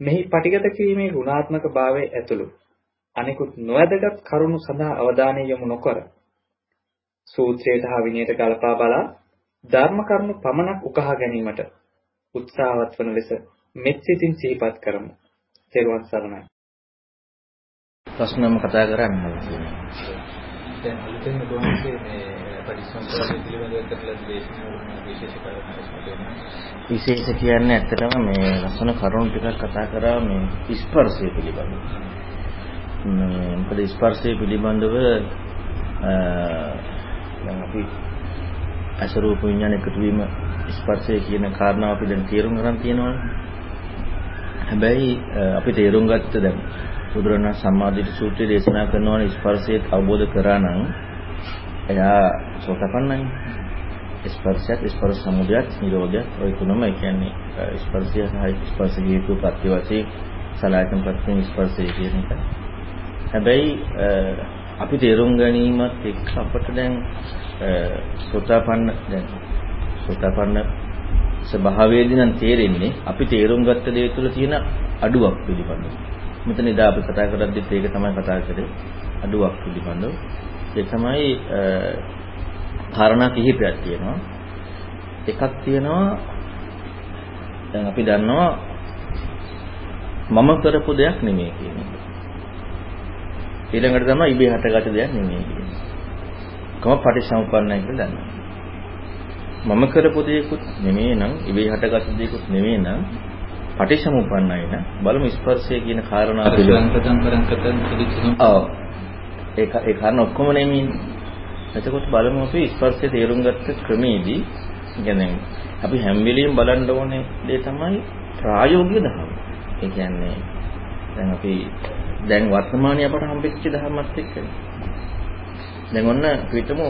මෙහි පටිගත කිරීමේ ගුණාත්මක භාවය ඇතුළු අනිකුත් නොවැදගත් කරුණු සඳහා අවධානය යොමු නොකර සූත්‍රයට හා විනයට ගලපා බලා ධර්ම කරුණු පමණක් උකහා ගැනීමට උත්සාහවත් වන ලෙස මෙත් සිතින් සිහිපත් කරමු. ත්වන් සරණයි. ප්‍රශ්නම කතා කරන්නේ දැන් අලුතෙන් ඔබ වහන්සේ මේ පරිසම්පාදනය පිළිබඳව කරලා දේශනා විශේෂ කාරණා විශේෂ කියන්නේ ඇත්තටම මේ ලස්සන කරුණු ටිකක් කතා කරා මේ ස්පර්ශය පිළිබඳව. මේ මොකද ස්පර්ශය පිළිබඳව දැන් අපි අසරූප විඥාන එකතු වීම ස්පර්ශය කියන කාරණාව අපි දැන් තේරුම් ගන්න තියෙනවානේ. හැබැයි අපි තේරුම් ගත්ත දැන් බුදුරණන් සම්මාදිට සූත්‍රය දේශනා කරනවා ස්පර්ශයේ අවබෝධ කරා නම් එයා සෝතපන්නයි. ස්පර්ශයත් ස්පර්ශ සමුදයත් නිරෝධයත් ওই තුනම ඒ කියන්නේ ස්පර්ශය සහ ස්පර්ශ හේතු ප්‍රත්‍ය වශයෙන් සලආයතන ප්‍රත්‍යයෙන් ස්පර්ශය කියන එක. හැබැයි අපි තේරුම් ගැනීමත් එක්ක අපට දැන් සෝතාපන්න දැන් සෝතාපන්න ස්වභාවයේදී නම් තේරෙන්නේ අපි තේරුම් ගත්ත දේ තුළ තියෙන අඩුවක් පිළිබඳව. මෙතන ඉදා අපි කතා කරද්දිත් ඒක තමයි කතා කරේ අඩුවක් පිළිබඳව. ඒ තමයි කාරණා කිහිපයක් තියෙනවා. එකක් තියෙනවා දැන් අපි දන්නවා මම කරපු දෙයක් නෙමෙයි කියන එක. ඊළඟට තමයි ඉබේ හටගත් දෙයක් නෙමෙයි කියන එක. කොහොම පටිසමුප්පන්නයි කියලා දන්නවා. මම කරපු දෙයක්ුත් නෙමෙයි නම් ඉබේ හටගත් දෙයක්ුත් නෙමෙයි නම් පටිසමුප්පන්නයි නම් බලමු ස්පර්ශය කියන කාරණා පිළිබඳව කරන් කතන් පිළිතුරු. ඔව්. ඒක ඒ කාරණා ඔක්කොම නෙමෙයි. එතකොට බලමු අපි ස්පර්ශය තේරුම් ගත්ත ක්‍රමේදී කියන්නේ අපි හැම වෙලෙම බලන්න ඕනේ දේ තමයි ප්‍රායෝගික ධර්ම. ඒ කියන්නේ දැන් අපි දැන් වර්තමානයේ අපට හම්බෙච්ච ධර්මත් එක්කනේ. දැන් ඔන්න පිටම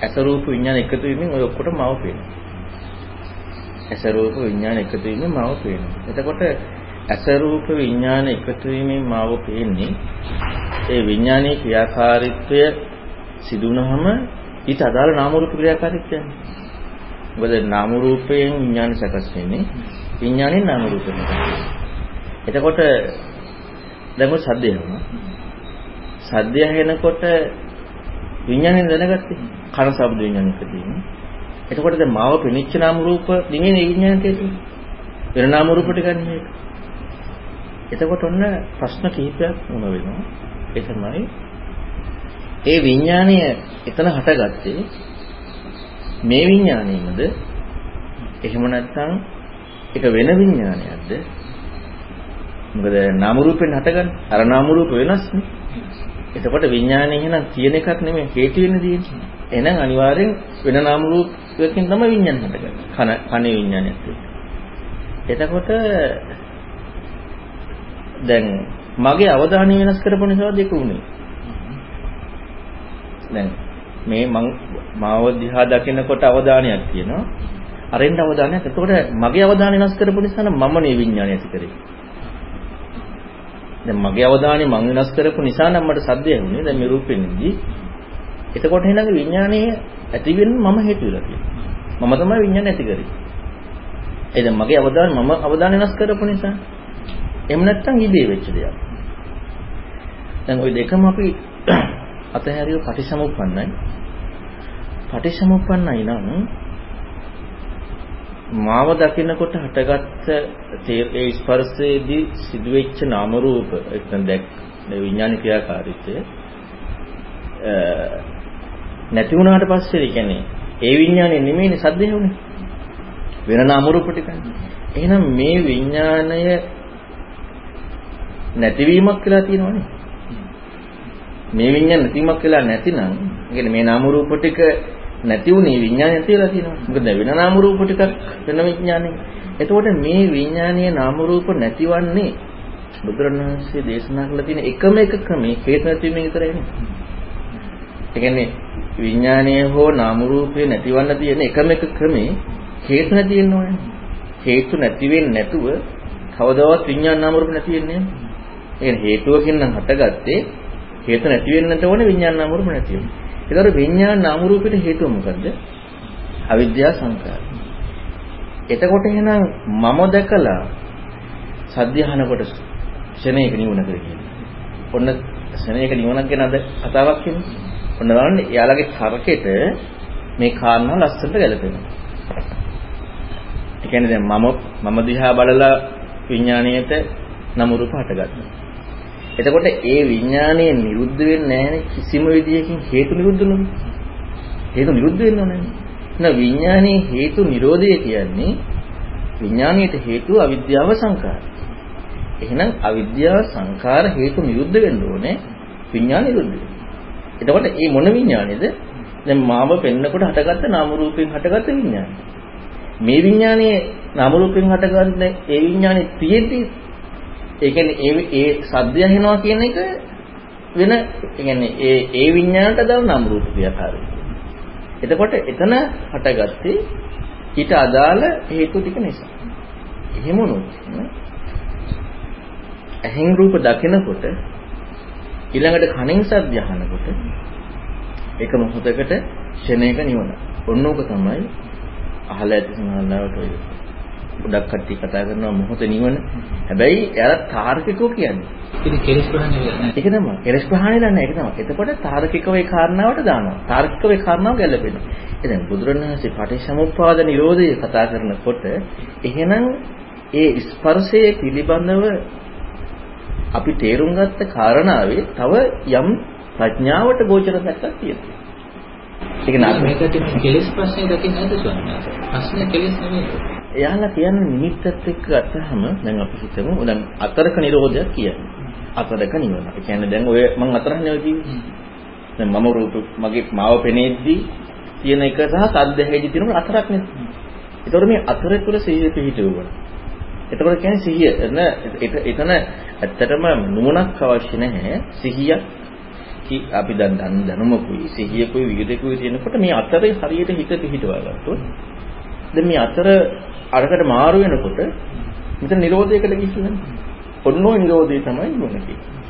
ඇස රූප විඥාන එකතු වීමෙන් ඔය ඔක්කොටම මව පේනවා. ඇස රූප විඥාන එකතු වීමෙන් මව පේනවා. එතකොට ඇස රූප විඥාන එකතු වීමෙන් මව පේන්නේ ඒ විඥානයේ ක්‍රියාකාරීත්වය සිදු වුණාම ඊට අදාළ නාම රූප ක්‍රියාකාරීත්වය. මොකද නාම රූපයෙන් විඥාන සකස් වෙන්නේ විඥාණයෙන් නාම රූපෙට. එතකොට දැන් ඔය සද්දය යනවා. සද්දය ඇහෙනකොට විඥාණයෙන් දැනගත්තේ කන ශබ්ද විඥානික තියෙන්නේ. එතකොට දැන් මාව පිනිච්ච නාම රූප නෙමෙයි විඥානට තියෙන්නේ. වෙන නාම රූප ටිකක් නෙමෙයි. එතකොට ඔන්න ප්‍රශ්න කිහිපයක් වුණ වෙනවා. ඒ තමයි ඒ විඥාණය එතන හටගත්තේ. මේ විඥාණයමද එහෙම නැත්නම් ඒක වෙන විඥානයක්ද මොකද නාම රූපෙන් හටගන්නේ. අර නාම රූප වෙනස්නේ එතකොට විඥානය එහෙනම් තියෙන එකක් නෙමෙයි හේතු වෙන්නේ තියෙන්නේ. එහෙනම් අනිවාර්යෙන් වෙන නාම රූපයකින් තමයි විඥාන හටගන්නේ. කන කනේ විඥානයක් එතකොට දැන් මගේ අවධානය වෙනස් කරපු නිසා දෙක උනේ දැන් මේ මං මාව දිහා දකිනකොට අවධානයක් තියෙනවා. අරෙන් අවධානයක්. එතකොට මගේ අවධානය වෙනස් කරපු නිසා නම් මම නේ විඥානය ඇති කරේ. දැන් මගේ අවධානය මං වෙනස් කරපු නිසා නම් මට සද්දය ඇහුනේ. දැන් මේ රූපෙන්නේදී. එතකොට එහෙනම් විඥානයේ ඇති වෙන්න මම හේතු වෙලා තියෙනවා. මම තමයි විඥානය ඇති කරේ. ඒ දැන් මගේ අවධානය මම අවධානය වෙනස් කරපු නිසා. එහෙම නැත්නම් ඉබේ වෙච්ච දෙයක්. දැන් ওই දෙකම අපි අතහැරිය පටිසමුප්පන්නයි. පටිසමුප්පන්නයි නම් මාව දකින්නකොට හටගත්ත ඒ ස්පර්ශයේදී සිදුවෙච්ච නාම රූප එතන දැක් විඥාන ක්‍රියාකාරීත්වය නැති වුණාට පස්සේ ඒ කියන්නේ ඒ විඥානේ නෙමෙයිනේ සද්දේ උනේ වෙන නාම රූප ටිකනේ එහෙනම් මේ විඥාණය නැතිවීමක් කියලා තියෙනවනේ මේ විඤ්ඤාණ නැතිමක් වෙලා නැතිනම් කියන්නේ මේ නාම රූප ටික නැති වුණේ විඤ්ඤාණය නැතිලා තියෙනවා. මොකද වෙන නාම රූප ටිකක් වෙන විඤ්ඤාණය. එතකොට මේ විඤ්ඤාණීය නාම රූප නැතිවන්නේ බුදුරණවහන්සේ දේශනා කළ තියෙන එකම එක ක්‍රමේ හේතු නැතිවීමෙන් විතරයි නේ. ඒ කියන්නේ විඥානයේ හෝ නාම රූපේ නැතිවන්න තියෙන එකම එක ක්‍රමේ හේතු නැති වෙන්න ඕනේ. හේතු නැති වෙන්නේ නැතුව කවදාවත් විඥාන නාම රූප නැති වෙන්නේ නැහැ. ඒ කියන්නේ හේතුවකින් නම් හටගත්තේ හේතු නැති වෙන්නට ඕනේ විඥාන නාම රූප නැති වෙන්න. ඒතකොට විඥාන නාම රූපෙට හේතුව මොකද්ද? අවිද්‍යාව සංකාර. එතකොට එහෙනම් මම දැකලා සද්‍ය අහනකොට ශරණයක නිවන කර කියන්නේ. ඔන්න ශරණයක නිවනක් ගැන අද කතාවක් කියන්නේ. ඔන්න බලන්න එයාලගේ තර්කෙට මේ කාරණා ලස්සනට ගැලපෙනවා. ඒ කියන්නේ දැන් මම මම දිහා බලලා විඥාණයට නම රූප හටගත්තා. එතකොට ඒ විඥාණය නිරුද්ධ වෙන්නේ නැහැ කිසිම විදියකින් හේතු නිරුද්ධ නොවි. හේතු නිරුද්ධ වෙන්න ඕනේ. නෑ විඥානයේ හේතු නිරෝධය කියන්නේ විඥාණයට හේතුව අවිද්‍යාව සංකාරය. එහෙනම් අවිද්‍යාව සංකාර හේතු නිරුද්ධ වෙන්න ඕනේ විඥාන නිරුද්ධ වෙන්න. එතකොට මේ මොන විඥානේද? දැන් මාව පෙන්නකොට හටගත්ත නාම රූපයෙන් හටගත්ත විඥානය. මේ විඥානයේ නාම රූපයෙන් හටගන්න ඒ විඥානේ තියෙද්දි ඒ කියන්නේ ඒ ඒ සද්දය ඇහෙනවා කියන එක වෙන ඒ කියන්නේ ඒ ඒ විඥානට දාන නාම රූප ක්‍රියාකාරී. එතකොට එතන හටගත්තේ ඊට අදාළ හේතු ටික නිසා. එහෙම වුණොත් ඇහෙන් රූප දකිනකොට ඊළඟට කනෙන් ශබ්ද අහනකොට එක මොහොතකට ෂණයක නිවන. ඔන්න ඕක තමයි අහලා ඇති සමහරවට ඔය ගොඩක් කට්ටිය කතා කරනවා මොහොත නිවන. හැබැයි එයාලා තාර්කිකව කියන්නේ. ඉතින් කෙලස් ප්‍රහාණය වෙන්නේ ඒක තමයි. කෙලස් ප්‍රහාණය දන්නේ ඒක තමයි. එතකොට තාර්කිකව ඒ කාරණාවට දානවා. තාර්කිකව ඒ කාරණාව ගැලපෙනවා. එතෙන් බුදුරණවහන්සේ පටිච්චසමුප්පාද නිරෝධය කතා කරනකොට එහෙනම් ඒ ස්පර්ශයේ පිළිබඳව අපි තේරුම් ගත්ත කාරණාවේ තව යම් ප්‍රඥාවට ගෝචර පැත්තක් තියෙනවා. ඒක නාම මේකට කෙලස් ප්‍රශ්නේ දකින්න නැද්ද ස්වාමීන් වහන්සේ? ප්‍රශ්නේ කෙලස් නෙමෙයි. එයාලා කියන්නේ නිමිත්තත් එක්ක ගත්තහම දැන් අපි හිතමු දැන් අතරක නිරෝධයක් කියන්නේ. අතරක නිවන. ඒ කියන්නේ දැන් ඔය මම අතරන්නේ ඔය කිව්වේ. දැන් මම රූප මගේ මාව පෙනේද්දී තියෙන එක සහ සද්ද හැදි තියෙන අතරක් නේ. ඒතකොට මේ අතර තුල සිහිය පිහිටුවන. එතකොට කියන්නේ සිහිය එතන එතන ඇත්තටම නුවණක් අවශ්‍ය නැහැ. සිහිය අපි දැන් දන් දැනුමකුයි සිහියකුයි විවිධකුයි තියෙනකොට මේ අතරේ හරියට හිත පිහිටවා ගත්තොත් දැන් මේ අතර අරකට මාරු වෙනකොට මෙතන නිරෝධයකට කිසිම ඔන්න ඔය නිරෝධය තමයි නුවණ කියන්නේ.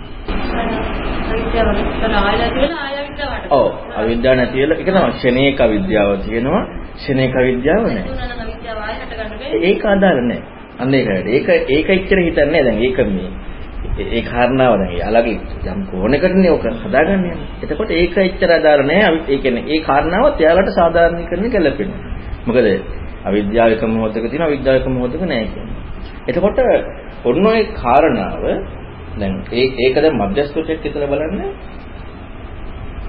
ඔව් අවිද්‍යාව නැති වෙලා ඒක තමයි ක්ෂණේක අවිද්‍යාව තියෙනවා ක්ෂණේක අවිද්‍යාව නැහැ. ඒක අදාළ නැහැ. අන්න ඒකට. ඒක ඒක එච්චර හිතන්නේ දැන් ඒක මේ ඒ කාරණාව දැන් යාළගේ යම් කෝණයකටනේ ඔක හදාගන්නේ. එතකොට ඒක එච්චර අදාළ නැහැ. ඒ කියන්නේ ඒ කාරණාවත් යාළට සාධාරණීකරණය කළපෙනවා. මොකද අවිද්‍යාව එක මොහොතක තියෙනවා අවිද්‍යාව එක මොහොතක නැහැ කියන්නේ. එතකොට ඔන්න ඔය කාරණාව දැන් ඒ ඒක දැන් මධ්‍යස්ථකයක් විතර බලන්න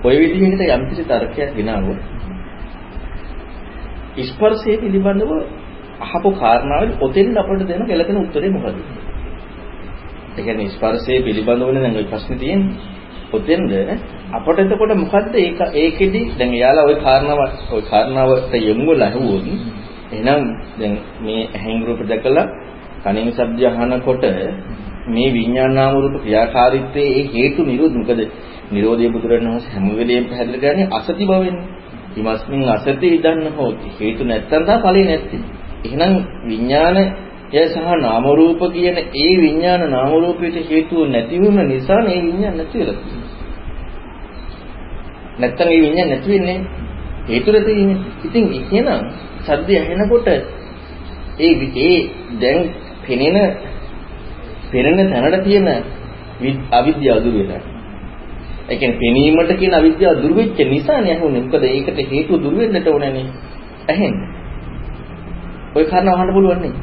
ඔය විදිහට යම් කිසි තර්කයක් ගෙනාවොත් ස්පර්ශයේ පිළිබඳව අහපු කාරණාවෙන් ඔතෙන් අපිට දෙන ගැළපෙන උත්තරේ මොකද? ඒ කියන්නේ ස්පර්ශයේ පිළිබඳවනේ දැන් ওই ප්‍රශ්නේ තියෙන්නේ. ඔතෙන්ද අපට එතකොට මොකද්ද ඒක ඒකෙදි දැන් එයාලා ওই කාරණාව ওই කාරණාවට යොමු වෙලා ඇහුවොත් එහෙනම් දැන් මේ ඇහෙන් රූප දැකලා කනින් ශබ්ද අහනකොට මේ විඥානාම රූප ක්‍රියාකාරීත්වයේ ඒ හේතු නිරෝධ මොකද නිරෝධය බුදුරණවහන්සේ හැම වෙලෙම පැහැදිලි කරන්නේ අසති බවෙන්නේ. ීමස්මින් අසති ඉදන්න හොති හේතු නැත්තම් තමයි ඵලෙ නැත්තේ. එහෙනම් විඥානය සහ නාම රූප කියන ඒ විඥාන නාම රූපයට හේතුව නැතිවීම නිසා මේ විඥාන නැති වෙලා තියෙනවා. නැත්තම් මේ විඥාන නැති වෙන්නේ හේතු නැති වෙන්නේ. ඉතින් එහෙනම් සද්දය ඇහෙනකොට ඒ ඒ දැන් පෙනෙන පෙනෙන තැනට තියෙන අවිද්‍යාව දුර වෙලා. ඒ කියන්නේ පෙනීමට කියන අවිද්‍යාව දුර වෙච්ච නිසානේ ඇහුනේ. මොකද ඒකට හේතුව දුර වෙන්නට ඕනනේ. ඇහෙන්නේ. ওই කාරණා අහන්න පුළුවන් නේ.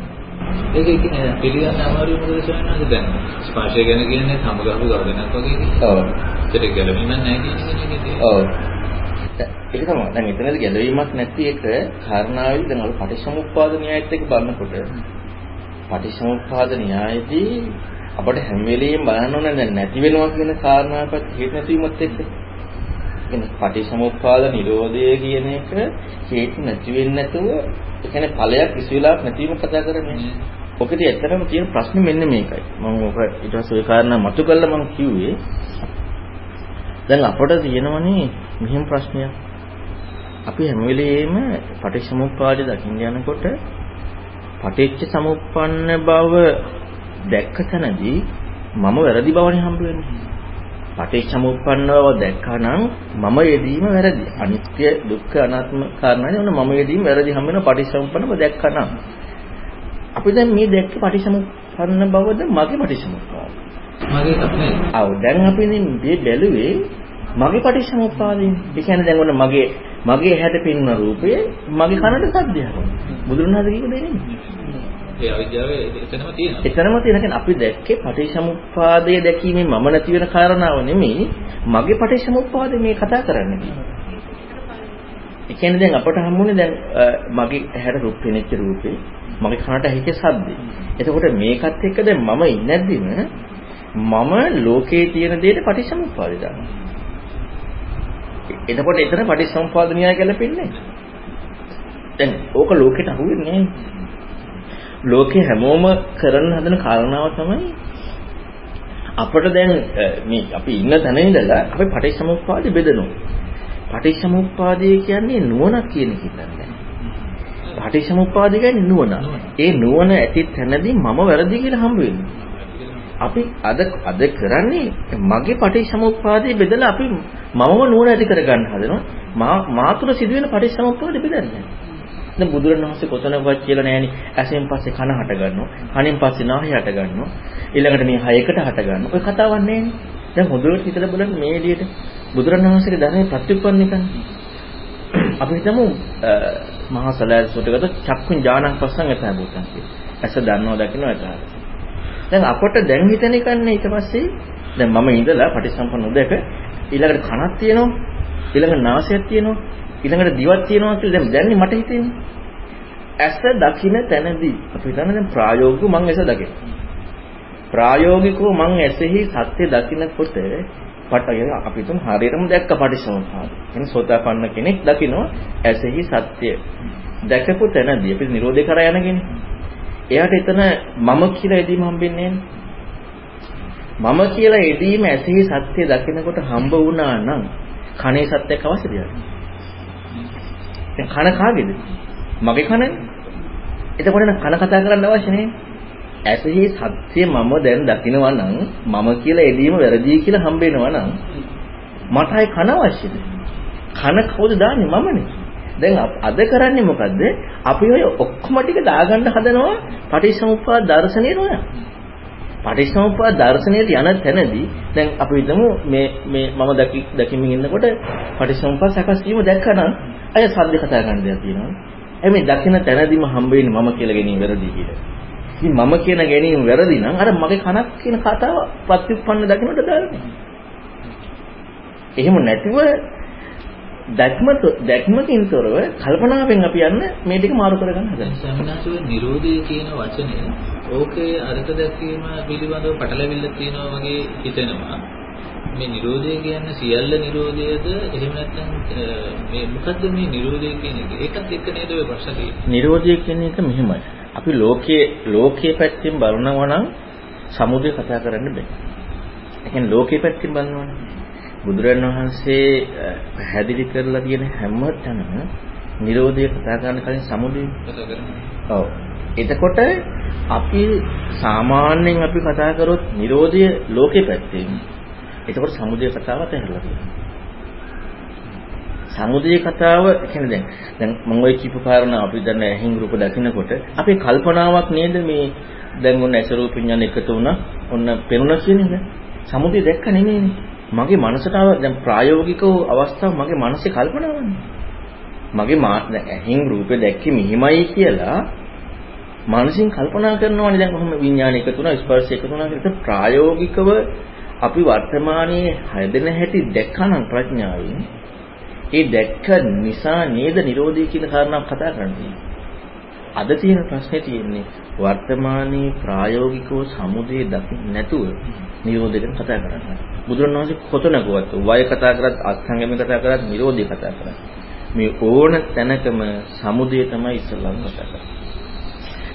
ඒක පිළිගන්න අමාරු මොකද සවන්නද දැන් ස්පර්ශය ගැන කියන්නේ සමගහපු ගවදනක් වගේ කියන්නේ. ඔව්. ඒකට ගැළවීමක් නැහැ කියන එකනේ. ඔව්. ඒක තමයි. දැන් එතනදී ගැළවීමක් නැති එක කාරණාවෙදි දැන් ඔය පටිච්චසමුප්පාද න්‍යායත් එක්ක බලනකොට පටිච්චසමුප්පාද න්‍යායදී අපිට හැම වෙලෙම බලන්න ඕන දැන් නැති වෙනවා කියන කාරණාවකට හේතු නැතිවීමත් එක්ක. කියන්නේ පටිච්චසමුප්පාද නිරෝධය කියන එක හේතු නැති වෙන්නේ නැතුව ඒ කියන්නේ ඵලයක් කිසි වෙලාවක් නැතිවීම කතා කරන්නේ. ඔකදී ඇත්තටම තියෙන ප්‍රශ්නේ මෙන්න මේකයි. මම ඔක ඊට පස්සේ ওই කාරණා මතු කළා මම කිව්වේ දැන් අපට තියෙනවනේ මෙහෙම ප්‍රශ්නයක්. අපි හැම වෙලෙම පටිච්චසමුප්පාදය දකින්න යනකොට පටිච්ච සමුප්පන්න බව දැක්ක තැනදී මම වැරදි බවනේ හම්බ වෙන්නේ. පටිච්චසමුප්පන්න බව දැක්කනම් මම යෙදීම වැරදි. අනිත්‍ය දුක්ඛ අනාත්ම කාරණානේ ඔන්න මම යෙදීම වැරදි හම්බ වෙන පටිච්චසමුප්පන්න බව දැක්කනම් අපි දැන් මේ දැක්ක පටිච්චසමුප්පන්න බවද මගේ පටිච්චසමුප්පාද. මගේ නෙවෙයි. ආව දැන් අපි මේ බැලුවේ මගේ පටිච්චසමුප්පාදයෙන්. ඒ කියන්නේ දැන් ඔන්න මගේ මගේ හැට පින්න රූපය මගේ කනට සද්දයක්. බුදුරණාහි කියක දෙන්නේ. ඒ අවිද්‍යාව එතනම තියෙනවා. එතනම තියෙන කියන්නේ අපි දැක්කේ පටිච්චසමුප්පාදය දැකීමෙන් මම නැති වෙන කාරණාව නෙමෙයි මගේ පටිච්චසමුප්පාදය මේ කතා කරන්නේ. ඒ කියන්නේ දැන් අපට හම්බුනේ දැන් මගේ ඇහැට රූප පෙනෙච්ච රූපේ මගේ කනට ඇහිච්ච ශබ්දේ. එතකොට මේකත් එක්ක දැන් මම ඉන්නේද්දිම මම ලෝකේ තියෙන දෙයට පටිච්චසමුප්පාදය දානවා. එතකොට එතන පටිච්චසමුප්පාද න්‍යාය ගැලපෙන්නේ දැන් ඕක ලෝකෙට අහුවෙන්නේ ලෝකේ හැමෝම කරන්න හදන කාරණාව තමයි අපිට දැන් මේ අපි ඉන්න තැන ඉඳලා අපි පටිච්චසමුප්පාදෙ බෙදනවා. පටිච්චසමුප්පාදය කියන්නේ නුවණක් කියන එක හිතන්නේ. පටිච්චසමුප්පාදය කියන්නේ නුවණ. ඒ නුවණ ඇති තැනදී මම වැරදි කියලා හම්බ වෙනවා. අපි අද අද කරන්නේ මගේ පටිච්චසමුප්පාදේ බෙදලා අපි මමම නුවණ ඇති කරගන්න හදනවා. මා මාතුර සිදුවෙන පටිච්චසමුප්පාදේ බෙදන්නේ. දැන් බුදුරණවහන්සේ කොතනවත් කියලා නෑනේ. ඇසෙන් පස්සේ කන හට ගන්නවා. කනෙන් පස්සේ නාහය හට ගන්නවා. ඊළඟට මේ හයකට හට ගන්නවා. ඔය කතාවක් නෑනේ. දැන් හොඳට හිතලා බලන්න මේ එළියට බුදුරණවහන්සේගේ ධර්මයේ ප්‍රතිඋප්පන්න එකනේ. අපි හිතමු මහා සලයන් සූත්‍රගත චක්කුන් ඥානං පස්සන් එතන බුතන් ඇස දන්නව දකින්න එතන. දැන් අපට දැන් හිතන එකන්නේ ඊට පස්සේ දැන් මම ඉඳලා පටිසම්පන්න උදක ඊළඟට කනක් තියෙනවා ඊළඟට නාසයක් තියෙනවා ඊළඟට දිවක් තියෙනවා කියලා දැන් දැන්නේ මට හිතෙන්නේ. ඇස දකින්න තැනදී අපි හිතන්නේ දැන් ප්‍රායෝගිකව මම ඇස දකින. ප්‍රායෝගිකව මම ඇසෙහි සත්‍ය දකින්නකොට පටය අපි තුන් හරියටම දැක්ක පටිසමුප්පාද. එන්නේ සෝතාපන්න කෙනෙක් දකිනවා ඇසෙහි සත්‍ය. දැකපු තැනදී අපි නිරෝධය කරා යනගෙන. එයාට එතන මම කියලා එදීම හම්බෙන්නේ මම කියලා එදීම ඇසෙහි සත්‍ය දකිනකොට හම්බ වුණා නම් කනේ සත්‍යයක් අවශ්‍යද? දැන් කන කාගේද? මගේ කනනේ. එතකොට නම් කන කතා කරන්න අවශ්‍ය නැහැ. ඇසෙහි සත්‍ය මම දැන් දකිනවා නම් මම කියලා එදීම වැරදි කියලා හම්බ වෙනවා නම් මටයි කන අවශ්‍යද? කන කවුද දාන්නේ මමනේ. දැන් අද කරන්නේ මොකද්ද? අපි ඔය ඔක්කොම ටික දාගන්න හදනවා පටිච්චසමුප්පාද දර්ශනේ නෝය. පටිච්චසමුප්පාද දර්ශනයට යන තැනදී දැන් අපි හිතමු මේ මේ මම දකි දකිමින් ඉන්නකොට පටිච්චසමුප්පාද සකස් වීම දැක්කනම් අය සද්ද කතා කරන්න දෙයක් තියෙනවා. එහේ මේ දකින තැනදීම හම්බ වෙන්නේ මම කියලා ගැනීම වැරදි කියලා. ඉතින් මම කියන ගැනීම වැරදි නම් අර මගේ කනක් කියන කතාව ප්‍රතිඋප්පන්න දකින්නට දාන්නේ. එහෙම නැතිව දැක්ම දැක්මකින් තොරව කල්පනාවෙන් අපි යන්න මේ ටික මාරු කරගන්න හදනවා. සම්මාසුව නිරෝධය කියන වචනේ ඕකේ අර්ථ දැක්වීම පිළිබඳව පටලැවිල්ල තියෙනවා වගේ හිතෙනවා. මේ නිරෝධය කියන්නේ සියල්ල නිරෝධයද එහෙම නැත්නම් මේ මොකද්ද මේ නිරෝධය කියන එක? ඒකත් එක්ක නේද ඔය ප්‍රශ්න තියෙන්නේ. නිරෝධය කියන එක මෙහෙමයි. අපි ලෝකයේ ලෝකයේ පැත්තෙන් බලනවා නම් සමුදය කතා කරන්න බෑ. ඒ කියන්නේ ලෝකයේ පැත්තෙන් බලනවනේ. බුදුරන් වහන්සේ පැහැදිලි කරලා තියෙන හැම තැනම නිරෝධය කතා කරන්න කලින් සමුදය. ඔව්. එතකොට අපි සාමාන්‍යයෙන් අපි කතා කරොත් නිරෝධය ලෝකේ පැත්තෙන්. එතකොට සමුදය කතාව අතහැරලා තියෙනවා. සමුදය කතාව කියන්නේ දැන් දැන් මම ওই කියපු කාරණා අපි දැන් ඇහිං රූප දකිනකොට අපේ කල්පනාවක් නේද මේ දැන් ඔන්න ඇස රූප විඥාන එකතු වුණා ඔන්න පෙනුණා කියන එක. සමුදය දැක්ක නෙමෙයිනේ. මගේ මනසට දැන් ප්‍රායෝගිකව අවස්ථාව මගේ මනසේ කල්පනාවන්නේ. මගේ ඇහිං රූපේ දැක්කේ මෙහිමයි කියලා මානසින් කල්පනා කරනවානේ දැන් කොහොම විඥාන එකතු වුණා ස්පර්ශ එකතු වුණා කියලා ප්‍රායෝගිකව අපි වර්තමානයේ හැදෙන හැටි දැක්කනම් ප්‍රඥාවෙන් ඒ දැක්ක නිසා නේද Nirodhi කියන කාරණාව කතා කරන්නේ. අද තියෙන ප්‍රශ්නේ තියෙන්නේ වර්තමානයේ ප්‍රායෝගිකව සමුදේ දකින්න නැතුව Nirodhi ගැන කතා කරන්නේ. බුදුරණවහන්සේ කොතනකවත් වය කතා කරත් අත්ංගම කතා කරත් Nirodhi කතා කරන්නේ. මේ ඕන තැනකම සමුදේ තමයි ඉස්සල්ලාම කතා කරන්නේ.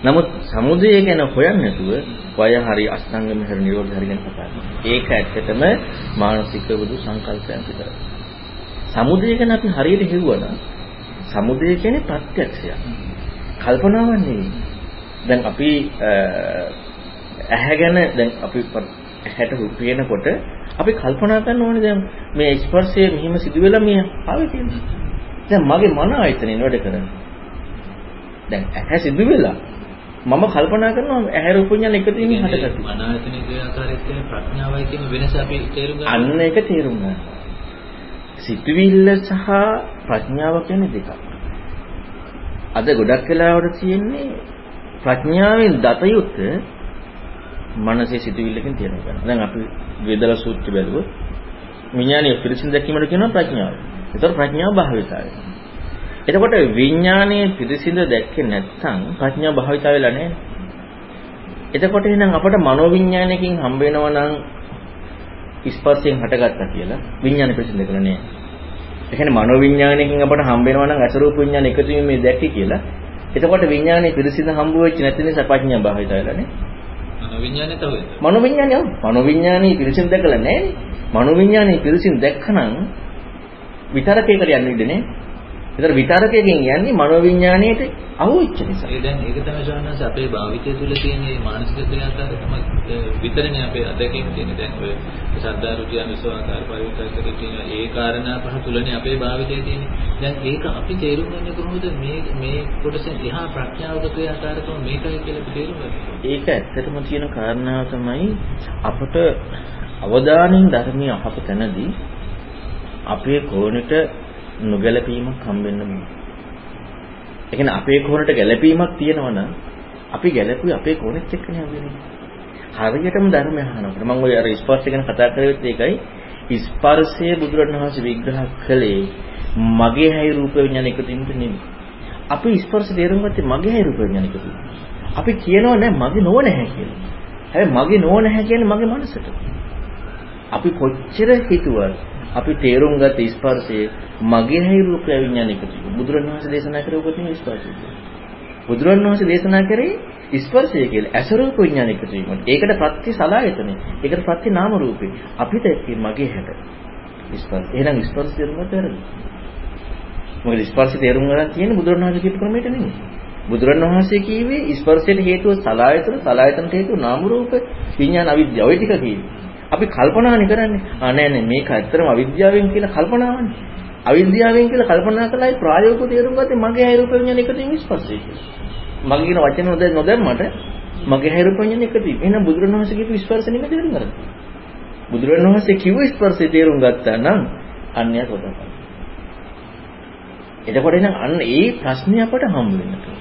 නමුත් සමුදය ගැන හොයන්නේ නැතුව වය හරි අෂ්ටාංග මෙහෙර නිරෝධ හරි ගැන කතා කරනවා. ඒක ඇත්තටම මානසික බුදු සංකල්පයන් විතරයි. සමුදය ගැන අපි හරියට හෙව්වනම් සමුදය කියන්නේ ප්‍රත්‍යක්ෂයක්. කල්පනාවක් නෙවෙයි. දැන් අපි ඇහැ ගැන දැන් අපි ඇහැට පේනකොට අපි කල්පනා කරන්න ඕනේ දැන් මේ ස්පර්ශය මෙහිම සිදුවෙලා මේ ආවේ කියන්නේ. දැන් මගේ මන ආයතනෙ වැඩ කරන්නේ. දැන් ඇහැ සිදුවෙලා මම කල්පනා කරනවා ඇහැ රූප විඤ්ඤාණ එකතු වීම හටගත්තා. මන ආයතනයේ ක්‍රියාකාරීත්වය ප්‍රඥාවයි කියන වෙනස අපි තේරුම් ගන්න. අන්න ඒක තේරුම් ගන්න. සිතුවිල්ල සහ ප්‍රඥාව කියන්නේ දෙකක්. අද ගොඩක් වෙලාවට තියෙන්නේ ප්‍රඥාවෙන් දත යුත්තේ මනසේ සිතුවිල්ලකින් තේරුම් ගන්න. දැන් අපි වේදලා සූත්‍ර බැලුවොත් විඥානීය පිරිසිදු දැකීමට කියනවා ප්‍රඥාව. ඒතර ප්‍රඥාව භාවිතය. එතකොට විඥානීය පිරිසිදු දැක්කේ නැත්නම් ප්‍රඥාව භාවිත වෙලා නැහැ. එතකොට එහෙනම් අපට මනෝවිඥානයකින් හම්බ වෙනවා නම් ස්පර්ශයෙන් හටගත්තා කියලා විඥාන පිරිසිදු දැකලා නැහැ. කියන්නේ මනෝවිඥානයකින් අපට හම්බ වෙනවා නම් අසරූප විඥාන එකතු වීමේ දැක්කේ කියලා. එතකොට විඥානයේ පිරිසිදු හම්බ වෙච්ච නැති නිසා ප්‍රඥාව භාවිත වෙලා නැහැ. මනෝවිඤ්ඤාණය තව මනෝවිඤ්ඤාණය මනෝවිඤ්ඤාණය පිරිසින් දැකලා නැහැ මනෝවිඤ්ඤාණය පිරිසින් දැක්කනම් විතරකයකට යන්න ඉඩ නැහැ. ඒතර විතරකයෙන් යන්නේ මනෝවිඤ්ඤාණයට අහුවෙච්ච නිසා. ඒ දැන් ඒක තමයි ශානස අපේ භාවිතය තුළ තියෙන මේ මානසික ක්‍රියාකාරකම විතරනේ අපේ අධ්‍යක්ෂකෙන් තියෙන දැන් ඔය ශ්‍රද්ධා රුචි අනුසවාකාර පරිවිතකරේ තියෙන ඒ කාරණා පහ තුළනේ අපේ භාවිතය තියෙන්නේ. දැන් ඒක අපි තේරුම් ගන්නේ කොහොමද මේ මේ කොටසෙන් එහා ප්‍රඥාවක ක්‍රියාකාරකම මේකයි කියලා අපි තේරුම් ගන්නේ. ඒක ඇත්තටම තියෙන කාරණාව තමයි අපට අවදානින් ධර්මයේ අහපු තැනදී අපේ කෝණයට නොගැලපීමක් හම්බෙන්න ඕනේ. ඒ කියන්නේ අපේ කෝණයට ගැළපීමක් තියෙනවා නම් අපි ගැළපුවේ අපේ කෝණෙත් එක්කනේ හම්බෙන්නේ. හරියටම ධර්මය අහනකොට මම ඔය අර ස්පර්ශ ගැන කතා කරේත් ඒකයි ස්පර්ශය බුදුරණවහන්සේ විග්‍රහ කළේ මගේ හැයි රූප විඥාන එකතු වීමට නෙමෙයි. අපි ස්පර්ශ තේරුම් ගත්තේ මගේ හැයි රූප විඥාන එකතු වීම. අපි කියනවා නෑ මගේ නොව නැහැ කියලා. හැබැයි මගේ නොව නැහැ කියන්නේ මගේ මනසට. අපි කොච්චර හිතුවත් අපි තේරුම් ගත ස්පර්ශයේ මගේ හේ රූපය විඥානික තිබු. බුදුරණවහන්සේ දේශනා කරේ ඔබ තියෙන ස්පර්ශය. බුදුරණවහන්සේ දේශනා කරේ ස්පර්ශය කියලා. ඇස රූප විඥානික තිබීම. ඒකට ප්‍රත්‍ය සලායතනෙ. ඒකට ප්‍රත්‍ය නාම රූපේ. අපිට මගේ හැට ස්පර්ශ. එහෙනම් ස්පර්ශ තේරුම් ගන්න බැරි. මොකද ස්පර්ශ තේරුම් ගන්න තියෙන්නේ බුදුරණවහන්සේ කියපු ක්‍රමයට නෙමෙයි. බුදුරණවහන්සේ කියවේ ස්පර්ශයට හේතුව සලායතන, සලායතනට හේතුව නාම රූප, විඥාන අවිද්‍යාව. ওই ටික කියවේ. අපි කල්පනානේ කරන්නේ. ආ නෑ නෑ මේක ඇත්තටම අවිද්‍යාවෙන් කියලා කල්පනාවනේ. අවිද්‍යාවෙන් කියලා කල්පනා කළායි ප්‍රායෝගිකව තේරුම් ගත්තේ මගේ හේරුප විඥාන එකතු වීම ස්පර්ශය කියලා. මගේ කියන වචන නොදැ නොදැම්මට මගේ හේරුප විඥාන එකතු වීම. එහෙනම් බුදුරණවහන්සේ කියපු ස්පර්ශ නෙමෙයි තේරුම් ගන්න. බුදුරණවහන්සේ කිව්ව ස්පර්ශය තේරුම් ගත්තා නම් අන්‍යය කොටපන්. එතකොට එහෙනම් අන්න ඒ ප්‍රශ්නේ අපට හම්බ වෙනවා.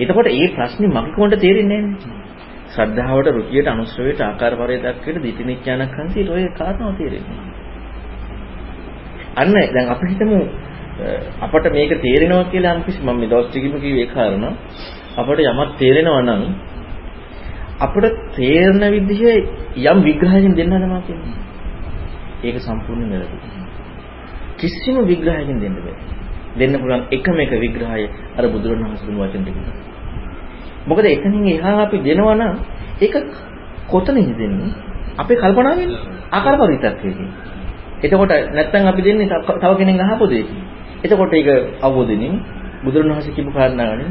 එතකොට ඒ ප්‍රශ්නේ මගේ කොහොමද තේරෙන්නේ නැහැ ශ්‍රද්ධාවට රුචියට අනුශ්‍රවයට ආකාර පරිදක්කයට දිටිනිඥානකන්සියට ඔය කාරණාව තේරෙන්නේ. අන්න දැන් අපි හිතමු අපට මේක තේරෙනවා කියලා නම් කිසි මම මේ දවස් ටිකම කිව්වේ ඒ කාරණා අපට යමක් තේරෙනවා නම් අපට තේරෙන විදිහේ යම් විග්‍රහයකින් දෙන්න හදනවා කියන්නේ. ඒක සම්පූර්ණ වැරදි. කිසිම විග්‍රහයකින් දෙන්න බෑ. දෙන්න පුළුවන් එකම එක විග්‍රහය අර බුදුරණවහන්සේ දුන්න වචන ටික. මොකද එතනින් එහා අපි දෙනවා නම් ඒක කොතනින්ද දෙන්නේ? අපේ කල්පනාවෙන් ආකාර පරිවිතක්කේකින්. එතකොට නැත්තම් අපි දෙන්නේ තව කෙනෙක් අහපු දෙයකින්. එතකොට ඒක අවබෝධෙනින් බුදුරණවහන්සේ කියපු කාරණාවනේ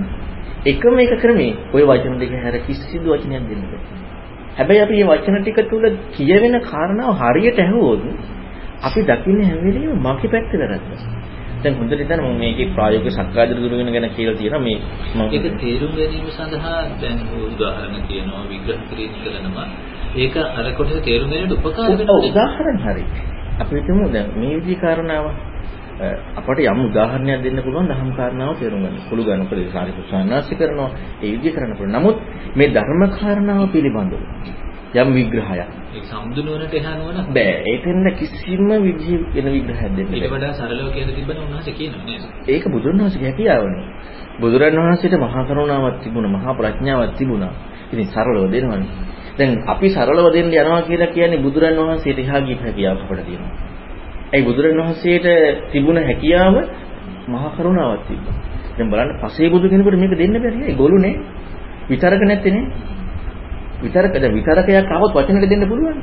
එකම එක ක්‍රමේ ওই වචන දෙක හැර කිසිදු වචනයක් දෙන්න බෑ. හැබැයි අපි මේ වචන ටික තුල කියවෙන කාරණාව හරියට ඇහුවොත් අපි දකින්නේ හැම වෙලෙම මගේ පැත්තේ වැරද්ද. දැන් හොඳට හිතන්න මම මේකේ ප්‍රායෝගික සක්කායදර දුරගෙන ගැන කියලා තියෙනවා. මේ මම ඒක තේරුම් ගැනීම සඳහා දැන් උදාහරණ කියනවා විග්‍රහ කිරීම කරනවා. ඒක අර කොටස තේරුම් ගැනීමට උපකාර වෙනවා. උදාහරණ හරි. අපි හිතමු දැන් මේ විදිහේ කාරණාව අපට යම් උදාහරණයක් දෙන්න පුළුවන් දහම් කාරණාව තේරුම් ගන්න. පුළු ගන්න උපදේශ සාරිපුත්‍රානාසි කරනවා. ඒ විදිහ කරන්න පුළුවන්. නමුත් මේ ධර්ම කාරණාව පිළිබඳව යම් විග්‍රහයක්. ඒක සම්දුනුවනට එහා නුවණ බෑ. ඒකෙන් කිසිම විදිහ වෙන විග්‍රහයක් දෙන්න බෑ. ඊට වඩා සරලව කියන තිබ්බම උන්වහන්සේ කියනවා නේද? ඒක බුදුරණවහන්සේගේ හැකියාවනේ. බුදුරණවහන්සේට මහා කරුණාවක් තිබුණා, මහා ප්‍රඥාවක් තිබුණා. ඉතින් සරලව දෙනවනේ. දැන් අපි සරලව දෙන්න යනවා කියලා කියන්නේ බුදුරණවහන්සේට එහා ගිය හැකියාවක් අපිට තියෙනවා. ඒ බුදුරණවහන්සේට තිබුණ හැකියාව මහා කරුණාවක් තිබ්බා. දැන් බලන්න පසේ බුදු කෙනෙකුට මේක දෙන්න බැරි. ඒ ගොළුනේ. විතරක නැත්තේනේ. විතරක දැන් විතරකයක් આવොත් වචනෙට දෙන්න පුළුවන්.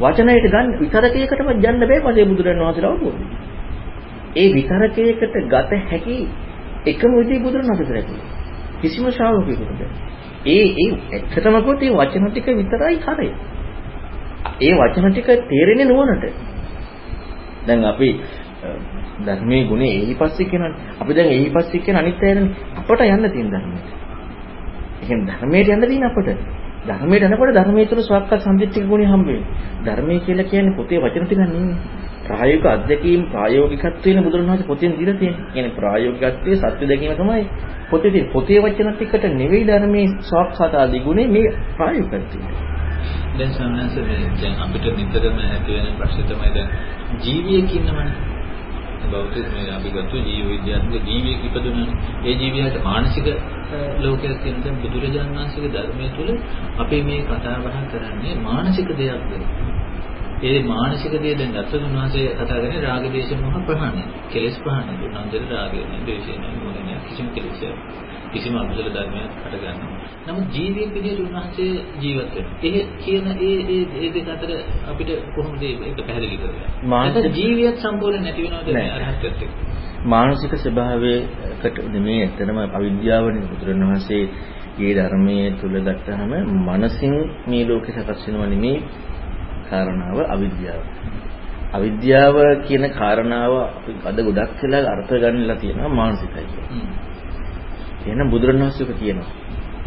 වචනයට ගන්න විතරකයකටවත් යන්න බෑ පසේ බුදුරණන් වහන්සේලා අවබෝධ. ඒ විතරකයකට ගත හැකි එකම විදිහ බුදුරණන් වහන්සේ කිසිම ශ්‍රාවකයෙකුට බෑ. ඒ ඒ ඇත්තටම කොට ඒ වචන ටික විතරයි හරය. ඒ වචන ටික තේරෙන්නේ නුවණට. දැන් අපි ධර්මයේ ගුණේ එහිපස්සේ කියනවානේ. අපි දැන් එහිපස්සේ කියන අනිත් අයනේ අපට යන්න තියෙන ධර්මයට. ඒ කියන්නේ ධර්මයට යන්න තියෙන අපට. ධර්මයට යනකොට ධර්මයේ තුල සවක්ක සම්දිත්තික ගුණය හම්බ වෙනවා. ධර්මයේ කියලා කියන්නේ පොතේ වචන ටිකක් නෙමෙයි. ප්‍රායෝගික අධ්‍යක්ීම් ප්‍රායෝගිකත්වයෙන් බුදුරණවහන්සේ පොතෙන් දීලා තියෙන්නේ. කියන්නේ ප්‍රායෝගිකත්වයේ සත්‍ය දැකීම තමයි පොතේ තියෙන. පොතේ වචන ටිකට නෙවෙයි ධර්මයේ සවක්කාත ආදී ගුණේ මේ ප්‍රායෝගිකත්වය. දැන් සම්මාස දැන් අපිට නිතරම ඇති වෙන ප්‍රශ්නේ තමයි දැන් ජීවියෙක් ඉන්නවනේ. බෞද්ධ මේ අපි ගත්ත ජීව විද්‍යාත්මක ජීවියෙක් ඉපදුණානේ. ඒ ජීවියාට මානසික ලෝකයක් තියෙන දැන් බුදුරජාණන් වහන්සේගේ ධර්මයේ තුල අපි මේ කතා බහ කරන්නේ මානසික දෙයක්ද? ඒ මානසික දේ දැන් ගත්තොත් උන්වහන්සේ කතා කරන්නේ රාග දේශ මොහ ප්‍රහාණය. කෙලෙස් ප්‍රහාණය. උන්වහන්සේ රාගය නෑ, ද්වේෂය නෑ, මොහ නෑ, කිසිම කෙලෙසයක්. කිසිම අකුසල ධර්මයක් හටගන්නේ. නමුත් ජීවියෙක් විදිහට උන්වහන්සේ ජීවත් වෙනවා. ඒ කියන ඒ ඒ ඒ දෙක අතර අපිට කොහොමද ඒක පැහැදිලි කරගන්නේ? මානසික ජීවියක් සම්පූර්ණ නැති වෙනවද අරහත්ත්වයට? මානසික ස්වභාවයකට මේ ඇත්තටම අවිද්‍යාවනේ බුදුරණවහන්සේ මේ ධර්මයේ තුල ගත්තාම මනසින් මේ ලෝකේ සකස් වෙනව නෙමේ කාරණාව අවිද්‍යාව. අවිද්‍යාව කියන කාරණාව අපි අද ගොඩක් වෙලා අර්ථ ගන්නලා තියෙනවා මානසිකයි කියලා. එහෙනම් බුදුරණවහන්සේක කියනවා.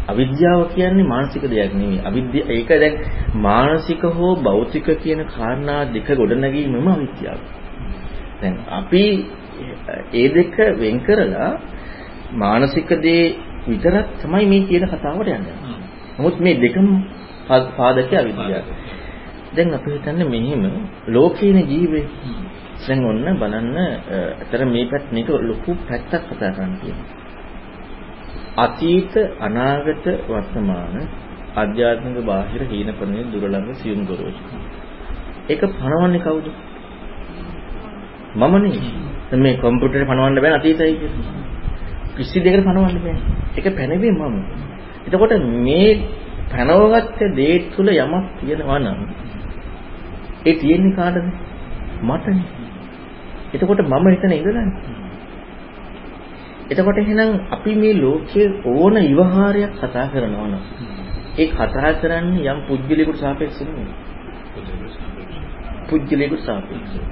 අවිද්‍යාව කියන්නේ මානසික දෙයක් නෙමෙයි. අවිද්‍යාව ඒක දැන් මානසික හෝ භෞතික කියන කාරණා දෙක ගොඩනැගීමම අවිද්‍යාව. දැන් අපි ඒ දෙක වෙන් කරලා මානසික දේ විතරක් තමයි මේ කියන කතාවට යන්නේ. නමුත් මේ දෙකම පාදකයේ අවිද්‍යාව. දැන් අපි හිතන්නේ මෙහිම ලෝකීන ජීවේ දැන් ඔන්න බලන්න අතර මේ පැත්ත මේක ලොකු පැත්තක් කතා කරන්න තියෙනවා. අතීත අනාගත වර්තමාන ආධ්‍යාත්මික බාහිර හීන ප්‍රණේ දුරළඟ සියුම් ගොරෝසු. ඒක පණවන්නේ කවුද? මම නෙවෙයි. මේ කම්පියුටරේ පණවන්න බෑ අතීතයි කියන්නේ. කිසි දෙයකට පණවන්න බෑ. ඒක පැනවේ මම. එතකොට මේ පැනවගත්ත දේ තුල යමක් තියෙනවා නම් ඒ තියෙන්නේ කාටද? මටනේ. එතකොට මම එතන ඉඳලානේ. එතකොට එහෙනම් අපි මේ ලෝකයේ ඕන විවහාරයක් කතා කරනවා නම් ඒ කතා කරන්නේ යම් පුජ්‍යලයකට සාපේක්ෂව නෙවෙයි. පුජ්‍යලයකට සාපේක්ෂව.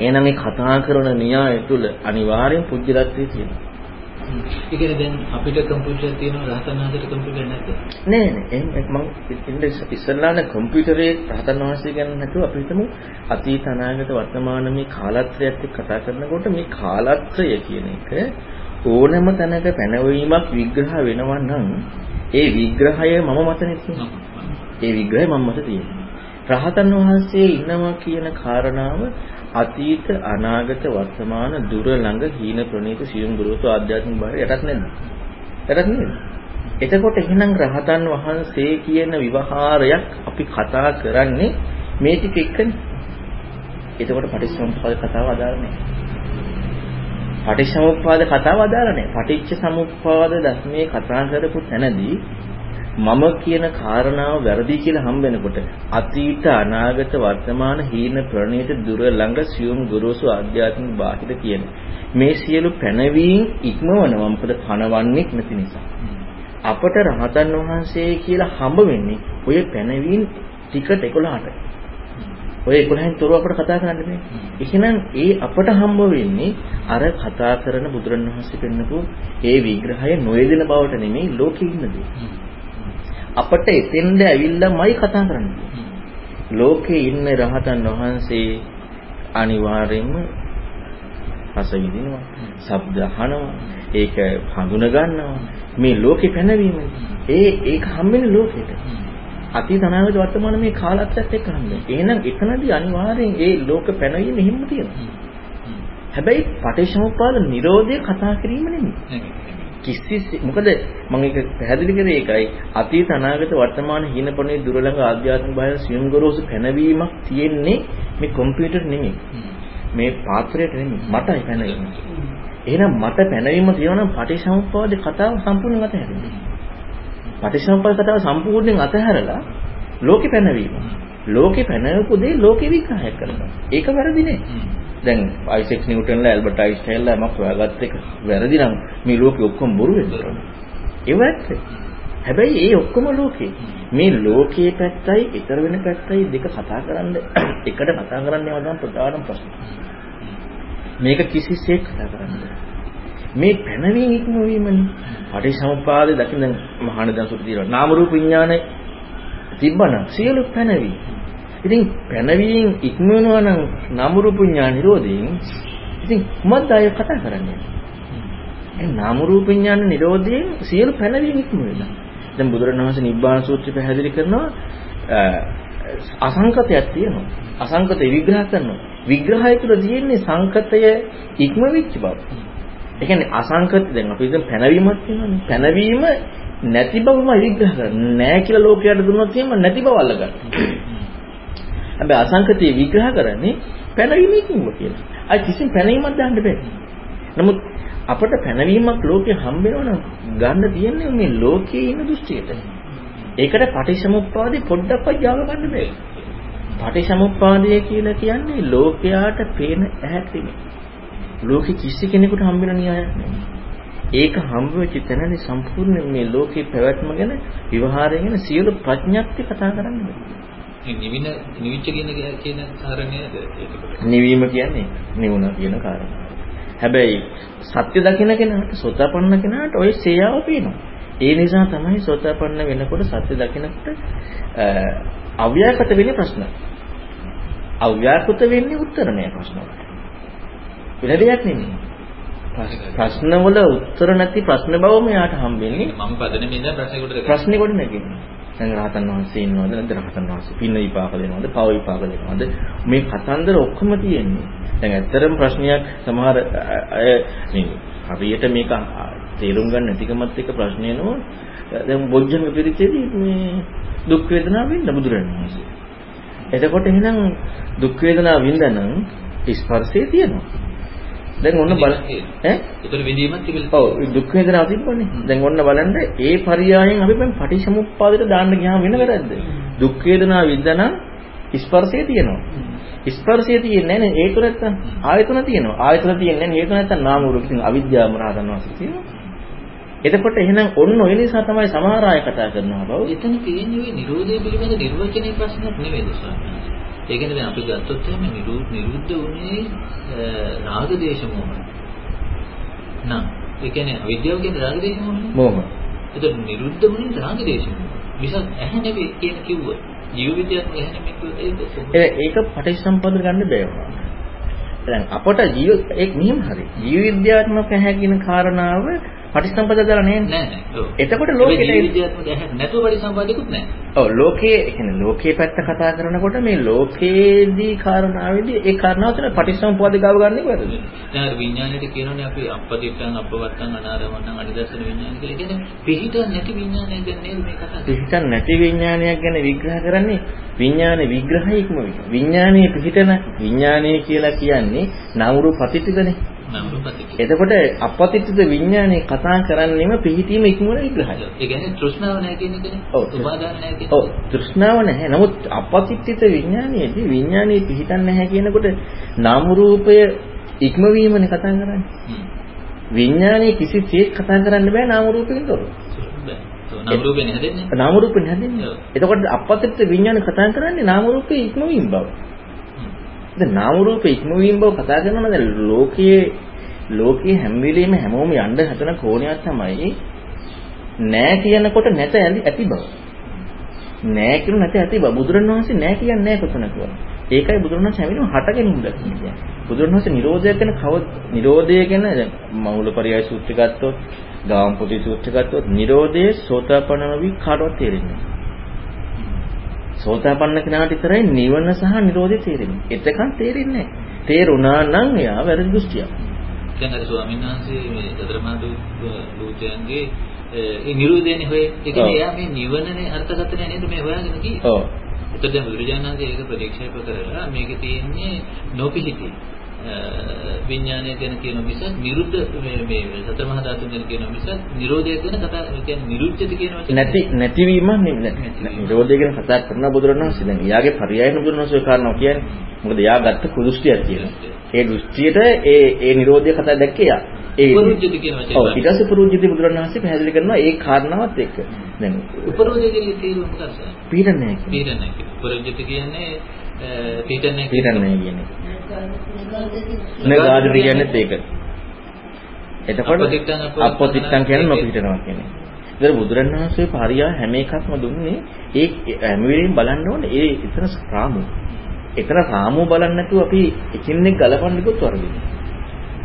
එහෙනම් මේ කතා කරන න්‍යාය තුළ අනිවාර්යෙන් පුජ්‍යලත්වයේ තියෙනවා. ඒ කියන්නේ දැන් අපිට කම්පියුටර් තියෙනවා රහතන් වහන්සේට කම්පියුටර් නැද්ද? නෑ නෑ මම ඉන්නේ ඉස්සල්ලාන කම්පියුටරේ රහතන් වහන්සේ ගැන නැතුව අපි හිතමු අතීත අනාගත වර්තමාන මේ කාලත්‍රයත් එක්ක කතා කරනකොට මේ කාලත්‍රය කියන එක ඕනෑම තැනක පැනවීමක් විග්‍රහ වෙනවා නම් ඒ විග්‍රහය මම මතනේ තියෙනවා. ඒ විග්‍රහය මම මත තියෙනවා. රහතන් වහන්සේ ඉන්නවා කියන කාරණාව අතීත අනාගත වර්තමාන දුර ළඟ හීන ප්‍රණීත සියුම් ගුරුතු ආධ්‍යාත්මික බාහිර යටත් නැද්ද? යටත් නේද? එතකොට එහෙනම් රහතන් වහන්සේ කියන විවහාරයක් අපි කතා කරන්නේ මේ ටික එක්කනේ. එතකොට පටිච්චසමුප්පාද කතාව අදාළ නැහැ. පටිච්චසමුප්පාද කතාව අදාළ නැහැ. පටිච්ච සමුප්පාද ධර්මයේ කතා කරපු තැනදී මම කියන කාරණාව වැරදි කියලා හම්බෙනකොට අතීත අනාගත වර්තමාන හීන ප්‍රණීත දුර ළඟ සියුම් ගුරුසු ආධ්‍යාත්මික බාහිර කියන මේ සියලු පැනවීම් ඉක්මවනවා මොකද පණවන්නේ නැති නිසා අපට රහතන් වහන්සේ කියලා හම්බ වෙන්නේ ඔය පැනවීම් ටිකට 11ට ඔය 11න් තොරව අපිට කතා කරන්න බෑ. එහෙනම් ඒ අපට හම්බ වෙන්නේ අර කතා කරන බුදුරණවහන්සේ පෙන්නපු ඒ විග්‍රහය නොයදෙන බවට නෙමෙයි ලෝකෙ ඉන්නදී. අපට එතෙන්ද ඇවිල්ලාමයි කතා කරන්නේ. ලෝකේ ඉන්න රහතන් වහන්සේ අනිවාර්යයෙන්ම රස විඳිනවා, ශබ්ද අහනවා, ඒක හඳුන ගන්නවා. මේ ලෝකේ පැනවීම. ඒ ඒක හම්බෙන්නේ ලෝකෙට. අතීත අනාගත වර්තමාන මේ කාලත්‍යත් එක්ක හම්බෙන්නේ. එහෙනම් එතනදී අනිවාර්යෙන් ඒ ලෝක පැනවීම හිම්ම තියෙනවා. හැබැයි පටිච්චසමුප්පාද නිරෝධය කතා කිරීම නෙමෙයි. කිසි මොකද මම ඒක පැහැදිලි කරේ ඒකයි අතීත අනාගත වර්තමාන හිනපොනේ දුරළඟ ආධ්‍යාත්මික බාහිර සියුම් ගොරෝසු පැනවීමක් තියෙන්නේ මේ කම්පියුටර් නෙමෙයි මේ පාත්‍රයට නෙමෙයි මටයි පැනවීම එහෙනම් මට පැනවීම තියෙනවා නම් පටිච්චසමුප්පාදේ කතාව සම්පූර්ණයෙන් අතහැරෙන්න පටිච්චසමුප්පාද කතාව සම්පූර්ණයෙන් අතහැරලා ලෝකේ පැනවීම. ලෝකේ පැනවපු දේ ලෝකේ විග්‍රහය කරනවා. ඒක වැරදි නේ. දැන් අයිසෙක් නිව්ටන්ලා ඇල්බර්ට් අයින්ස්ටයින්ලා යමක් හොයාගත්ත එක වැරදි නම් මේ ලෝකෙ ඔක්කොම බොරු වෙනවා. ඒව ඇත්ත. හැබැයි ඒ ඔක්කොම ලෝකේ. මේ ලෝකයේ පැත්තයි ඊතර වෙන පැත්තයි දෙක කතා කරන්න එකට කතා කරන්න යනවා නම් ප්‍රධානම ප්‍රශ්න. මේක කිසිසේත් කතා කරන්නේ මේ පැනවීම ඉක්මවීමනේ. පටිසමුපාදේ දකින්න මහාන දසුට තියෙනවා. නාම රූප විඥානේ තිබ්බනම් සියලු පැනවීම. ඉතින් පැනවීම ඉක්මවනවා නම් නාම රූප විඥාන නිරෝධයෙන් ඉතින් මොකක්ද අය කතා කරන්නේ? ඒ නාම රූප විඥාන නිරෝධයෙන් සියලු පැනවීම ඉක්ම වෙනවා. දැන් බුදුරණවහන්සේ නිබ්බාන සූත්‍රය පැහැදිලි කරනවා අසංකතයක් තියෙනවා. අසංකතය විග්‍රහ කරනවා. විග්‍රහය තුළ තියෙන්නේ සංකතය ඉක්මවිච්ච බව. ඒ කියන්නේ අසංකත දැන් අපි දැන් පැනවීමක් තියෙනවානේ. පැනවීම නැති බවම විග්‍රහ කරන්නේ. නැහැ කියලා ලෝකයට දුන්නොත් එහෙම නැති බව අල්ලගන්න. හැබැයි අසංකතය විග්‍රහ කරන්නේ පැනවීම ඉක්මව කියලා. අයි කිසිම පැනවීමක් දාන්න බෑ. නමුත් අපට පැනවීමක් ලෝකේ හම්බ වෙනවා ගන්න තියෙන්නේ මේ ලෝකයේ ඉන්න දෘෂ්ටියට. ඒකට පටිච්චසමුප්පාදේ පොඩ්ඩක්වත් ජාව ගන්න බෑ. පටිච්චසමුප්පාදය කියලා කියන්නේ ලෝකයාට පේන ඇහැක් නෙමෙයි. ලෝකෙ කිසි කෙනෙකුට හම්බ වෙන න්‍යායක් නෙමෙයි. ඒක හම්බ වෙච්ච තැනදී සම්පූර්ණ මේ ලෝකේ පැවැත්ම ගැන විවහාරය ගැන සියලු ප්‍රඥප්ති කතා කරන්න බෑ. නිවින නිවිච්ච කියන කියන කාරණයද නිවීම කියන්නේ නිවුණ කියන කාරණා. හැබැයි සත්‍ය දකින කෙනාට සෝතාපන්න කෙනාට ওই සේයාව පේනවා. ඒ නිසා තමයි සෝතාපන්න වෙනකොට සත්‍ය දකිනකොට අව්‍යාකත වෙන්නේ ප්‍රශ්න. අව්‍යාකෘත වෙන්නේ උත්තරණය ප්‍රශ්න වලට. විරදයක් නෙමෙයි. ප්‍රශ්න වල උත්තර නැති ප්‍රශ්න බව මෙයාට හම්බෙන්නේ. මම පදනමේ ඉඳන් ප්‍රශ්නේ කොට ප්‍රශ්නේ කොට නැගෙන්නේ. දැන් රහතන් වහන්සේ ඉන්නවද? නැද්ද රහතන් වහන්සේ? පින්න විපාක දෙනවද? පව විපාක දෙනවද? මේ කතන්දර ඔක්කොම තියෙන්නේ. දැන් ඇත්තරම ප්‍රශ්නයක් සමහර අය මේ හරියට මේක තේරුම් ගන්න නැතිකමත් එක්ක ප්‍රශ්න එනවා දැන් බොජ්ජංග පිරිතේදී මේ දුක් වේදනා විඳ බුදුරණවහන්සේ එතකොට එහෙනම් දුක් වේදනා විඳනනම් ස්පර්ශය තියෙනවා. දැන් ඔන්න බල ඈ? ඒතර විඳීමක් තිබිලා ඔව් දුක් වේදනාව තිබ්බනේ දැන් ඔන්න බලන්න ඒ පරියායෙන් අපි දැන් පටිච්චසමුප්පාදයට දාන්න ගියාම වෙන වැරද්ද? දුක් වේදනාව විඳනනම් ස්පර්ශය තියෙනවා. ස්පර්ශය තියෙන්නේ නැහැ හේතු නැත්තම්? ආයතන තියෙනවා. ආයතන තියෙන්නේ නැහැ හේතු නැත්තම් නාම රූප ඉතින් අවිද්‍යාව මරහතන් වහන්සේ තියෙනවා එතකොට එහෙනම් ඔන්න ඔය නිසා තමයි සමහර අය කතා කරනවා බව එතන තියෙන්නේ ওই නිරෝධය පිළිබඳ නිර්වචනයේ ප්‍රශ්නයක් නෙවෙයි ස්වාමීන් ඒ කියන්නේ දැන් අපි ගත්තොත් එහෙම නිරුද්ධ වුණේ රාග දේශ මොහ. නම් ඒ කියන්නේ අවිද්‍යාව කියන්නේ රාග දේශ මොහනේ. මොහ. එතකොට නිරුද්ධ වුණේ රාග දේශ මොහ. විසක් ඇහැ නෙවෙයි කියන කිව්වොත් ජීව විද්‍යාත්මක ඇහැ නෙමෙයි ඒක ඒක පටිච්චසම්පද ගන්න බෑ දැන් අපට ජීව ඒක මෙහෙම හරි ජීව විද්‍යාත්මක ඇහැ කියන කාරණාව පටිසම්පද දාලා නෑ නෑ නෑ. එතකොට ලෝකෙට නැතුව පටිසම්පදයක්වත් නෑ. ඔව් ලෝකයේ කියන්නේ ලෝකයේ පැත්ත කතා කරනකොට මේ ලෝකයේදී කාරණාවේදී ඒ කාරණාව තුළ පටිසම්පද ගාව ගන්න එක වැරදි. දැන් අර විඥාණයට කියනෝනේ අපි අපපතිත්තං අපවත්තං අනාරමණං අනිදර්ශන විඥාන කියලා. කියන්නේ පිහිට නැති විඥානය ගැන නේද මේ කතා කරන්නේ? පිහිට නැති විඥානයක් ගැන විග්‍රහ කරන්නේ විඥාන විග්‍රහයක්ම. විඥානයේ පිහිටන විඥානය කියලා කියන්නේ නාමරු පතිතිකනේ. එතකොට අපපතිත්‍ත විඥානේ කතා කරන්නේම පිහිටීම ඉක්මවන විග්‍රහය. ඒ කියන්නේ තෘෂ්ණාව නැහැ කියන එකනේ. ඔව්. උපාදාන නැහැ කියන. ඔව්. තෘෂ්ණාව නැහැ. නමුත් අපපතිත්‍ත විඥානයේදී විඥානේ පිහිටන්නේ නැහැ කියනකොට නාම රූපය ඉක්මවීමනේ කතා කරන්නේ. විඥානේ කිසිසේත් කතා කරන්න බෑ නාම රූපකින් තොරව. නාම රූපෙන් හැදෙන්නේ. නාම රූපෙන් හැදෙන්නේ. එතකොට අපපතිත්‍ත විඥාන කතා කරන්නේ නාම රූපේ ඉක්මවීම බව. දැන් නාම රූප ඉක්මවීම බව කතා කරනවා දැන් ලෝකයේ ලෝකයේ හැම වෙලෙම හැමෝම යන්න හදන කෝණයක් තමයි නෑ කියනකොට නැත ඇති බව. නෑ කියන නැත ඇති බව. බුදුරණවහන්සේ නෑ කියන්නේ නෑ කොතනකවත්. ඒකයි බුදුරණවහන්සේ හැමෝම හටගෙන ඉඳලා කියන්නේ. බුදුරණවහන්සේ නිරෝධය ගැන කව නිරෝධය ගැන මෞලපරියය සූත්‍ර ගත්තොත්, ගාම්පොටි සූත්‍ර ගත්තොත් නිරෝධයේ සෝතාපන්න නොවි කාටවත් තේරෙන්නේ නෑ. සෝතාපන්න කෙනාට විතරයි නිවන සහ නිරෝධය තේරෙන්නේ. එතකන් තේරෙන්නේ නැහැ. තේරුණා නම් එයා වැරදි දෘෂ්ටියක්. දැන් අර ස්වාමීන් වහන්සේ මේ දතරමාදු ලූතයන්ගේ ඒ නිරෝධයනේ හොය. ඒ කියන්නේ එයා මේ නිවනනේ අර්ථකථනය නේද මේ හොයාගෙන කියේ. ඔව්. එතකොට දැන් බුදුරජාණන් වහන්සේ ඒක ප්‍රතික්ෂේප කරලා මේකේ තියෙන්නේ නොපිහිටි. විඥානය ගැන කියන මිස නිරුද්ධ මේ මේ සතර මහා ධාතුන් ගැන කියන මිස නිරෝධය ගැන කතා කියන්නේ නිරුද්ධති කියන වචනේ නැති නැතිවීම නිරෝධය ගැන කතා කරන බුදුරණවහන්සේ දැන් එයාගේ පරයයන බුදුරණවහන්සේ කාරණා කියන්නේ මොකද එයා ගත්ත කුදෘෂ්ටියක් කියලා. ඒ දෘෂ්ටියට ඒ ඒ නිරෝධය කතා දැක්කේ එයා. ඒ උපරුජ්ජති කියන වචනේ. ඔව් ඊට පස්සේ උපරුජ්ජති බුදුරණවහන්සේ පැහැදිලි කරනවා ඒ කාරණාවත් එක්ක. දැන් උපරුජ්ජති කියන තේරුම මොකක්ද? පීඩනය කියන්නේ. පීඩනය. කියන්නේ පීඩනය පීඩනය කියන්නේ. නගාඩි කියන්නේ ඒක. එතකොට අපොතිත්තන් කියන්නේ නොපීඩනවා කියන්නේ. ඒතර බුදුරණවහන්සේ පාරියා හැම එකක්ම දුන්නේ ඒ හැම වෙලෙම බලන්න ඕනේ ඒ එතන රාමු. එතන රාමු බලන්න නැතුව අපි එකින් එක ගලපන්න ගියොත් වරදිනවා.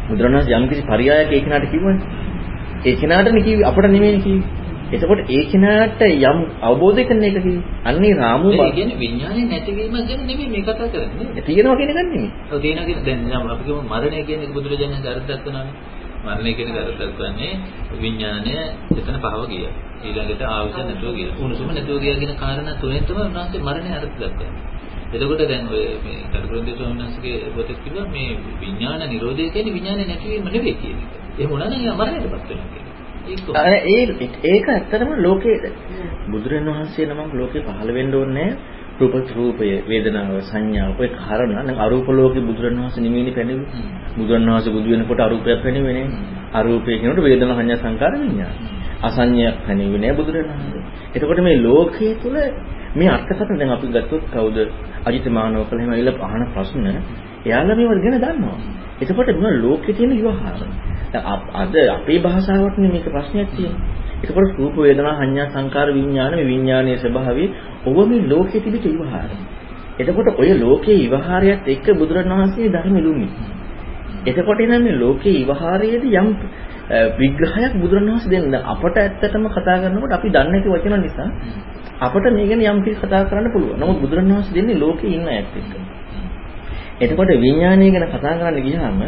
බුදුරණවහන්සේ යම් කිසි පරියායක ඒ කෙනාට කිව්වනේ. ඒ කෙනාටනේ කිව්වේ අපට නෙමෙයි කිව්වේ. එතකොට ඒ කෙනාට යම් අවබෝධයක් කරන එක කිව්වේ. අන්නේ රාමු ඒ කියන්නේ විඥානේ නැතිවීම ගැන නෙමෙයි මේ කතා කරන්නේ. තියෙනවා කියන එක නෙමෙයි. ඔව් තියෙනවා කියන දැන් නම් අපි කියමු මරණය කියන එක බුදුරජාණන් අර්ථ දක්වනවානේ. මරණය කියන එක අර්ථ දක්වන්නේ විඥානය එතන පහව ගියා. ඊළඟට ආවුස නැතුව ගියා. උණුසුම නැතුව ගියා කියන කාරණා තුනෙන් තමයි උන්වහන්සේ මරණය අර්ථ දක්වන්නේ. එතකොට දැන් ඔය මේ කරුරුන්දේ ස්වාමීන් වහන්සේගේ පොතේ කිව්වා මේ විඥාන නිරෝධය කියන්නේ විඥානේ නැතිවීම නෙවෙයි කියන එක. එහෙම වුණා නම් මරණයටපත් වෙනවා කියන එක. ඒ ඒක ඇත්තටම ලෝකේ බුදුරණවහන්සේ නමක් ලෝකේ පහළ වෙන්න ඕනේ රූප රූපය වේදනාව සංඥාව. ඔය කාරණා නම් අරූප ලෝකේ බුදුරණවහන්සේ නිමෙන්නේ පැනෙන්නේ. බුදුරණවහන්සේ බුදු වෙනකොට අරූපයක් පැනෙන්නේ නේ. අරූපය කියනකොට වේදනා සංඥා සංකාර විඥාන අසඤ්ඤයක් පැනෙන්නේ නෑ බුදුරණවහන්සේ එතකොට මේ ලෝකයේ තුල මේ අර්ථකථන දැන් අපි ගත්තොත් කවුද අජිත මානවකල එහෙම ඇවිල්ලා අහන ප්‍රශ්න එයාලා මේව ගැන දන්නවා. එතකොට මේ ලෝකේ තියෙන විවහාර. අද අපේ භාෂාවට මේක ප්‍රශ්නයක් තියෙනවා. එතකොට රූප වේදනා සංඥා සංකාර විඥාන මේ විඥානයේ ස්වභාවය ඔබ මේ ලෝකයේ තිබිට විවහාර. එතකොට ඔය ලෝකයේ විවහාරයත් එක්ක බුදුරණවහන්සේ ධර්ම ඉලුන්නේ. එතකොට එනම් මේ ලෝකයේ විවහාරයේදී යම් විග්‍රහයක් බුදුරණවහන්සේ දෙන්න අපට ඇත්තටම කතා කරනකොට අපි දන්නේ නැති වචන නිසා අපට මේ ගැන යම් කිසි කතා කරන්න පුළුවන්. නමුත් බුදුරණවහන්සේ දෙන්නේ ලෝකේ ඉන්න අයත් එක්ක. එතකොට විඥානය ගැන කතා කරන්න ගියාම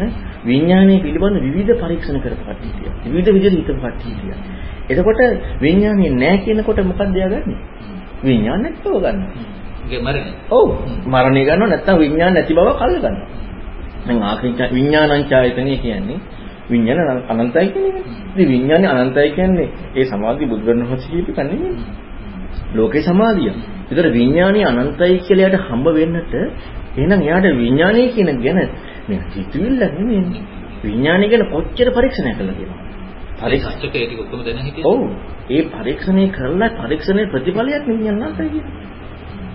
විඥානය පිළිබඳ විවිධ පරීක්ෂණ කරපු කට්ටිය. විවිධ විදිහට හිතපු කට්ටිය. එතකොට විඥානය නැහැ කියනකොට මොකක්ද එයාගන්නේ? විඥාන නැත්ව ගන්න. ඒ මරණය. ඔව්. මරණය ගන්නව නැත්නම් විඥාන නැති බව කල් ගන්නවා. දැන් ආකින්ච විඥානංචායතනෙ කියන්නේ විඥාන අනන්තයි කියන්නේ. ඉතින් විඥානේ අනන්තයි කියන්නේ ඒ සමාධි බුදුරණවහන්සේ කියපු කන්නේ ලෝකේ සමාධිය. ඒතර විඥානේ අනන්තයි කියලා යාට හම්බ වෙන්නට එහෙනම් එයාට විඥානය කියන ගැන මේ හිතවිල්ල නෙමෙයි. විඥානය ගැන කොච්චර පරීක්ෂණය කළා කියලා. පරීක්ෂක ඒ ටික ඔක්කොම දැන හිටියේ. ඔව්. ඒ පරීක්ෂණය කරලා පරීක්ෂණයේ ප්‍රතිඵලයක් විඥානන්තයි කියන්නේ.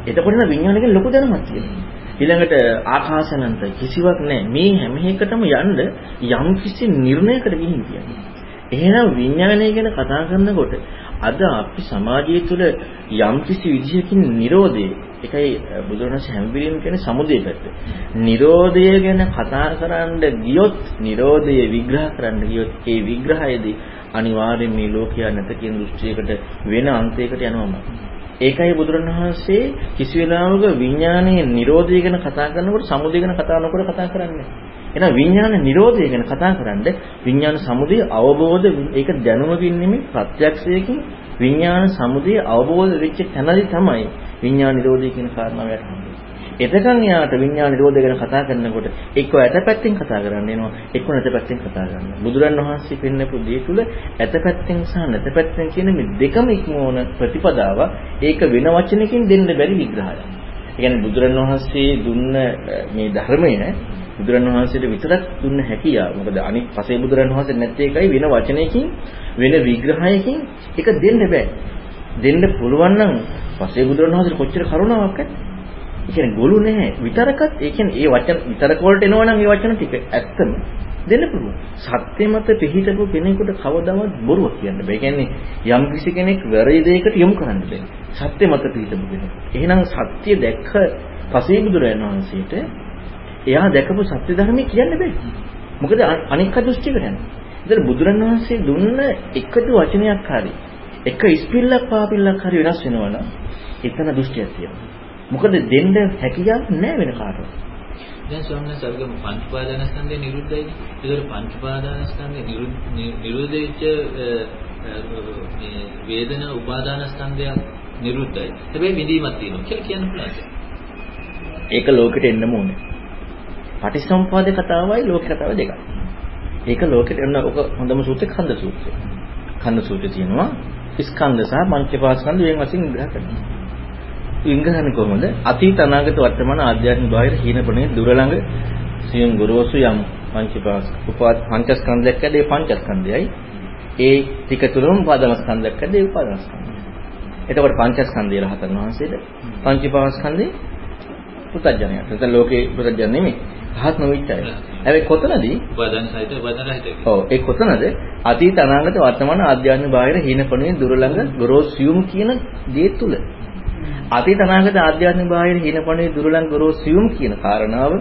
එතකොට නම් විඥානය ගැන ලොකු දැනුමක් තියෙනවා. ඊළඟට ආකාශනන්ත කිසිවක් නැහැ. මේ හැම එකටම යන්න යම් කිසි නිර්ණයකට ගිහින් කියන්නේ. එහෙනම් විඥානය ගැන කතා කරනකොට අද අපි සමාජය තුළ යම් කිසි විදිහකින් Nirodhe ඒකයි බුදුරණස් හැම වෙලෙම කියන්නේ සමුදේ පැත්ත. Nirodhe ගැන කතා කරන්න ගියොත් Nirodhe විග්‍රහ කරන්න ගියොත් ඒ විග්‍රහයේදී අනිවාර්යෙන් මේ ලෝකයා නැත කියන දෘෂ්ටියකට වෙන අන්තයකට යනවාමයි. ඒකයි බුදුරණවහන්සේ කිසි වෙලාවක විඥානයේ Nirodhe ගැන කතා කරනකොට සමුදේ ගැන කතා නොකර කතා කරන්නේ. එහෙනම් විඥාන නිරෝධය ගැන කතා කරන්නේ විඥාන සමුදය අවබෝධ ඒක දැනුමකින් නෙමෙයි ප්‍රත්‍යක්ෂයකින් විඥාන සමුදය අවබෝධ වෙච්ච තැනදී තමයි විඥාන නිරෝධය කියන කාරණාව යට හම්බෙන්නේ. එතකන් එයාට විඥාන නිරෝධය ගැන කතා කරනකොට එක්ක ඇතපැත්තෙන් කතා කරන්න එනවා එක්ක නැතපැත්තෙන් කතා කරන්න. බුදුරන් වහන්සේ පෙන්නපු දේ තුල ඇතපැත්තෙන් සහ නැතපැත්තෙන් කියන මේ දෙකම ඉක්මවන ප්‍රතිපදාව ඒක වෙන වචනකින් දෙන්න බැරි විග්‍රහයක්. ඒ කියන්නේ බුදුරන් වහන්සේ දුන්න මේ ධර්මය බුදුරණවහන්සේට විතරක් දුන්න හැකියාව. මොකද අනිත් පසේ බුදුරණවහන්සේ නැත්තේ එකයි වෙන වචනයකින් වෙන විග්‍රහයකින් ඒක දෙන්න බෑ. දෙන්න පුළුවන් නම් පසේ බුදුරණවහන්සේට කොච්චර කරුණාවක් ඇද්ද? ඒ කියන්නේ ගොළු නැහැ. විතරකත් ඒ කියන්නේ ඒ වචන විතරක වලට එනවා නම් ඒ වචන ටික ඇත්තම දෙන්න පුළුවන්. සත්‍ය මත පිහිටපු කෙනෙකුට කවදාවත් බොරුවක් කියන්න බෑ. ඒ කියන්නේ යම් කිසි කෙනෙක් වැරදි දෙයකට යොමු කරන්න බෑ. සත්‍ය මත පිහිටපු කෙනෙක්. එහෙනම් සත්‍ය දැක්ක පසේ බුදුරජාණන් වහන්සේට එයා දැකපු සත්‍ය ධර්මයේ කියන්න බෑ. මොකද අනික් දෘෂ්ටිකට යනවා. ඉතින් බුදුරණවහන්සේ දුන්න එකදු වචනයක් හරි එක ඉස්පිල්ලක් පාපිල්ලක් හරි වෙනස් වෙනවා නම් එතන දෘෂ්ටියක් තියෙනවා. මොකද දෙන්න හැකියාවක් නැහැ වෙන කාටවත්. දැන් ස්වාමීන් වහන්සේ අරගෙන පංච පාදානස්කන්ධය නිරුද්ධයිනේ. ඒතර පංච පාදානස්කන්ධය නිරුද්ධ වෙච්ච මේ වේදනා උපාදානස්කන්ධය නිරුද්ධයි. හැබැයි විඳීමක් තියෙනවා කියලා කියන්න පුළුවන්. ඒක ලෝකෙට එන්නම ඕනේ. පටිසම්පාද කතාවයි ලෝක කතාව දෙකක්. ඒක ලෝකෙට එන්න ඔක හොඳම සූත්‍රය කන්ද සූත්‍රය. කන්ද සූත්‍රය තියෙනවා ස්කන්ධ සහ පංචපාස්කන්ධ වෙන වශයෙන් විග්‍රහ කරනවා. විග්‍රහන්නේ කොහොමද? අතීත අනාගත වර්තමාන ආධ්‍යාත්මික බාහිර හීනපණේ දුර ළඟ සියුම් ගොරෝසු යම් පංචපාස් උපාද පංචස්කන්ධයක් ඇදේ පංචස්කන්ධයයි ඒ ටික තුලම උපාදානස්කන්ධයක් ඇදේ උපාදානස්කන්ධය. එතකොට පංචස්කන්ධය රහතන් වහන්සේට පංචපාස්කන්ධේ පුතඥය. නැත්නම් ලෝකේ පුතඥ නෙමෙයි. රහත් නොවිච්ච අය. හැබැයි කොතනදී උපාදාන සහිත උපාදාන රහිත. ඔව් ඒ කොතනද අතීත අනාගත වර්තමාන ආධ්‍යාත්මික බාහිර හීනපණේ දුර ළඟ ගොරෝසියුම් කියන දේ තුල අතීත අනාගත ආධ්‍යාත්මික බාහිර හීනපණේ දුර ළඟ ගොරෝසියුම් කියන කාරණාව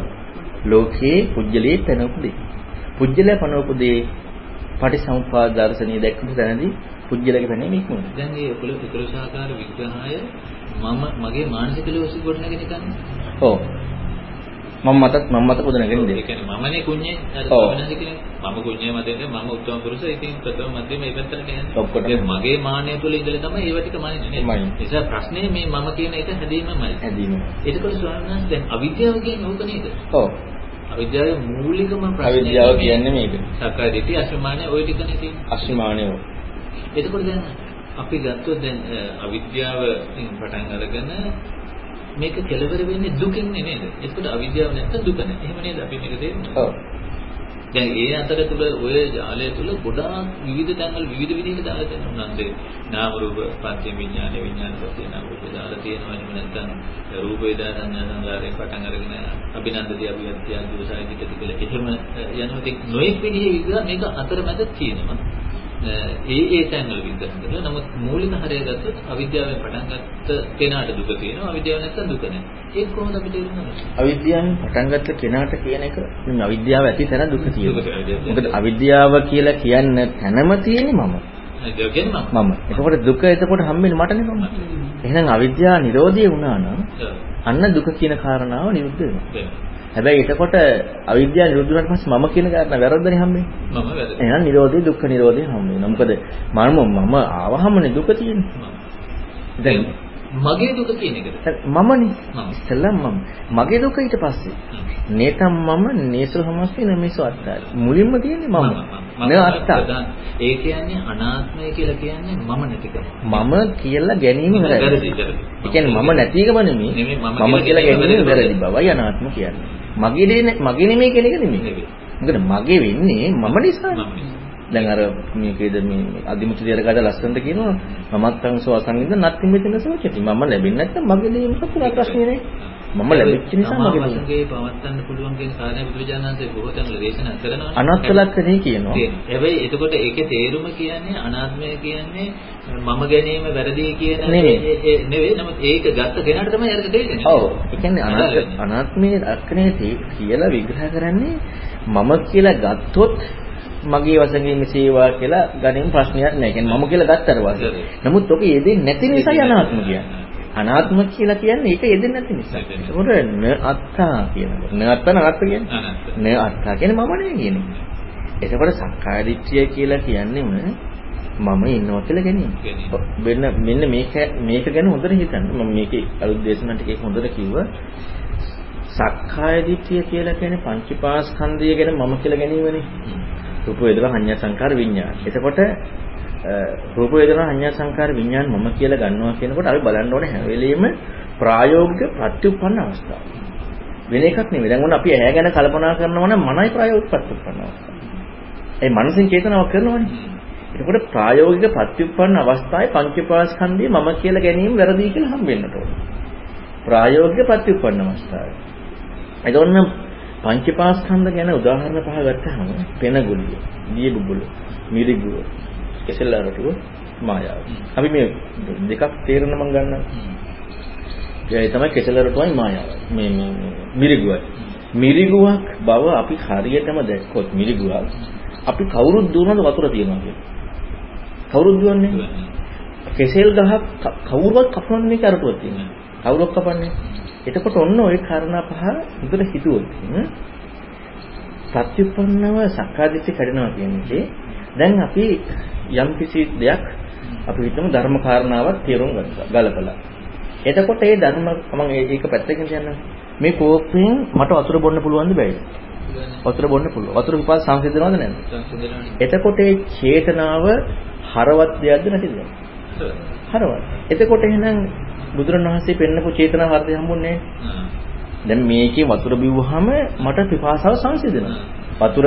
ලෝකේ පුජ්‍යලේ පැනවපු දෙය. පුජ්‍යලේ පැනවපු දේ පටිසමුපාද දර්ශනීය දැක්කම තැනදී පුජ්‍යලගේ පැනේ මේකම. දැන් මේ ඔකල උතුරසාකාර විග්‍රහය මම මගේ මානසික ලෝසි ගොඩනගෙන ගන්නේ. ඔව්. මම මතත් මම මත පොදනගෙන ඒ දෙන්න. කියන්නේ මමනේ කුඤ්ඤේ අර ඔව්. මම කුඤ්ඤේ මතෙන්ද මම උත්තම පුරුෂ ඉතින් ප්‍රථම මැදේ මේ පැත්තට කියන්නේ. ඔක්කොටම. ඒ මගේ මානය තුල ඉඳලා තමයි ඒව ටික මනින්නේ නේද? ඒ නිසා ප්‍රශ්නේ මේ මම කියන එක හැදීමමයි. හැදීම. එතකොට ස්වාමීන් වහන්සේ දැන් අවිද්‍යාව කියන්නේ ඕක නේද? ඔව්. අවිද්‍යාවේ මූලිකම ප්‍රශ්නේ අවිද්‍යාව කියන්නේ මේක. සක්කාය දිට්ඨිය අසමානය ওই ටිකනේ තියෙන්නේ. අසීමාණය. එතකොට දැන් අපි ගත්තොත් දැන් අ, අවිද්‍යාවෙන් පටන් අරගෙන මේක කෙලවර වෙන්නේ දුකින් නේද? එතකොට අවිද්‍යාව නැත්තම් දුක නැහැ. එහෙම නේද අපි මේක තේරුම් ඔව්. දැන් ඒ අතර තුල ඔය ජාලය තුල ගොඩාක් විවිධ තැන්වල විවිධ විදිහට දාලා තියෙනවා. උනන්සේ නාම රූප පත්‍ය විඥාන විඥාන පත්‍ය නාම රූප දාලා තියෙනවා. එහෙම නැත්නම් රූප වේදනා සංඥා සංකාරයෙන් පටන් අරගෙන අභිනන්දදී අභියත්‍ය දෝසයි පිටති කියලා. එහෙම යනවා. ඉතින් නොඑක් විදිහේ විග්‍රහ මේක අතරමැද තියෙනවා. ඒ ඒ තැන්වල විග්‍රහ කරලා නමුත් මූලික හරය ගත්තොත් අවිද්‍යාවෙන් පටන් ගත්ත කෙනාට දුක තියෙනවා. අවිද්‍යාව නැත්නම් දුක නැහැ. ඒක කොහොමද අපිට තේරුම් ගන්නේ? අවිද්‍යාවෙන් පටන් ගත්ත කෙනාට කියන එක නෙමෙයි අවිද්‍යාව ඇති තැන දුක තියෙනවා. මොකද අවිද්‍යාව කියලා කියන්න තැනම තියෙන්නේ මම. මම. එතකොට දුක එතකොට හම්බෙන්නේ මටනේ මම. එහෙනම් අවිද්‍යාව නිරෝධය වුණා නම් අන්න දුක කියන කාරණාව නිරුද්ධ වෙනවා. හැබැයි එතකොට අවිද්‍යාව නිරුද්ධ වුණාට පස්සේ මම කියන කාරණා වැරද්දනේ හම්බෙන්නේ. මම වැරදි. එහෙනම් නිරෝධය දුක්ඛ නිරෝධය හම්බ වෙනවා. මොකද මම මම ආවහමනේ දුක තියෙන්නේ. දැන් මගේ දුක කියන එකද? මමනේ. මම. ඉස්සෙල්ලා මම. මගේ දුක ඊට පස්සේ. නේතම් මම නේසු හමස්ති නමේසු අත්තාරි. මුලින්ම තියෙන්නේ මම. න අත්තා. ඒ කියන්නේ අනාත්මය කියලා කියන්නේ මම නැතිකම. මම කියලා ගැනීම වැරදි. ඒ කියන්නේ මම නැතිකම නෙමෙයි. මම කියලා ගැනීම වැරදි බවයි අනාත්ම කියන්නේ. මගේ දේ නෙ- මගේ නෙමෙයි කියන එක නෙමෙයි. නෙමෙයි. මොකද මගේ වෙන්නේ මම නිසානේ. දැන් අර මේකේද මේ අදිමුතු දේරගාද ලස්සනට කියනවා මමත් අංශව අසංගින්ද නැත්නම් මෙතන සෝචති මම ලැබෙන්නේ නැත්නම් මගේ දේ මොකක් පුරා ප්‍රශ්නේ නේ මම ලැබෙච්ච නිසා මගේ වශයෙන් පවත්තන්න පුළුවන් කියන කාරණේ බුදුරජාණන් වහන්සේ බොහෝ තැන්වල දේශනා කරනවා. අනත්ත ලක්ෂණේ කියනවා. හැබැයි එතකොට ඒකේ තේරුම කියන්නේ අනාත්මය කියන්නේ මම ගැනීම වැරදි කියන නෙවෙයි. නමුත් ඒක ගත්ත කෙනාට තමයි අරක තේරෙන්නේ. ඔව් ඒ කියන්නේ අනාත්ම අනාත්මයේ ලක්ෂණේ තේ- කියලා විග්‍රහ කරන්නේ මම කියලා ගත්තොත් මගේ වශයෙන් මෙසේවා කියලා ගණන් ප්‍රශ්නයක් නැහැ. කියන්නේ මම කියලා ගත්තට පස්සේ. නමුත් ඔක යෙදෙන්නේ නැති නිසායි අනාත්ම කියන්නේ. අනාත්ම කියලා කියන්නේ ඒක යෙදෙන්නේ නැති නිසා. ඒකට න අත්තා කියනකොට න අත්තා නත්ත කියන්නේ. න අත්තා කියන්නේ මම නෙවෙයි කියන්නේ. එතකොට සක්කාය දිට්ඨිය කියලා කියන්නේ මොන මම ඉන්නවා කියලා ගැනීම. මෙන්න මෙන්න මේක මේක ගැන හොඳට හිතන්න. මම මේකේ අලුත් දේශනා ටිකේ හොඳට කිව්වා. සක්කාය දිට්ඨිය කියලා කියන්නේ පංචපාස්කන්ධය ගැන මම කියලා ගැනීමනේ. රූප වේදනා සංඥා සංකාර විඥාන. එතකොට අ, රූප වේදනා සංඥා සංකාර විඥාන මම කියලා ගන්නවා කියනකොට අපි බලන්න ඕනේ හැම වෙලෙම ප්‍රායෝගික ප්‍රතිඋපන්න අවස්ථාව. වෙන එකක් නෙමෙයි. දැන් ඔන්න අපි ඇහැ ගැන කල්පනා කරනවා නම් මනයි ප්‍රායෝගික ප්‍රතිඋපන්න අවස්ථාව. ඒ මනසින් චේතනාවක් කරනවනේ. එතකොට ප්‍රායෝගික ප්‍රතිඋපන්න අවස්ථාවේ පංචපාස්කන්ධය මම කියලා ගැනීම වැරදි කියලා හම් වෙන්නට ඕනේ. ප්‍රායෝගික ප්‍රතිඋපන්න අවස්ථාවේ. එතකොට පංචපාස්කන්ධ ගැන උදාහරණ පහ ගත්තාම පෙනගුලිය, දියබුබුල, මිරිගුව, කෙසෙල්ලාරටුව, මායාව. අපි මේ දෙකක් තේරෙන මම ගන්නවා. ඒ තමයි කෙසෙල්ලාරටුවයි මායාවයි. මේ මේ මේ මිරිගුවයි. මිරිගුවක් බව අපි හරියටම දැක්කොත් මිරිගුවක් අපි කවුරුත් දුවනද වතුර තියනවා කියලා. කවුරුත් දුවන්නේ? කෙසෙල් ගහක් කවුරුවත් කපන්නේ කරටුවක් තියෙනවා. කවුරක් කපන්නේ? එතකොට ඔන්න ওই කාරණා පහ හොඳට හිතුවොත් ප්‍රත්‍යুৎপන්නව සක්කාදිට්ඨි කැඩෙනවා කියන්නේ දැන් අපි යම් කිසි දෙයක් අපි හිතමු ධර්ම කාරණාවක් තේරුම් ගලපලා. එතකොට ඒ ධර්ම මම ඒක පැත්තකින් කියන්නම්. මේ කෝපයෙන් මට වතුර බොන්න පුළුවන්ද බැයිද? වතුර බොන්න පුළුවන්. වතුර විපාක සංසිඳනවද නැද්ද? සංසිඳනවනේ. එතකොට ඒ චේතනාව හරවත් දෙයක්ද නැතිද? හරවත්. එතකොට එහෙනම් බුදුරණවහන්සේ පෙන්නපු චේතනාව අර්ථය හම්බුන්නේ දැන් මේකේ වතුර බිව්වහම මට පිපාසාව සංසිඳනවා. වතුර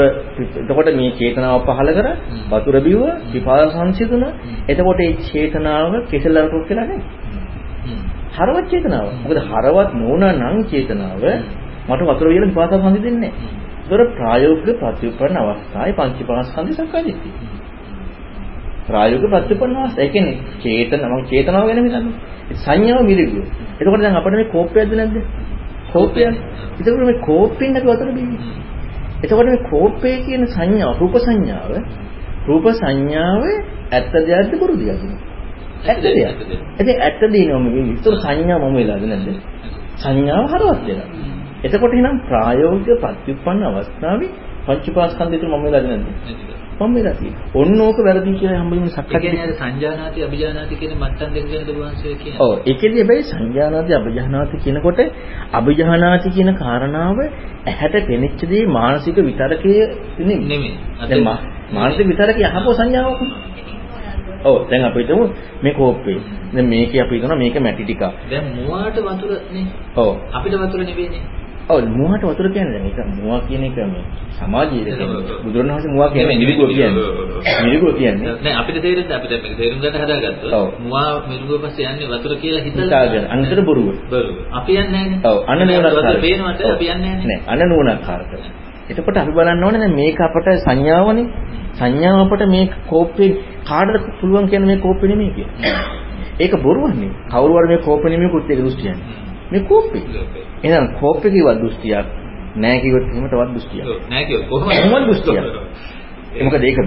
එතකොට මේ චේතනාව පහල කර වතුර බිව්ව පිපාස සංසිඳුණා. එතකොට මේ චේතනාව කෙසෙල් අරටුවක් කියලා නේ. හරවත් චේතනාව. මොකද හරවත් නොවුනා නම් චේතනාව මට වතුර වියලා පිපාසාව සංසිඳෙන්නේ නැහැ. ඒතර ප්‍රායෝගික ප්‍රතිඋපන්න අවස්ථාවේ පංචපාස්කන්ධ සක්කායදිට්ඨිය. ප්‍රායෝගික ප්‍රතිඋපන්න අවස්ථාව. ඒ කියන්නේ චේතන මම චේතනාව ගැන හිතන්නේ. සංඥාව මිරිගුව. එතකොට දැන් අපිට මේ කෝප්පයක්ද නැද්ද? කෝපයක්. එතකොට මේ කෝප්පෙන් අපි වතුර බින්නේ. එතකොට මේ කෝපය කියන සංඥාව රූප සංඥාව රූප සංඥාව ඇත්ත දෙයක්ද බොරු දෙයක්ද? ඇත්ත දෙයක්. ඉතින් ඇත්ත දිනවම මේ විතර සංඥා මම වෙලාද නැද්ද? සංඥාව හරවත් වෙලා. එතකොට එහෙනම් ප්‍රායෝගික ප්‍රතිඋප්පන්න අවස්ථාවේ පංචපාස්කන්ධයට මම වෙලාද නැද්ද? මම වෙලා තියෙනවා. ඔන්න ඕක වැරදි කියලා හම්බෙන්නේ ඒ සක්කාය කියන්නේ අර සංජානාති අභිජානාති කියන මට්ටම් දෙක ගැනද වහන්සේ කියන්නේ. ඔව් ඒකෙදි හැබැයි සංජානාති අභිජානාති කියනකොට අභිජානාති කියන කාරණාව ඇහැට පෙනෙච්ච දේ මානසික විතරකයේ නෙමෙයි. දැන් මානසික විතරකේ අහපෝ සංඥාවක්. ඔව් දැන් අපි හිතමු මේ කෝප්පේ. දැන් මේකේ අපි හිතනවා මේක මැටි ටිකක්. දැන් මුවාට වතුර නේ. ඔව්. අපිට වතුර නෙවෙයිනේ. ඔව් මුවාට වතුර කියන්නේ දැන් ඒක මුවා කියන එක මේ සමාජයේ ඔව්. බුදුරණවහන්සේ මුවා කියන්නේ මිරිගුව කියන්නේ. මිරිගුව කියන්නේ. දැන් අපිට තේරෙන්නේ අපි දැන් මේක තේරුම් ගන්න හදාගත්තොත්. මුවා මිරුගුව පස්සේ යන්නේ වතුර කියලා හිතලා හිතාගෙන අන්තර බොරුව. බරුව. අපි යන්නේ නැහැනේ. ඔව් අන්න නුවණක් පේනවට අපි යන්නේ. නෑ අන්න නුවණක් කාරක. එතකොට අපි බලන්න ඕනේ දැන් මේක අපට සංඥාවනේ. සංඥාව අපට මේ කෝප්පේ කාටද පුළුවන් කියන්නේ මේ කෝප්පේ නෙමෙයි කියලා. ඒක බොරුවන්නේ. කවුරු හරි මේ කෝප්පේ නෙමෙයි කුත් ඒක දෘෂ්ටියන්නේ. මේ කෝප්පේ. එහෙනම් කෝප්පේ කිව්වත් දෘෂ්ටියක් නෑ කිව්වොත් එහෙම තවත් දෘෂ්ටියක්. නෑ කිව්ව කොහොමද? දෘෂ්ටියක්? ඒ මොකද ඒක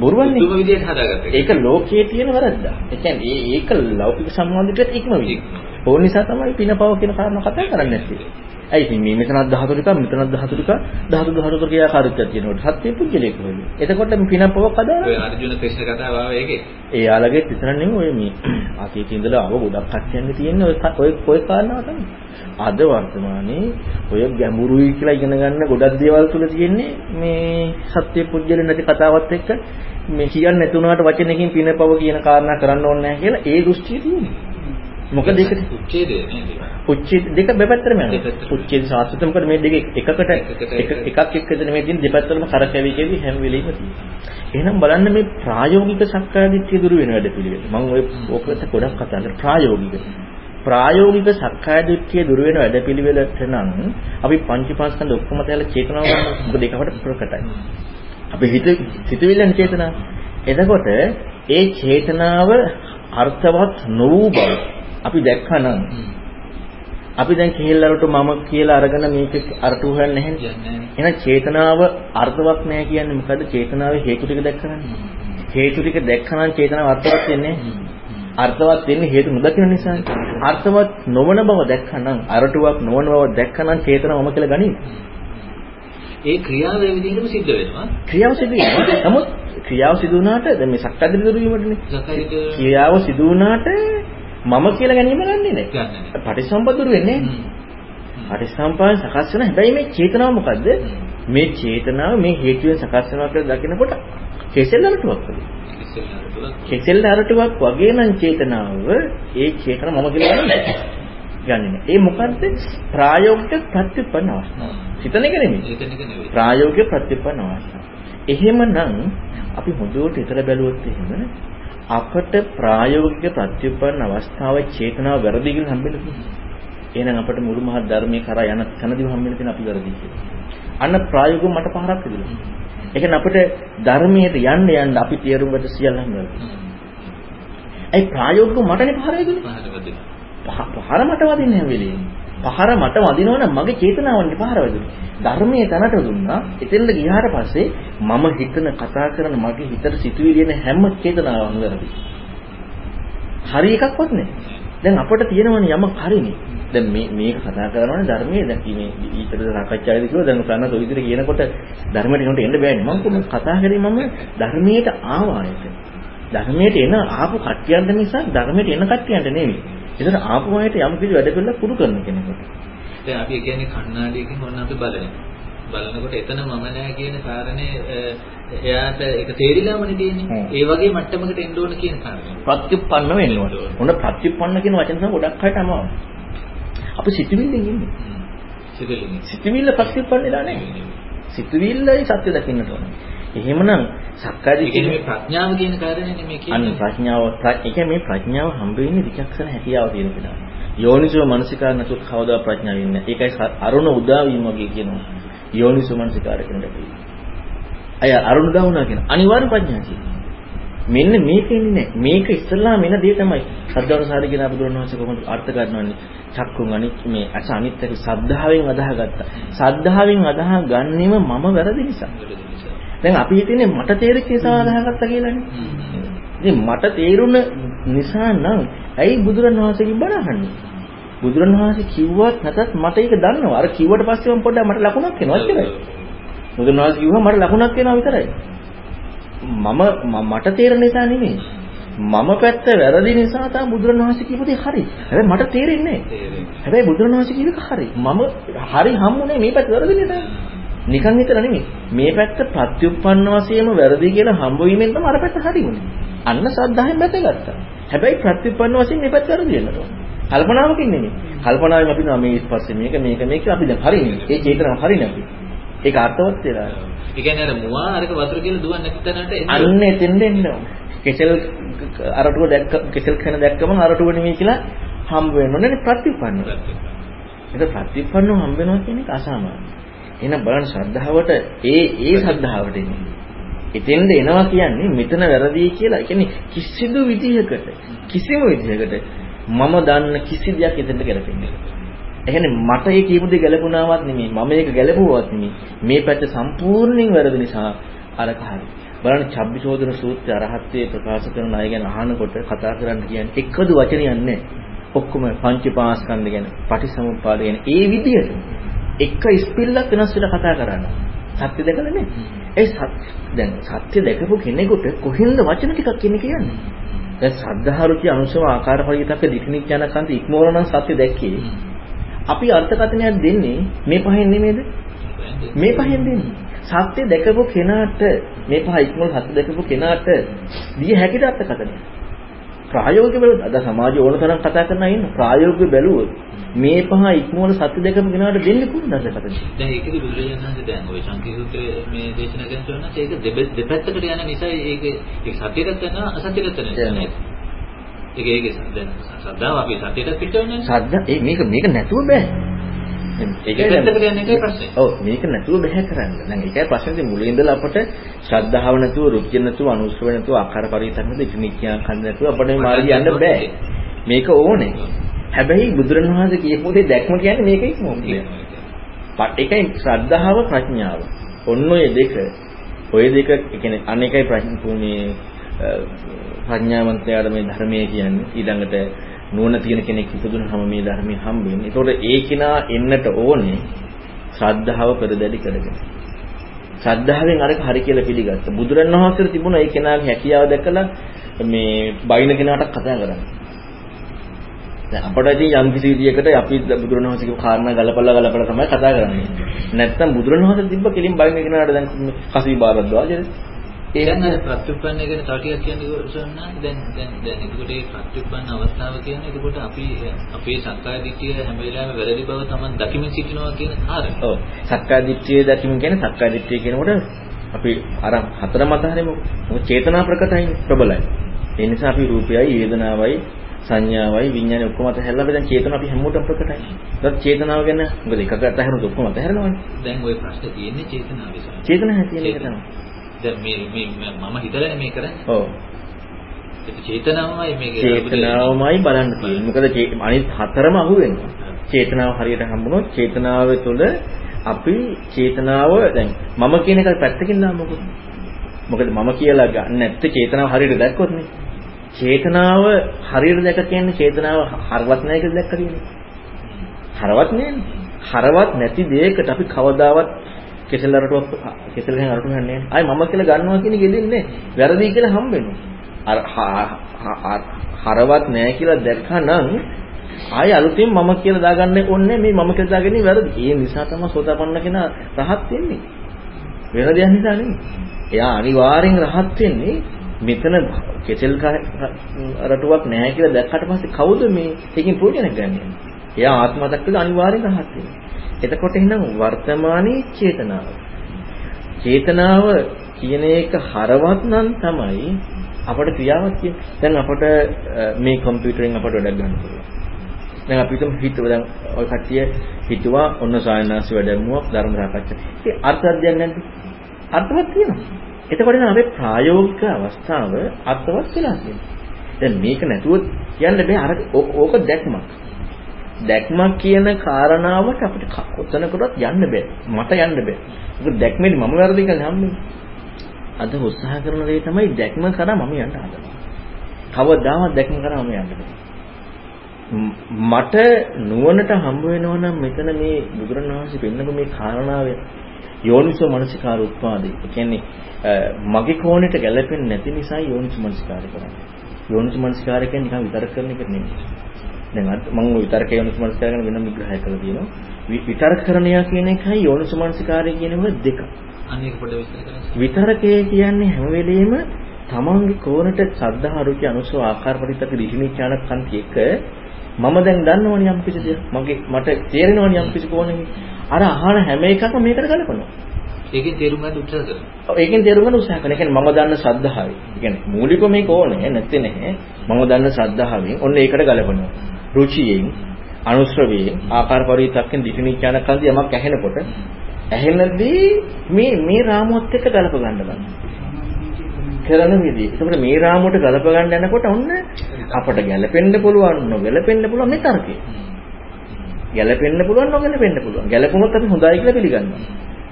බොරුවන්නේ. දුම විදියට හදාගත්තා. ඒක ලෝකයේ තියෙන වැරද්ද. ඒ කියන්නේ ඒක ලෞකික සම්බන්ධිකත් ඉක්ම විදිහ. ඕන නිසා තමයි පිනපව කියන කාරණා කතා කරන්නේ නැත්තේ. ඇයි ඉතින් මේ මෙතනත් ධාතු ටික මෙතනත් ධාතු ටික ධාතු ධාතු ටික ක්‍රියාකාරීත්වයක් තියෙනකොට සත්‍ය පුජ්‍යලයක වෙන්නේ. එතකොට මේ පිනපව ඔය කදාන අර්ජුන ක්‍රිෂ්ණ කතාව ආව ඒකේ. එයාලගේ විතර නෙමෙයි ඔය මේ අතීතේ ඉඳලා ආව ගොඩක් කට්ටියන්ගේ තියෙන ඔය ඔය ඔය කාරණාව තමයි. අද වර්තමානයේ ඔය ගැඹුරුයි කියලා ඉගෙන ගන්න ගොඩක් දේවල් තුල තියෙන්නේ මේ සත්‍ය පුජ්‍යල නැති කතාවත් එක්ක මේ කියන්නේ නැතුණාට වචනකින් පිනපව කියන කාරණා කරන්න ඕනේ නැහැ කියලා ඒ දෘෂ්ටිය තියෙනවා. මොකද ඒකට උච්ඡේදය නේද? උච්චේ දෙක දෙපැත්තටම යනවා. උච්චේ සාස්ත්‍රිත මොකද මේ දෙක එකකට එකකට එක- එකක් එක්කද මේ තියෙන දෙපැත්තටම කරකැවි කෙවි හැම වෙලෙම තියෙනවා. එහෙනම් බලන්න මේ ප්‍රායෝගික සක්කායදිට්ඨිය දුරු වෙන වැඩ පිළිවෙල. මම ඔය ඕකට ගොඩක් කතා කරා ප්‍රායෝගික. ප්‍රායෝගික සක්කායදිට්ඨිය දුරු වෙන වැඩ පිළිවෙලට නම් අපි පංචපාස්කන්ධ ඔක්කොම තැලා චේතනාව ගන්න. මොකද ඒක අපට ප්‍රකටයි. අපි හිත සිතුවිල්ලන් චේතනාව. එතකොට ඒ චේතනාව අර්ථවත් නොවූ බව අපි දැක්කනම් අපි දැන් කෙහෙල්ලරට මම කියලා අරගෙන මේක අරටු හොයන්නේ නැහැ. නැහැ. එහෙනම් චේතනාව අර්ථවත් නැහැ කියන්නේ මොකද්ද? චේතනාවේ හේතු ටික දැක්කනනේ. හේතු ටික දැක්කනම් චේතනාව අර්ථවත් වෙන්නේ. අර්ථවත් වෙන්නේ හේතු නොදකින නිසා. අර්ථවත් නොවන බව දැක්කනම් අරටුවක් නොවන බව දැක්කනම් චේතනාවම කියලා ගනින්. ඒ ක්‍රියාව ඒ විදිහටම සිද්ධ වෙනවා. ක්‍රියාව සිදු වෙනවා. නමුත් ක්‍රියාව සිදු වුණාට දැන් මේ සක්කාදින දුරු වීමටනේ. සකරික ක්‍රියාව සිදු වුණාට මම කියලා ගැනීම ගන්නෙ නැහැ. ගන්න. පටිසම්පදුරු වෙන්නේ නැහැ. පටිසම්පාද සකස් වෙන හැබැයි මේ චේතනාව මොකද්ද? මේ චේතනාව මේ හේතුවෙන් සකස් වෙනවා කියලා දකිනකොට කෙසෙල් අරටුවක් වගේ. කෙසෙල් අරටුවක් වගේ නම් චේතනාව ඒ චේතන මම කියලා ගන්නේ නෑ. ඒ මොකද්ද? ප්‍රායෝගික ප්‍රතිපන්න අවස්ථාව. හිතන එක නෙමෙයි. ප්‍රායෝගික ප්‍රතිපන්න අවස්ථාව. එහෙමනම් අපි හොඳට හිතලා බැලුවොත් එහෙම අපට ප්‍රායෝගික ප්‍රතිපන්න අවස්ථාවේ චේතනාව වැරදි කියලා හම්බෙන්නේ නැහැ. එහෙනම් අපට මුළු මහත් ධර්මයේ කරා යන තැනදී හම්බෙන්න තියෙන අපි වැරදි කියලා. අන්න ප්‍රායෝගිකව මට පහරක් විදිලා. ඒ කියන්නේ අපිට ධර්මයට යන්න යන්න අපි තේරුම් ගත සියල්ලම වැරදි. ඒ ප්‍රායෝගිකව මටනේ පහර. පහ- පහර මට වදින්නේ හැම වෙලේම. පහර මට වදිනවනම් මගේ චේතනාවන්ගේ පහර වැදුනේ. ධර්මයේ තැනට දුන්නා. එතෙන්ද ගියාට පස්සේ මම හිතන කතා කරන මගේ හිතට සිතුවිලි එන හැම චේතනාවක්ම වැරදි. හරි එකක්වත් නැහැ. දැන් අපිට තියෙනවනේ යමක් හරිනේ. දැන් මේ මේක කතා කරනවනේ ධර්මයේ දැන් මේ ඊටද සාකච්ඡාවේදී කිව්වා දැන් උසන්න ඔය විදිහට කියනකොට ධර්මයට එනකොට එන්න බෑනේ. මම කොහොමද කතා කරේ මම ධර්මයට ආවායත. ධර්මයට එන ආපු කට්ටියන්ට මිසක් ධර්මයට එන කට්ටියන්ට නෙවෙයි. ඒතර ආපු අයට යම් කිසි වැඩ පිළිලා පුරු කරන කෙනෙකුට. දැන් අපි කියන්නේ කණ්ණාඩියකින් වන්න අපි බලනවා. බලනකොට එතන මම නෑ කියන කාරණේ එයාට ඒක තේරිලාමනේ තියෙන්නේ. ඒ වගේ මට්ටමකට එන්න ඕන කියන කාරණේ. ප්‍රතිඋප්පන්න වෙන්න ඕන. මොන ප්‍රතිඋප්පන්න කියන වචන තමයි ගොඩක් අයට අමාරු. අපි සිතුවිල්ලෙන් ඉන්නේ. සිතුවිල්ල. සිතුවිල්ල ප්‍රතිඋප්පන්නලා නෑ. සිතුවිල්ලයි සත්‍ය දකින්නට ඕනේ. එහෙමනම් සක්කාය කියන්නේ මේ ප්‍රඥාව කියන කාරණේනේ මේ අන්න කියන්නේ. ප්‍රඥාව ඒ කියන්නේ මේ ප්‍රඥාව හම්බ වෙන්නේ විචක්ෂණ හැකියාව තියෙන කෙනා. යෝනිසෝ මනසිකාර නැතු කවදා ප්‍රඥාව ඉන්නේ. ඒකයි අරුණ උදා වීම වගේ කියනවා. යෝනිසෝ මනසිකාර කියන දෙකයි. අය අරුණ උදා වුණා කියන අනිවාර්ය ප්‍රඥාව කියන්නේ. මෙන්න මේකෙන්නේ නැහැ. මේක ඉස්සල්ලාම එන දේ තමයි. සද්ධාවසාරි කියන බුදුරණවහන්සේ කොහොමද අර්ථ කරනවන්නේ? චක්කුන් අනිත් මේ අස අනිත්‍යක සද්ධාවෙන් අදාහගත්තා. සද්ධාවෙන් අදාහ ගන්නෙම මම වැරදි නිසා. දැන් අපි හිතන්නේ මට තේරිච්ච නිසා අදාහගත්තා කියලානේ. ඉතින් මට තේරුණ නිසා නම් ඇයි බුදුරණවහන්සේගෙන් බණ අහන්නේ? බුදුරණවහන්සේ කිව්වත් නැතත් මට ඒක දන්නවා. අර කිව්වට පස්සේ මම පොඩ්ඩක් මට ලකුණක් එනවා එච්චරයි. බුදුරණවහන්සේ කිව්වා මට ලකුණක් එනවා විතරයි. මම මට තේරෙන නිසා නෙමෙයි. මම පැත්ත වැරදි නිසා තමයි බුදුරණවහන්සේ කියපු දේ හරි. හැබැයි මට තේරෙන්නේ නැහැ. හැබැයි බුදුරණවහන්සේ කියපු එක හරි. මම හරි හම්බුනේ මේ පැත්ත වැරදි නිසා. නිකන් හිතලා නෙමෙයි. මේ පැත්ත ප්‍රත්‍යুৎপন্ন වශයෙන්ම වැරදි කියලා හම්බ වීමෙන් තමයි අර පැත්ත හරි වුනේ. අන්න සද්ධායෙන් බැසගත්තා. හැබැයි ප්‍රත්‍යুৎপন্ন වශයෙන් මේ පැත්ත වැරදි වෙනවා. කල්පනාවකින් නෙමෙයි. කල්පනාවෙන් අපි නෝ මේ ඉස්පස්සේ මේක මේක මේක අපි දැන් හරිනේ. ඒ චේතනාව හරිනේ අපි. ඒක අර්ථවත් වෙලා. ඒ කියන්නේ අර මුවා අරක වතුර කියලා දුවන්නේ නැති තැනට එන්න. අන්න එතෙන්ද එන්න ඕන. කෙසෙල් අරටුව දැක්ක කෙසෙල් කන දැක්කම අරටුව නෙමෙයි කියලා හම්බ වෙනවනේ ප්‍රත්‍යুৎপন্ন. ඒක ප්‍රත්‍යুৎপন্ন හම්බ වෙනවා කියන එක අසාමාන්‍යයි. එහෙනම් බලන්න ශ්‍රද්ධාවට ඒ ඒ ශ්‍රද්ධාවට එන්නේ. එතෙන්ද එනවා කියන්නේ මෙතන වැරදි කියලා. ඒ කියන්නේ කිසිදු විදිහකට කිසිම විදිහකට මම දන්න කිසි දෙයක් එතෙන්ට ගැලපෙන්නේ නැහැ. එහෙනම් මට ඒ කියපු දේ ගැලපුණාවත් නෙමෙයි මම ඒක ගැලපුවාවත් නෙමෙයි මේ පැත්ත සම්පූර්ණයෙන් වැරදි නිසා අරක හරි බලන්න චබ්බිසෝදන සූත්‍රය අරහත්ත්වයේ ප්‍රකාශ කරන අය ගැන අහනකොට කතා කරන්න කියන්නේ එකදු වචනයක් නැහැ ඔක්කොම පංචපාස්කන්ධ ගැන පටිසමුප්පාද ගැන ඒ විදිහට එක ස්පිල්ලක් වෙනස් වෙලා කතා කරන්නේ. සත්‍ය දැකලා නේ. ඒ දැන් සත්‍ය දැකපු කෙනෙකුට කොහෙන්ද වචන ටිකක් කියන්නේ කියන්නේ දැන් සද්ධාරුචි අනුසව ආකාර පරිවිතක දිට්ඨිඥානකන්ත ඉක්මවල නම් සත්‍ය දැක්කේ. අපි අර්ථකථනයක් දෙන්නේ මේ පහෙන් නෙමෙයිද? මේ පහෙන් දෙන්නේ. සත්‍ය දැකපු කෙනාට මේ පහ ඉක්මන සත්‍ය දැකපු කෙනාට දිය හැකිද අර්ථකථනය? ප්‍රායෝගික බැලුවොත් අද සමාජය ඕන තරම් කතා කරන අය ඉන්න ප්‍රායෝගික බැලුවොත් මේ පහ ඉක්මවල සත්‍ය දැකපු කෙනාට දෙන්නේ කොහොමද අර්ථකථනය? දැන් ඒකද බුදුරජාණන් වහන්සේ දැන් ওই සංකීර්ණ සූත්‍රයේ මේ දේශනා කරන තෝරන ඒක දෙපැත්තකට යන නිසා ඒක ඒක සත්‍යයට කරනවා අසත්‍යයට කරනවා. ඒක ඒක දැන් ශ්‍රද්ධාව අපි සත්‍යයට පිටවන්නේ ශ්‍රද්ධා ඒ මේක මේක නැතුව බෑ ඔව් මේක නැතුව බෑ කරන්න. දැන් ඒකයි ප්‍රශ්නේ මුලින් ඉඳලා අපට ශ්‍රද්ධාව නැතුව රුචිය නැතුව අනුස්සව නැතුව ආකාර පරිවිතන නැතුව ඉතිනික්කියා කන්න නැතුව අපිට මේ මාර්ගය යන්න බෑ. මේක ඕනේ. හැබැයි බුදුරණවහන්සේ කියපු දේ දැක්ම කියන්නේ මේක ඉක්මවන්නේ. ඒකයි ශ්‍රද්ධාව ප්‍රඥාව. ඔන්න ඔය දෙක ඔය දෙක කියන්නේ අනේකයි ප්‍රඥා මේ ප්‍රඥාවන්තයාට මේ ධර්මයේ කියන්නේ ඊළඟට නුවණ තියෙන කෙනෙක් ඉපදුනහම මේ ධර්මයේ හම්බෙන්නේ. ඒතකොට ඒ කෙනා එන්නට ඕනේ ශ්‍රද්ධාව පෙරදැඩි කරගෙන. ශ්‍රද්ධාවෙන් අරක හරි කියලා පිළිගත්තා. බුදුරණවහන්සේට තිබුණා ඒ කෙනාගේ හැකියාව දැකලා මේ බයින කෙනාට කතා කරන්න. දැන් අපට ඉතින් යම් කිසි විදියකට අපි බුදුරණවහන්සේගේ කාරණා ගලපලා ගලපලා තමයි කතා කරන්නේ. නැත්තම් බුදුරණවහන්සේ තිබ්බ කෙලින් බයින කෙනාට දැන් කසී බාරද්වාජද එන ප්‍රත්‍යুৎපන්න ගැන තව ටිකක් කියන්නේ සොන්නා දැන් දැන් දැන් එතකොට ඒ ප්‍රත්‍යুৎපන්න අවස්ථාව කියන්නේ එතකොට අපි අපේ සක්කාය දිට්ඨිය හැම වෙලාවෙම වැරදි බව තමයි දකිමින් සිටිනවා කියන කාරණය. ඔව්. සක්කාය දිට්ඨිය දකිමින් කියන්නේ සක්කාය දිට්ඨිය කියනකොට අපි අර හතර මත හැරෙමු. මොකද චේතනා ප්‍රකටයි ප්‍රබලයි. ඒ නිසා අපි රූපයයි වේදනාවයි සංඥාවයි විඥානය ඔක්කොම අතහැරලා දැන් චේතන අපි හැමෝටම ප්‍රකටයි. ඒත් චේතනාව ගැන මොකද එකකට අතහැරුණොත් ඔක්කොම අතහැරනවනේ. දැන් ওই ප්‍රශ්නේ තියෙන්නේ චේතනාව විසඳ. චේතනාව තියෙන එක තමයි. දැන් මේ මේ මම හිතලානේ මේ කරන්නේ. ඔව්. ඒක චේතනාවමයි මේක. චේතනාවමයි බලන්න තියෙන්නේ. මොකද අනිත් හතරම අහු වෙනවා. චේතනාව හරියට හම්බුනොත් චේතනාව තුළ අපි චේතනාව දැන් මම කියන එක පැත්තකින් දාමුකෝ. මොකද මම කියලා ගන්න නැත්te චේතනාව හරියට දැක්කොත් නේ. චේතනාව හරියට දැක කියන්නේ චේතනාව හරවත් නැහැ කියලා දැක්ක කියන්නේ. හරවත් නෑනේ. හරවත් නැති දෙයකට අපි කවදාවත් කෙසෙල් අරටුවක් කෙසෙල් ගහන අරටුවක් යන්නේ නැහැ. ආයි මම කියලා ගන්නවා කියන එක දෙන්නේ වැරදි කියලා හම්බෙනවා. අර හරවත් නැහැ කියලා දැක්කනම් ආයෙ අලුතින් මම කියලා දාගන්න ඕනේ මේ මම කියලා දාගන්නේ වැරදි. ඒ නිසා තමයි සෝතාපන්න කෙනා රහත් වෙන්නේ. වෙන දෙයක් නිසා නෙමෙයි. එයා අනිවාර්යෙන් රහත් වෙන්නේ මෙතන කෙසෙල් රටුවක් නැහැ කියලා දැක්කට පස්සේ කවුද මේ එකකින් ප්‍රයෝජන ගන්නේ? එයා ආත්මයක් කියලා අනිවාර්යෙන් රහත් වෙනවා. එතකොට එහෙනම් වර්තමානයේ චේතනාව. චේතනාව කියන එක හරවත් නම් තමයි අපට ක්‍රියාවක් කියන්නේ. දැන් අපට මේ කම්පියුටරෙන් අපට වැඩක් ගන්න පුළුවන්. දැන් අපි හිතමු හිතුව දැන් ඔය කට්ටිය හිතුවා ඔන්න සායනාසි වැඩමුවක් ධර්ම සාකච්ඡා. ඒ අර්ථයක් නැද්ද? අර්ථවත් තියෙනවා. එතකොට නම් අපේ ප්‍රායෝගික අවස්ථාව අර්ථවත් වෙලා තියෙනවා. දැන් මේක නැතුව කියන්න බෑ අර ඕක දැක්මක්. දැක්මක් කියන කාරණාවට අපිට කොතනකටවත් යන්න බෑ. මට යන්න බෑ. ඒක දැක්මෙදි මම වැරදි කියලා හම්බෙන්නේ. අද උත්සාහ කරන දේ තමයි දැක්ම කරා මම යන්න හදනවා. කවදාවත් දැක්ම කරා මම යන්න බෑ. මට නුවණට හම්බ වෙනවා නම් මෙතන මේ බුදුරණවහන්සේ පෙන්නපු මේ කාරණාවේ යෝනිසෝ මනසිකාර උත්පාදේ. ඒ කියන්නේ මගේ කෝණයට ගැලපෙන්නේ නැති නිසා යෝනිසෝ මනසිකාර කරන්නේ. යෝනිසෝ මනසිකාර කියන්නේ නිකන් විතරක් කරන එක නෙමෙයි. දැන් මම ওই විතරක යෝනිසෝ මනසිකාර ගැන වෙනම විග්‍රහය කරලා තියෙනවා. විතරකරණය කියන එකයි යෝනිසෝ මනසිකාරය කියන එක දෙක. අනේක පොඩ්ඩ විස්තර කරන්න. විතරකේ කියන්නේ හැම වෙලෙම තමන්ගේ කෝණට සද්ධා රුචි අනුසව ආකාර පරිත්තක ඍෂිනිච්ඡානක් කන්ති එක මම දැන් දන්නවනේ යම් කිසි දෙයක්. මගේ මට තේරෙනවනේ යම් කිසි කෝණකින්. අර අහන හැම එකක්ම මේකට ගලපනවා. ඒකෙන් තේරුම් ගන්න උත්සාහ කරනවා. ඔව් ඒකෙන් තේරුම් ගන්න උත්සාහ කරනවා. ඒ කියන්නේ මම දන්න ශ්‍රද්ධාවයි. ඒ කියන්නේ මූලික මේක ඕනේ නැත්තේ නැහැ. මම දන්න ශ්‍රද්ධාවෙන් ඔන්න ඒකට ගලපනවා. රුචියෙන්, අනුශ්‍රවයෙන්, ආකාර පරිවිතක්ෙන් දිටිනිච්ඡාන කන්දි යමක් ඇහෙනකොට ඇහෙනදී මේ මේ රාමුවත් එක්ක ගලප ගන්න බලන්න. කරන විදිහ. ඒකට මේ රාමුවට ගලප ගන්න යනකොට ඔන්න අපට ගැලපෙන්න පුළුවන් නොගැලපෙන්න පුළුවන් මේ තර්කය. ගැලපෙන්න පුළුවන් නොගැලපෙන්න පුළුවන්. ගැලපුණොත් අපි හොඳයි කියලා පිළිගන්නවා.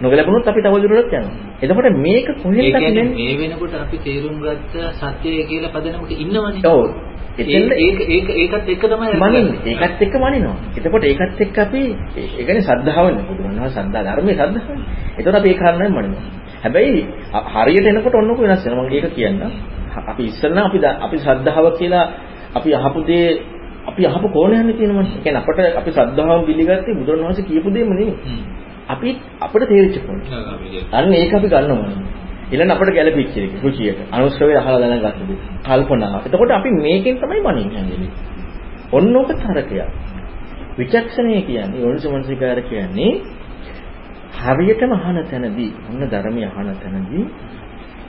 නොගැලපුණොත් අපි තව දුරටත් යනවා. එතකොට මේක කොහෙන්ද කියන්නේ මේ වෙනකොට අපි තේරුම් ගත්ත සත්‍යය කියලා පදනමක ඉන්නවනේ. ඔව්. ඒක ඒක ඒකත් එක්ක තමයි මනින්නේ. ඒකත් එක්ක මනිනවා. එතකොට ඒකත් එක්ක අපි ඒ කියන්නේ ශ්‍රද්ධාවනේ. බුදුරණවහන්සේ ශ්‍රද්ධා ධර්මයේ ශ්‍රද්ධාවනේ. එතකොට අපි ඒ කාරණාවෙන් මනිනවා. හැබැයි හරියට එනකොට ඔන්නක වෙනස් වෙනවා. මම ඒක කියන්න. අපි ඉස්සෙල්ලා අපි අපි ශ්‍රද්ධාව කියලා අපි අහපු දේ අපි අහපු කෝණයන්නේ තියෙනවනේ. ඒ කියන්නේ අපට අපි ශ්‍රද්ධාවම පිළිගත්තේ බුදුරණවහන්සේ කියපු දෙයම නෙමෙයි. අපි අපිට තේරිච්ච පොඩි. අන්න ඒක අපි ගන්නවා. ඊළඟ අපිට ගැළපෙච්ච එක රුචියට. අනුස්සවේ අහලා දැනගත්ත දේ. කල්පනාව. එතකොට අපි මේකෙන් තමයි මනින්නේ. ඔන්න ඔක තරකයක්. විචක්ෂණය කියන්නේ යෝනිසමනසිකාර කියන්නේ හරියටම අහන තැනදී, ඔන්න ධර්මය අහන තැනදී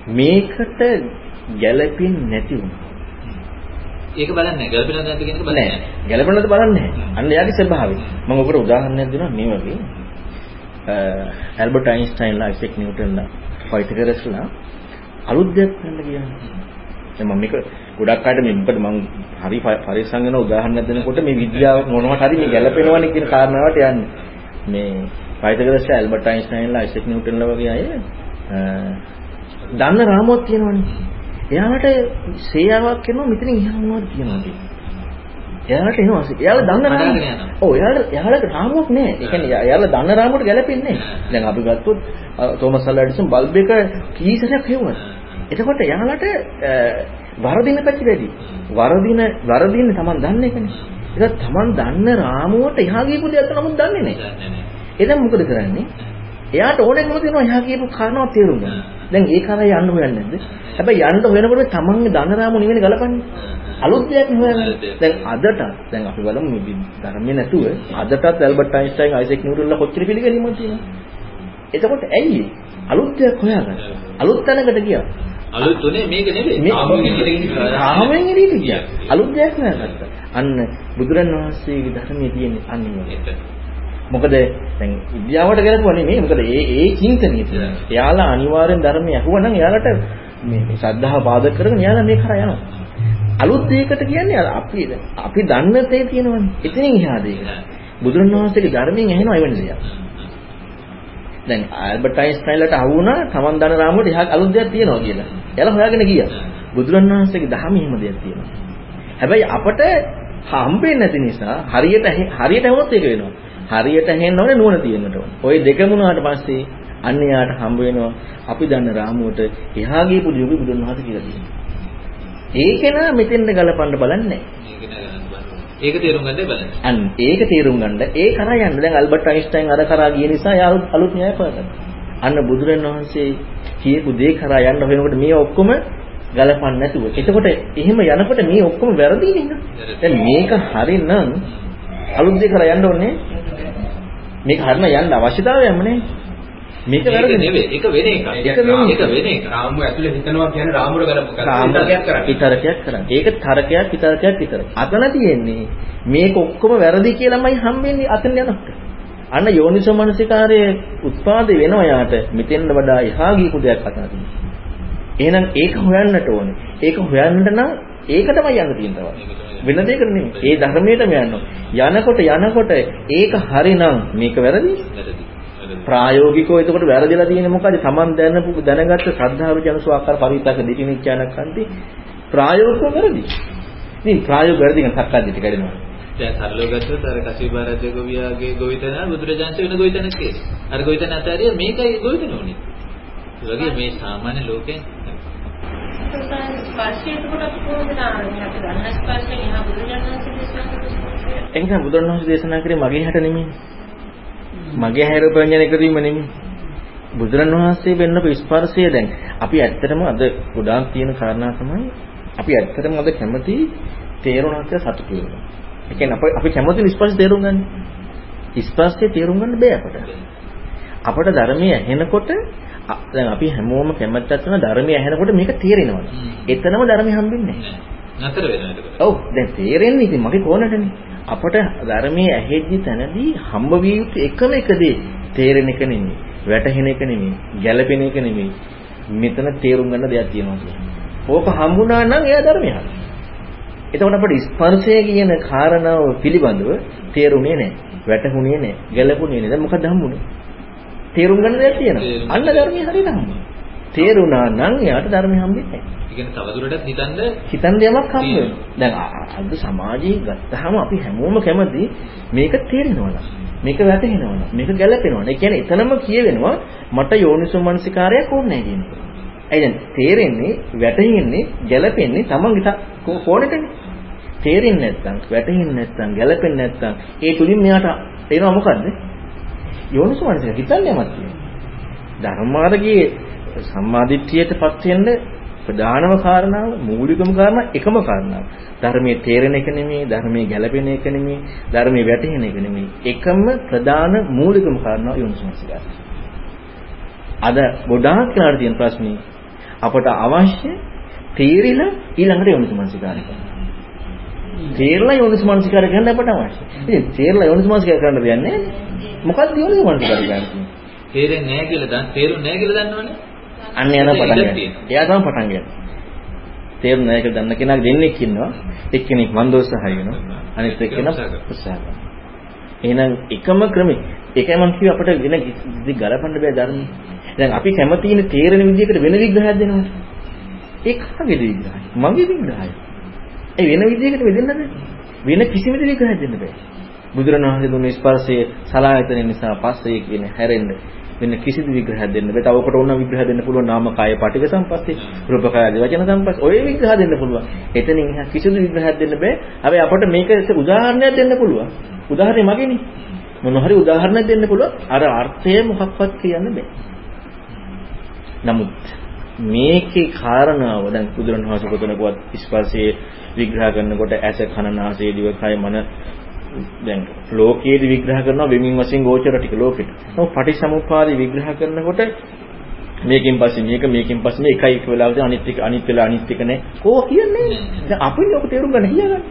මේකට ගැළපෙන්නේ නැති වුණා. ඒක බලන්නේ. ගැළපෙනවද නැද්ද කියන එක බලන්නේ නැහැ. ගැළපෙනවද බලන්නේ නැහැ. අන්න එයාගේ ස්වභාවය. මම ඔකට උදාහරණයක් දෙනවා මේ වගේ. Uh, ඇල්බර්ට් අයින්ස්ටයින්ලා අයිසෙක් නිව්ටන්ලා ෆයිටරස්ලා අලුත් දෙයක් ගන්න කියන්නේ. දැන් මම මේක ගොඩක් අයට මේ මොකද මම හරි පරිස්සම් වෙන උදාහරණයක් දෙනකොට මේ විද්‍යාව මොනවට හරි මේ ගැළපෙනවනේ කියන කාරණාවට යන්නේ. මේ ෆයිටරස්ලා ඇල්බර්ට් අයින්ස්ටයින්ලා අයිසෙක් නිව්ටන්ලා වගේ අය uh, දන්න රාමුවක් තියෙනවනේ. එයාලට සේයාවක් කරනවා මෙතනින් එහා මොනවද කියනවාද එයාලට එනවා. එයාලා දන්න රාමුව ඔව් එයාලා එයාලට රාමුවක් නැහැ. ඒ කියන්නේ එයාලා දන්න රාමුවට ගැලපෙන්නේ නැහැ. දැන් අපි ගත්තොත් තෝමස් අල්වා එඩිසන් බල්බ් එක කීසරයක් හෙව්වා එතකොට එයාලට වරදින පැති වැඩි. වරදින වරදින්නේ Taman දන්න එකනේ. ඒක Taman දන්න රාමුවට එහා ගියපු දෙයක් නමුත් දන්නේ නැහැ. එදන් මොකද කරන්නේ එයාට ඕනෙකම තියෙනවා එහා කියපු කාරණාව තේරුම් ගන්න. දැන් ඒ කරා යන්න හොයන්නේ නැද්ද? හැබැයි යන්න හොයනකොට තමන්ගේ ධනරාමු නෙවෙයි ගලපන්නේ. අලුත් දෙයක් හොයන්නේ. දැන් අදට දැන් අපි බලමු මේ ධර්මයේ නැතුව අදටත් ඇල්බර්ට් අයින්ස්ටයින් අයිසෙක් නිව්ටන්ලා කොච්චර පිළිගැනීමක් තියෙනවද? එතකොට ඇයි අලුත් දෙයක් හොයාගන්න? අලුත් තැනකට ගියා. අලුත් උනේ මේක නෙවෙයි. රාමෙන් ඉරිට ගියා. අලුත් දෙයක් හොයාගත්තා. අන්න බුදුරණවහන්සේගේ ධර්මයේ තියෙන අන්නේ මොකද දැන් විද්‍යාවට ගැලපුවා නෙමෙයි. මොකද ඒ ඒ චින්තනය තියෙනවා. එයාලා අනිවාර්යෙන් ධර්මය අහුවනම් එයාලට මේ ශ්‍රද්ධාව පාදක කරගෙන එයාලා මේ කරා යනවා. අලුත් දෙයකට කියන්නේ අපි අපි දන්න තේ තියෙනවනේ. එතනින් එහා දෙයක. බුදුරණවහන්සේගේ ධර්මයෙන් ඇහෙනවා එවැනි දෙයක්. දැන් ආල්බර්ට් අයින්ස්ටයින්ලට අහුවුණා තමන් දන්න රාමුවට එහා අලුත් දෙයක් තියෙනවා කියලා. එයාලා හොයාගෙන ගියා. බුදුරණවහන්සේගේ ධර්මයේ එහෙම දෙයක් තියෙනවා. හැබැයි අපට හම්බෙන්නේ නැති නිසා හරියට හරියට වුණොත් ඒක වෙනවා. හරියට හෙන්න ඕනේ නුවණ තියෙන්නට ඕනේ. ওই දෙකම උනාට පස්සේ අන්න යාට හම්බ වෙනවා අපි දන්න රාමුවට එහා ගියපු දියුගේ බුදුන් වහන්සේ කියලා තියෙනවා. ඒක නා මෙතෙන්ද ගලපන්න බලන්නේ ඒක තේරුම් ගන්නයි බලන්නේ. අන්න ඒක තේරුම් ගන්න ඒ කරා යන්න දැන් ඇල්බර්ට් අයින්ස්ටයින් අර කරා ගිය නිසා යා අලුත් න්‍යාය පාදන්න. අන්න බුදුරණවහන්සේ කියපු දේ කරා යන්න වෙනකොට මේ ඔක්කොම ගලපන්නේ නැතුව. එතකොට එහෙම යනකොට මේ ඔක්කොම වැරදි නේද? දැන් මේක හරිනම් අලුත් දේ කරා යන්න ඕනේ. මේක හරින යන්න අවශ්‍යතාවයක්ම නේ. මේක වැරදි නෙවෙයි. ඒක වෙන එකක්. ඒක වෙන එකක්. රාමුව ඇතුලේ හිතනවා කියන්නේ රාමුවර ගලප කරන්නේ. විතරකයක් කරන්නේ. ඒක තරකයක් විතරකයක් විතර. අතන තියෙන්නේ මේක ඔක්කොම වැරදි කියලාමයි හම්බෙන්නේ අතන යනකොට. අන්න යෝනිසෝ මනසිකාරයේ උත්පාදේ වෙනවා යාට මෙතෙන්ද වඩා එහා ගියපු දෙයක් අතන තියෙනවා. එහෙනම් ඒක හොයන්නට ඕනේ. ඒක හොයන්න නම් ඒකටමයි යන්න තියෙනවා. වෙන දෙයකට නෙමෙයි. ඒ ධර්මයටම යන්න. යනකොට යනකොට ඒක හරිනම් මේක වැරදි. ප්‍රායෝගිකව එතකොට වැරදිලා තියෙන්නේ මොකද? Taman දැනපු දැනගත්ත ශ්‍රද්ධාව ජනසෝ ආකාර පරිත්‍යාග දිටිනිච්ඡාන කන්ති ප්‍රායෝගිකව වැරදි. ඉතින් ප්‍රායෝගික වැරදි නම් සක්කාදිට කැඩෙනවා. දැන් සරලව ගත්තොත් අර කසිබාරජ්‍ය ගෝවියාගේ ගෝවිතන බුදුරජාන්සේ වෙන ගෝවිතනක් කියලා. අර ගෝවිතන අතරිය මේකයි ගෝවිතන උනේ. ඒ වගේ මේ සාමාන්‍ය ලෝකෙන් ඒ නිසා බුදුරණවහන්සේ දේශනා කරේ මගේ හැට නෙමෙයි. මගේ හැර ප්‍රඥාන එකදීම නෙමෙයි. බුදුරණවහන්සේ වෙන්නපු ස්පර්ශය දැන් අපි ඇත්තටම අද ගොඩාක් තියෙන කාරණා තමයි අපි ඇත්තටම අද කැමති තේරුණාත් සතුටු වෙනවා. ඒ කියන්නේ අපි අපි කැමති ස්පර්ශය තේරුම් ගන්න. ස්පර්ශය තේරුම් ගන්න බෑ අපට. අපට ධර්මයේ ඇහෙනකොට අ- දැන් අපි හැමෝම කැමැත්තක් කරන ධර්මයේ ඇහෙනකොට මේක තේරෙනවා. එතනම ධර්මය හම්බෙන්නේ නැහැ. නතර වෙනවා එතකොට. ඔව් දැන් තේරෙන්නේ ඉතින් මගේ කොනටනේ. අපට ධර්මයේ ඇහෙද්දි තැනදී හම්බ විය යුතු එකම එක දේ තේරෙන එක නෙමෙයි. වැටහෙන එක නෙමෙයි. ගැළපෙන එක නෙමෙයි. මෙතන තේරුම් ගන්න දෙයක් තියෙනවා කියන්නේ. ඕක හම්බුණා නම් එයා ධර්මය හරි. එතකොට අපිට ස්පර්ශය කියන කාරණාව පිළිබඳව තේරුනේ නැහැ. වැටහුනේ නැහැ. ගැළපුණේ නැහැ. දැන් මොකද හම්බුනේ? තේරුම් ගන්න දෙයක් තියෙනවා. අන්න ධර්මය හරියට හම්බුනේ. තේරුණා නම් එයාට ධර්මය හම්බෙන්නේ නැහැ. ඒ කියන්නේ තවදුරටත් හිතන්න හිතන් දෙයක් හම්බ වෙනවා. දැන් අද සමාජයේ ගත්තාම අපි හැමෝම කැමති මේක තේරෙනවා නම් මේක වැටහෙනවා නම් මේක ගැළපෙනවා නම්. ඒ කියන්නේ එතනම කියවෙනවා මට යෝනිසෝ මනසිකාරයක් ඕනේ නැහැ කියන එක. ඒ දැන් තේරෙන්නේ වැටහෙන්නේ ගැළපෙන්නේ තමන්ගේ ත- කෝ- කෝණෙටනේ. තේරෙන්නේ නැත්නම් වැටහෙන්නේ නැත්නම් ගැළපෙන්නේ නැත්නම් ඒ තුලින් මෙයාට එනවා මොකද්ද? යෝනිසෝ මනසිකාර හිතන්නේ යමක් තියෙනවා. ධර්මාර්ගයේ සම්මාදිට්ඨියටපත් වෙන්න ප්‍රධානම කාරණාව මූලිකම කාරණා එකම කාරණාව. ධර්මයේ තේරෙන එක නෙමෙයි, ධර්මයේ ගැළපෙන එක නෙමෙයි, ධර්මයේ වැටහෙන එක නෙමෙයි. එකම ප්‍රධාන මූලිකම කාරණාව යොන්සමස්කාරය. අද ගොඩාක් කෙනාට තියෙන ප්‍රශ්නේ අපට අවශ්‍ය තේරිලා ඊළඟට යොන්සමස්කාරය කරන්න. තේරලා යොන්සමස්කාරය කරන්න අපට අවශ්‍ය. ඉතින් තේරලා යොන්සමස්කාරය කරන්න දෙන්නේ. මොකක්ද යොන්සමස්කාරය කරන්නේ? තේරෙන්නේ නැහැ කියලා දන්න තේරුන්නේ නැහැ කියලා දන්නවනේ. අන්න යන ඒක පටන් ගන්න. එයා තමයි පටන් ගන්න. තේරුම් නැහැ කියලා දන්න කෙනා දෙන්නෙක් ඉන්නවා. එක්කෙනෙක් මන්දෝත්සහය වෙනවා. අනිත් එක්කෙනා උත්සාහ කරනවා. එහෙනම් එකම ක්‍රමෙ. ඒකයි මම කිව්වේ අපිට වෙන කිසි ගලපන්න බෑ ධර්මයේ. දැන් අපි කැමති ඉන්නේ තේරෙන විදිහකට වෙන විග්‍රහයක් දෙනවට. ඒ කාගේද විග්‍රහය? මගේ විග්‍රහය. ඒ වෙන විදිහකට වෙදෙන්න බෑ. වෙන කිසිම විදිහකට විග්‍රහයක් දෙන්න බෑ. බුදුරණවහන්සේ දුන්න ස්පර්ශයේ සලආයතන නිසා පස්සේ කියන හැරෙන්න වෙන කිසිදු විග්‍රහයක් දෙන්න බෑ. තව ඔකට ඕන විග්‍රහ දෙන්න පුළුවන් නාම කාය පටික සම්පස්සේ, රූප කාය ආදී වචන සම්පස්සේ. ඔය විග්‍රහ දෙන්න පුළුවන්. එතනින් එහා කිසිදු විග්‍රහයක් දෙන්න බෑ. හැබැයි අපට මේක උදාහරණයක් දෙන්න පුළුවන්. උදාහරණය මගේනේ. මොන හරි උදාහරණයක් දෙන්න පුළුවන්. අර අර්ථය මොකක්වත් කියන්න බෑ. නමුත් මේකේ කාරණාව දැන් බුදුරණවහන්සේ කොතනකවත් ස්පර්ශයේ විග්‍රහ කරනකොට ඇස කන නාසය දිව කය මන දැන් ලෝකයේදී විග්‍රහ කරනවා වෙමින් වශයෙන් ගෝචර ටික ලෝකෙට. නමුත් පටිච්චසමුප්පාදේ විග්‍රහ කරනකොට මේකෙන් පස්සේ මේක මේකෙන් පස්සේ මේ එකයි එක වෙලාවද අනිත් එක අනිත් වෙලාව අනිත් එක නෑ. කෝ කියන්නේ? දැන් අපිට ඔක තේරුම් ගන්න හියගන්න.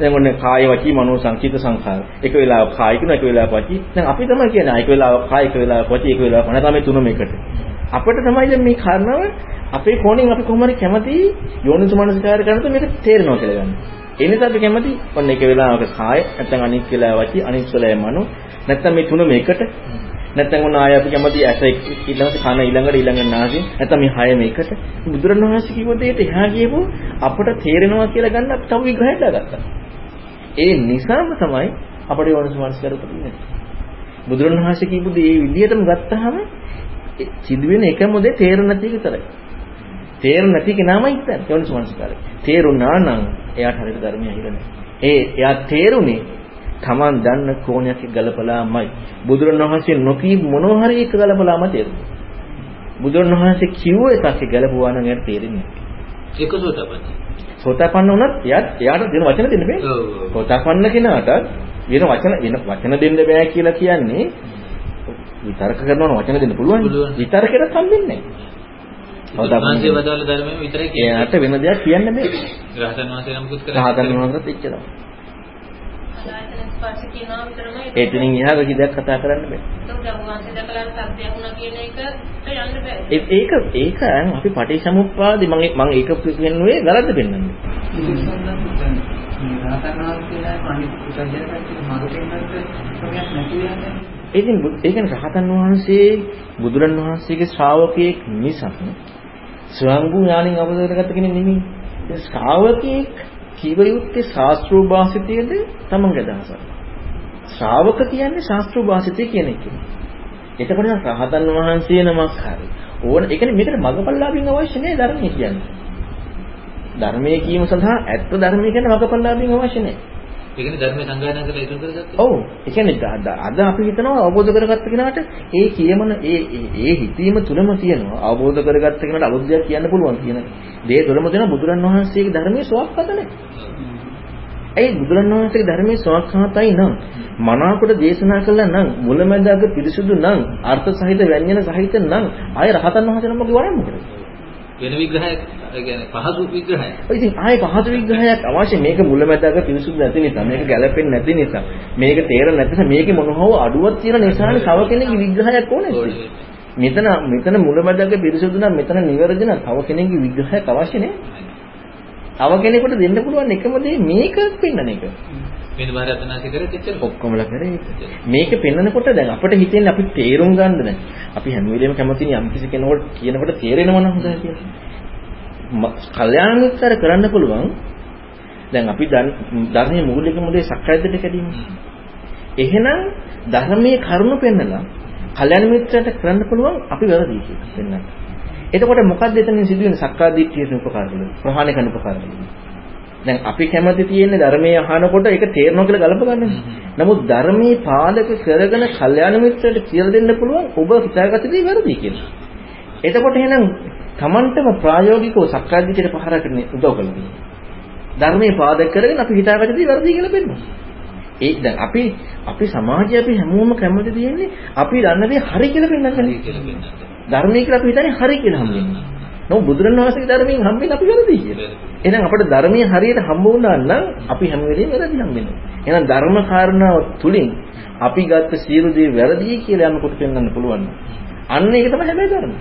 දැන් ඔන්න කාය වචී මනෝ සංකීත සංඛාර. එක වෙලාවක කාය කියන එක වෙලාවක වචී. දැන් අපි තමයි කියන්නේ එක වෙලාවක කාය එක වෙලාවක වචී එක වෙලාවක නැත්නම් මේ තුනම එකට. අපිට තමයි දැන් මේ කාරණාව අපේ කෝණයෙන් අපි කොහොම හරි කැමති යෝනිසමනසිකාර කරනකොට මේක තේරෙනවා කියලා ගන්න. ඒ නිසා අපි කැමති ඔන්න එක වෙලාවක කාය නැත්නම් අනිත් වෙලාව වචී අනිත් වෙලාව මනෝ නැත්නම් මේ තුනම එකට නැත්නම් ඔන්න ආය අපි කැමති ඇස ඊළඟට කන ඊළඟට ඊළඟට නාසය නැත්නම් මේ හය මේකට බුදුරණවහන්සේ කිව්ව දෙයට එහා ගියපු අපට තේරෙනවා කියලා ගන්න අපි තව විග්‍රහයක් දාගත්තා. ඒ නිසාම තමයි අපට යෝනිසමනසිකාර උපදින්නේ. බුදුරණවහන්සේ කියපු දේ මේ විදිහටම ගත්තාම සිදුවෙන එකම දේ තේරෙන්නේ නැති විතරයි. තේරෙන්නේ නැති කෙනාමයි හිතන්නේ යෝනිසමනසිකාරය. තේරුණා නම් එයාට හරියට ධර්මය අහිර නැහැ. ඒ එයා තේරුනේ Taman දන්න කෝණයක් ගලපලාමයි. බුදුරණවහන්සේ නොකී මොනවා හරි එක ගලපලාම තේරුණා. බුදුරණවහන්සේ කිව්ව එකක් ගලපුවා නම් එයාට තේරෙන්නේ නැහැ. ඒක සෝතපන්න. සෝතාපන්න වුණත් එයාට එයාට දෙන වචන දෙන්න බෑ. සෝතාපන්න කෙනාට වෙන වචන වෙන වචන දෙන්න බෑ කියලා කියන්නේ විතර්ක කරනවා වචන දෙන්න පුළුවන්. විතර්කයට සම්බෙන්නේ නැහැ. වදාළ ධර්මයේ විතරයි කියන්නේ. එයාට වෙන දෙයක් කියන්න බෑ. රහතන් වහන්සේ නමකුත් කරන්නේ. රහතන් වහන්සේත් එච්චරයි. විතරමයි. එතනින් එහා වෙකි දෙයක් කතා කරන්න බෑ. ඒක දවවාසේ දැකලා සත්‍යයක් වුණා කියන එකට යන්න බෑ. ඒ- ඒක ඒක අපි පටිච්චසමුප්පාදේ මම මම ඒක පෙන්නුවේ වැරද්ද පෙන්වන්නේ. ඉතින් බු- ඒ කියන්නේ රහතන් වහන්සේ බුදුරන් වහන්සේගේ ශ්‍රාවකයෙක් මිසක් ස්වයංභූ ඥාණින් අවබෝධ කරගත්ත කෙනෙක් නෙමෙයි. ඒ ශ්‍රාවකයෙක් කීව යුත්තේ ශාස්ත්‍රෝ භාසිතයේද තමන්ගේ අදහසක්. ශ්‍රාවක කියන්නේ ශාස්ත්‍රෝ භාසිතය කියන එක. එතකොට නම් රහතන් වහන්සේ නමක් හරි. ඕන ඒ කියන්නේ මේකට මගපල්ලාභින් අවශ්‍ය නැහැ ධර්මයේ කියන්නේ. ධර්මයේ කීම සඳහා ඇත්ත ධර්මයේ කියන්නේ මගපල්ලාභින් අවශ්‍ය නැහැ. ඒ කියන්නේ ධර්මයේ සංගායනා කරලා ඉතුරු කරගත්තා. ඔව්. ඒ කියන්නේ ද- ද- අද අපි හිතනවා අවබෝධ කරගත්ත කෙනාට ඒ කියමන ඒ ඒ- ඒ හිතීම තුලම තියෙනවා. අවබෝධ කරගත්ත කෙනාට අලුත් දෙයක් කියන්න පුළුවන් කියන දේ තුලම තියෙන බුදුරන් වහන්සේගේ ධර්මයේ සුවක්හත නැහැ. ඒ බුදුරන් වහන්සේගේ ධර්මයේ සුවක්හතයි නම් මනාවකට දේශනා කළා නම් මුලැමැදාග පිරිසුදු නම් අර්ථ සහිත ව්‍යංජන සහිත නම් ආය රහතන් වහන්සේ නමගේ වරන් මොකද? වෙන විග්‍රහයක් කියන්නේ පහසු විග්‍රහයක්. ඉතින් ආයේ පහසු විග්‍රහයක් අවශ්‍ය මේක මුලැමැදාග පිරිසුදු නැති නිසා මේක ගැළපෙන්නේ නැති නිසා මේක තේරෙන්නේ නැති නිසා මේකේ මොන හෝ අඩුවක් තියෙන නිසානේ තව කෙනෙක්ගේ විග්‍රහයක් ඕනේ. මෙතන මෙතන මුලැමැදාග පිරිසුදු නම් මෙතන නිවැරදි නම් තව කෙනෙක්ගේ විග්‍රහයක් අවශ්‍ය නැහැ තව කෙනෙකුට දෙන්න පුළුවන් එකම දේ මේක පෙන්වන එක වෙන බාරතනාසි කරේ එච්චර. ඔක්කොමලා කරේ ඒක. මේක පෙන්වනකොට දැන් අපිට හිතෙන්නේ අපි තේරුම් ගන්න දැන් අපි හැම වෙලේම කැමතිනේ යම් කිසි කෙනෙකුට කියනකොට තේරෙනවා නම් හොඳයි කියලා. ම- කල්යාණ මිත්‍ර කරන්න පුළුවන් දැන් අපි දන්- ධර්මයේ මූලිකම දේ සක්කායදිට කැදීම. එහෙනම් ධර්මයේ කරුණ පෙන්නලා කල්යාණ මිත්‍රට කරන්න පුළුවන් අපි වැරදි කියලා පෙන්වන්න. එතකොට මොකක්ද එතනින් සිදුවෙන සක්කාදිට්ඨියට උපකාර වෙන්නේ? ප්‍රහාණය කරන උපකාර වෙන්නේ. දැන් අපි කැමති තියෙන්නේ ධර්මයේ අහනකොට ඒක තේරෙනවා කියලා ගලප ගන්න. නමුත් ධර්මයේ පාදක කරගෙන කල්යාණ මිත්‍රයට කියලා දෙන්න පුළුවන් ඔබ හිතාගත්ත දේ වැරදි කියලා. එතකොට එහෙනම් Tamanටම ප්‍රායෝගිකව සක්කාදිට්ඨියට පහර කරන්න උදව් කරනවා. ධර්මයේ පාදක කරගෙන අපි හිතාගත්ත දේ වැරදි කියලා පෙන්නනවා. ඒ දැන් අපි අපි සමාජයේ අපි හැමෝම කැමති තියෙන්නේ අපි දන්න දේ හරි කියලා පෙන්නන්නේ. ධර්මයේ කියලා අපි හිතන්නේ හරි කියලා හම්බෙන්නේ. නමුත් බුදුරණවහන්සේගේ ධර්මයෙන් හම්බෙන්නේ අපි වැරදි කියලා. එහෙනම් අපිට ධර්මයේ හරියට හම්බ වුණා නම් අපි හැම වෙලේම වැරදි හම්බෙනවා. එහෙනම් ධර්ම කාරණාව තුලින් අපි ගත්ත සියලු දේ වැරදි කියලා යනකොට පෙන්වන්න පුළුවන්. අන්න ඒක තමයි හැබැයි ධර්ම.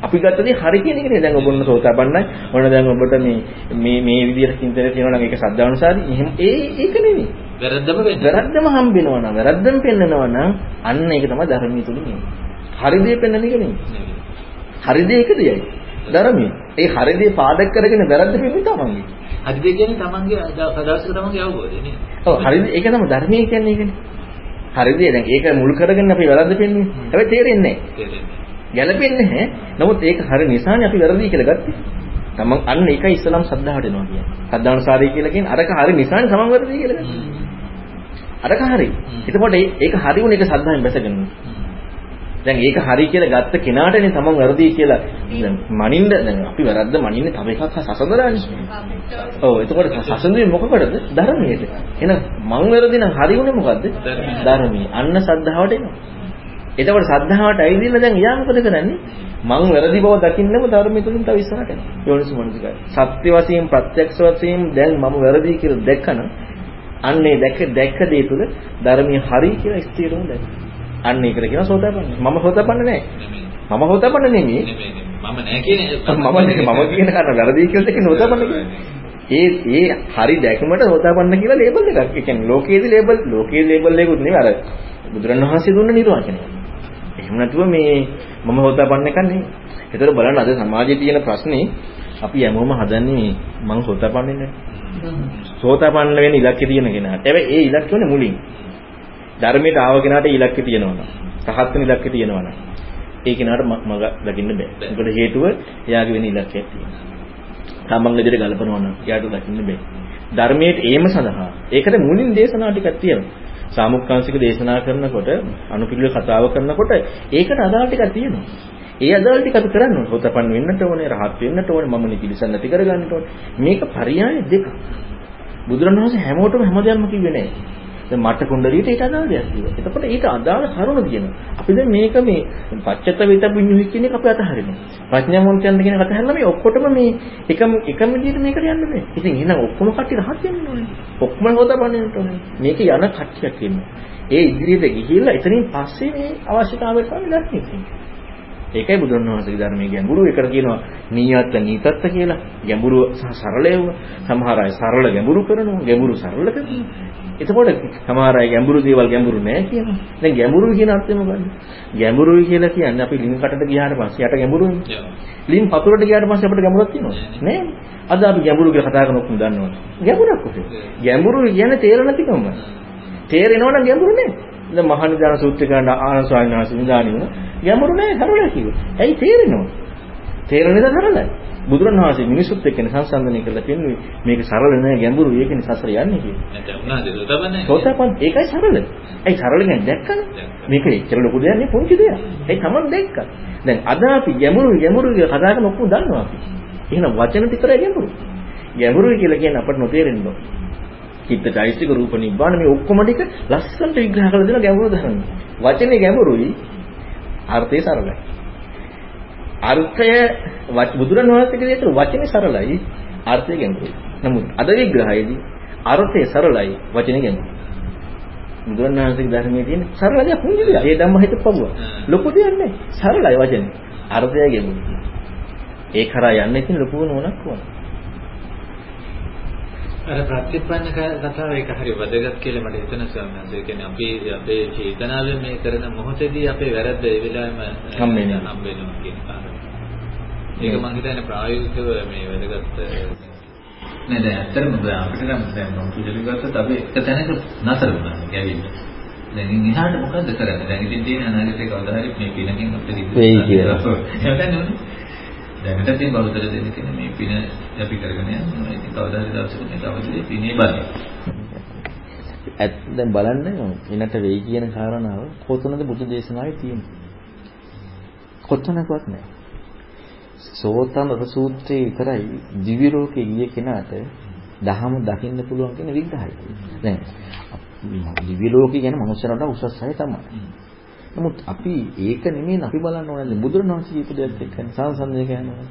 අපි ගත්ත දේ හරි කියන එක නේ දැන් ඔබ ඔන්න සෝතාපන්නයි. ඔන්න දැන් ඔබට මේ මේ මේ විදිහට චින්තනය තියෙනවා නම් ඒක සද්ධානුසාරී. එහෙම ඒ ඒක නෙමෙයි. වැරද්දම. වැරද්දම හම්බෙනවා නම් වැරද්දම පෙන්නනවා නම් අන්න ඒක තමයි ධර්මයේ තුලින් එන්නේ. හරි දේ පෙන්වන එක නෙමෙයි. හරි දේ එක දෙයයි. ධර්මයේ. ඒ හරි දේ පාදක කරගෙන වැරද්ද පෙන්වන්නේ තමන්ගේ. හරි දෙය කියන්නේ තමන්ගේ සදාසික තමන්ගේ අවබෝධය නේ. ඔව් හරි දේ ඒක තමයි ධර්මයේ කියන්නේ ඒකනේ. හරි දේ දැන් ඒක මුල් කරගෙන අපි වැරද්ද පෙන්වන්නේ. හැබැයි තේරෙන්නේ නැහැ. තේරෙන්නේ. ගැළපෙන්නේ නැහැ. නමුත් ඒක හරි නිසානේ අපි වැරදි කියලා ගත්තේ. තමන් අන්න ඒකයි ඉස්සලම් සද්ධාවට එනවා කියන්නේ. සද්ධානුසාරී කියලා කියන්නේ අරක හරි නිසානේ තමන් වැරදි කියලා ගත්තේ. අරක හරි. එතකොට ඒක හරි වුණ එක සද්ධායෙන් බැසගෙන. දැන් ඒක හරි කියලා ගත්ත කෙනාටනේ තමන් වැරදි කියලා දැන් මනින්න දැන් අපි වැරද්ද මනින්නේ තව එකක් සසඳලානේ. ඔව් එතකොට සසඳුවේ මොකකටද? ධර්මයට. එහෙනම් මං වැරදි නම් හරි උනේ මොකද්ද? ධර්මයේ. අන්න සද්ධාවට එනවා. එතකොට සද්ධාවට ඇවිදින්න දැන් යා මොකද කරන්නේ? මං වැරදි බව දකින්නම ධර්මයේ තුලින් තව ඉස්සරහට යනවා. යෝනිසමනසිකයි. සත්‍ය වශයෙන් ප්‍රත්‍යක්ෂ වශයෙන් දැන් මම වැරදි කියලා දැක්කම අන්නේ දැක දැක්ක දේ තුල ධර්මයේ හරි කියලා ස්ථිරවම දැක්ක. අන්න ඒකට කියනවා සෝතාපන්න. මම සෝතාපන්න නෑ. නෙමෙයි. මම සෝතාපන්න නෙමෙයි. නෙමෙයි. නෙමෙයි. මම නෑ කියන්නේ. මම මම කියන කාරණා වැරදි කියලා දෙකේ සෝතාපන්න කියන්නේ. ඒ ඒ හරි දැකීමට සෝතාපන්න කියලා ලේබල් එකක්. ඒ කියන්නේ ලෝකයේදී ලේබල් ලෝකයේ ලේබල් එකකුත් නෙවෙයි අර බුදුරණවහන්සේ දුන්න නිර්වචනය. එහෙම නැතුව මේ මම සෝතාපන්න එකක් නෙවෙයි. ඒතර බලන්න අද සමාජයේ තියෙන ප්‍රශ්නේ අපි හැමෝම හදන්නේ මං සෝතාපන්නේ නැහැ. සෝතාපන්න වෙන්න ඉලක්කය තියෙන කෙනාට. හැබැයි ඒ ඉලක්කයනේ මුලින්. ධර්මයට ආව කෙනාට ඉලක්කය තියෙනවා නම්, රහත් වෙන ඉලක්කය තියෙනවා නම්, ඒ කෙනාට ම- මග දකින්න බෑ. මොකද හේතුව එයාගේ වෙන ඉලක්කයක් තියෙනවා. තමන් ඉදිරියට ගලපනවා නම් එයාට දකින්න බෑ. ධර්මයේ ඒම සඳහා. ඒකට මුලින් දේශනා ටිකක් තියෙනවා. සාමුක්කාංශික දේශනා කරනකොට අනුපිළිවෙල කතාව කරනකොට ඒකට අදාළ ටිකක් තියෙනවා. ඒ අදාළ ටික අපි කරන්න ඕනේ. හොතපන් වෙන්නට ඕනේ, රහත් වෙන්නට ඕනේ, මම නිපිලිසන් නැති කරගන්නට ඕනේ. මේක පරියාය දෙක. බුදුරණවහන්සේ හැමෝටම හැමදේම කිව්වේ නෑ. දැන් මට කුණ්ඩලියට ඊට අදාළ දෙයක් තියෙනවා. එතකොට ඊට අදාළ කරුණ තියෙනවා. අපි දැන් මේක මේ පච්චත්ත විත පුඤ්ඤු කියන එක අපි අතහරිනවා. ප්‍රඥාවන්තයන් කියන කතා කරලා මේ ඔක්කොටම මේ එකම එකම විදිහට මේකට යන්න බෑ. ඉතින් එහෙනම් ඔක්කොම කට්ටිය රහත් වෙන්න ඕනේ. ඔක්කොම හොදපන්නට ඕනේ. මේක යන කට්ටියක් ඉන්නවා. ඒ ඉදිරියට ගිහිල්ලා එතනින් පස්සේ මේ අවශ්‍යතාවයට තමයි දැක්කේ. ඒකයි බුදුන් වහන්සේගේ ධර්මයේ ගැඹුරු එකට කියනවා නීයත්ත නීතත්ත කියලා. ගැඹුරු සහ සරලව සමහර අය සරල ගැඹුරු කරනවා. ගැඹුරු සරල කරනවා. එතකොට සමහර අය ගැඹුරු දේවල් ගැඹුරු නෑ කියනවා. දැන් ගැඹුරු කියන අර්ථය මොකද්ද? ගැඹුරුයි කියලා කියන්නේ අපි ලින් කටට ගියාට පස්සේ යට ගැඹුරුනේ. ලින් පතුලට ගියාට පස්සේ අපිට ගැඹුරක් තියෙනවද? නෑ. අද අපි ගැඹුරු කියලා කතා කරන ඔක්කොම දන්නවද? ගැඹුරක් කොහෙද? ගැඹුරු කියන්නේ තේරෙන්නේ නැතිකම. තේරෙනවනම් ගැඹුරු නෑ. දැන් මහානිදාන සූත්‍රය ගන්න ආනන්ද ස්වාමීන් වහන්සේ නිදානි වුණා. ගැඹුරු නෑ සරලයි කිව්වා. ඇයි තේරෙනවද? තේරෙන නේද සරලයි. බුදුරණවහන්සේ මිනිසුත් එක්කනේ සංසන්දනය කරලා පෙන්වුවේ මේක සරල නෑ ගැඹුරු ඒකනේ සසර යන්නේ කියලා. නැත්නම් උනාද සෝතපන්නේ? සෝතපන් ඒකයි සරල. ඇයි සරල කියන්නේ දැක්කනේ. මේක එච්චර ලොකු දෙයක් නේ පොන්චි දෙයක්. ඇයි Taman දැක්කා. දැන් අද අපි ගැඹුරු ගැඹුරු කතා කරන ඔක්කොම දන්නවා අපි. එහෙනම් වචන විතරයි ගැඹුරු. ගැඹුරුයි කියලා කියන්නේ අපට නොතේරෙන්න ඕන. චිත්ත චෛතසික රූප නිබ්බාන මේ ඔක්කොම ටික ලස්සනට විග්‍රහ කරලා දෙන ගැඹුරු ධර්ම. වචනේ ගැඹුරුයි අර්ථය සරලයි. අර්ථය බුදුරන් වහන්සේගේ දේශන වචනේ සරලයි අර්ථය ගැඹුරුයි. නමුත් අද විග්‍රහයේදී අර්ථය සරලයි වචනේ ගැඹුරුයි. බුදුරන් වහන්සේගේ ධර්මයේ තියෙන සරල දෙයක් පුංචි දෙයක්. ඒ ධම්ම හිත පවුව. ලොකු දෙයක් නෑ. සරලයි වචනේ. අර්ථය ගැඹුරුයි. ඒ කරා යන්නේ ඉතින් ලොකු නෝනක් වුණා. අර ප්‍රතිපන්න කතාව ඒක හරි වැදගත් කියලා මට හිතෙන ස්වාමීන් වහන්සේ. ඒ කියන්නේ අපි අපේ චේතනාවෙන් මේ කරන මොහොතේදී අපේ වැරද්ද ඒ වෙලාවෙම හම්බෙනවා. හම්බෙනවා කියන කාරණා. ඒක මම හිතන්නේ ප්‍රායෝගිකව මේ වැදගත් නෑ දැන් ඇත්තටම අපිට නම් දැන් මම පුජලි ගත්තත් අපි එක තැනක නතර වුණා කැවිල්ල. දැන් ඉහාට මොකද්ද කරන්නේ? දැන් ඉතින් තියෙන අනාගතේ කවදා හරි මේ පිනකින් අපිට ඉන්න. වෙයි කියලා. එහෙනම් දැනට තියෙන බෞද්ධ දෙන්න කියන මේ පින අපි කරගෙන යනවා. ඉතින් කවදා හරි දවසක මේ තවදේ පිනේ බලය. ඇත්ත දැන් බලන්න එනට වෙයි කියන කාරණාව කොතනද බුදු දේශනාවේ තියෙන්නේ? කොතනකවත් නැහැ. සෝතන සූත්‍රයේ විතරයි දිව්‍ය ලෝකේ ගිය කෙනාට දහම දකින්න පුළුවන් කියන විග්‍රහය. දැන් දිව්‍ය ලෝකේ කියන්නේ මනුස්සයන්ට උසස් අය තමයි. නමුත් අපි ඒක නෙමෙයි අපි බලන්න ඕනේ බුදුරණවහන්සේ කියපු දෙයක් එක්ක සංසන්දනය කරනවා.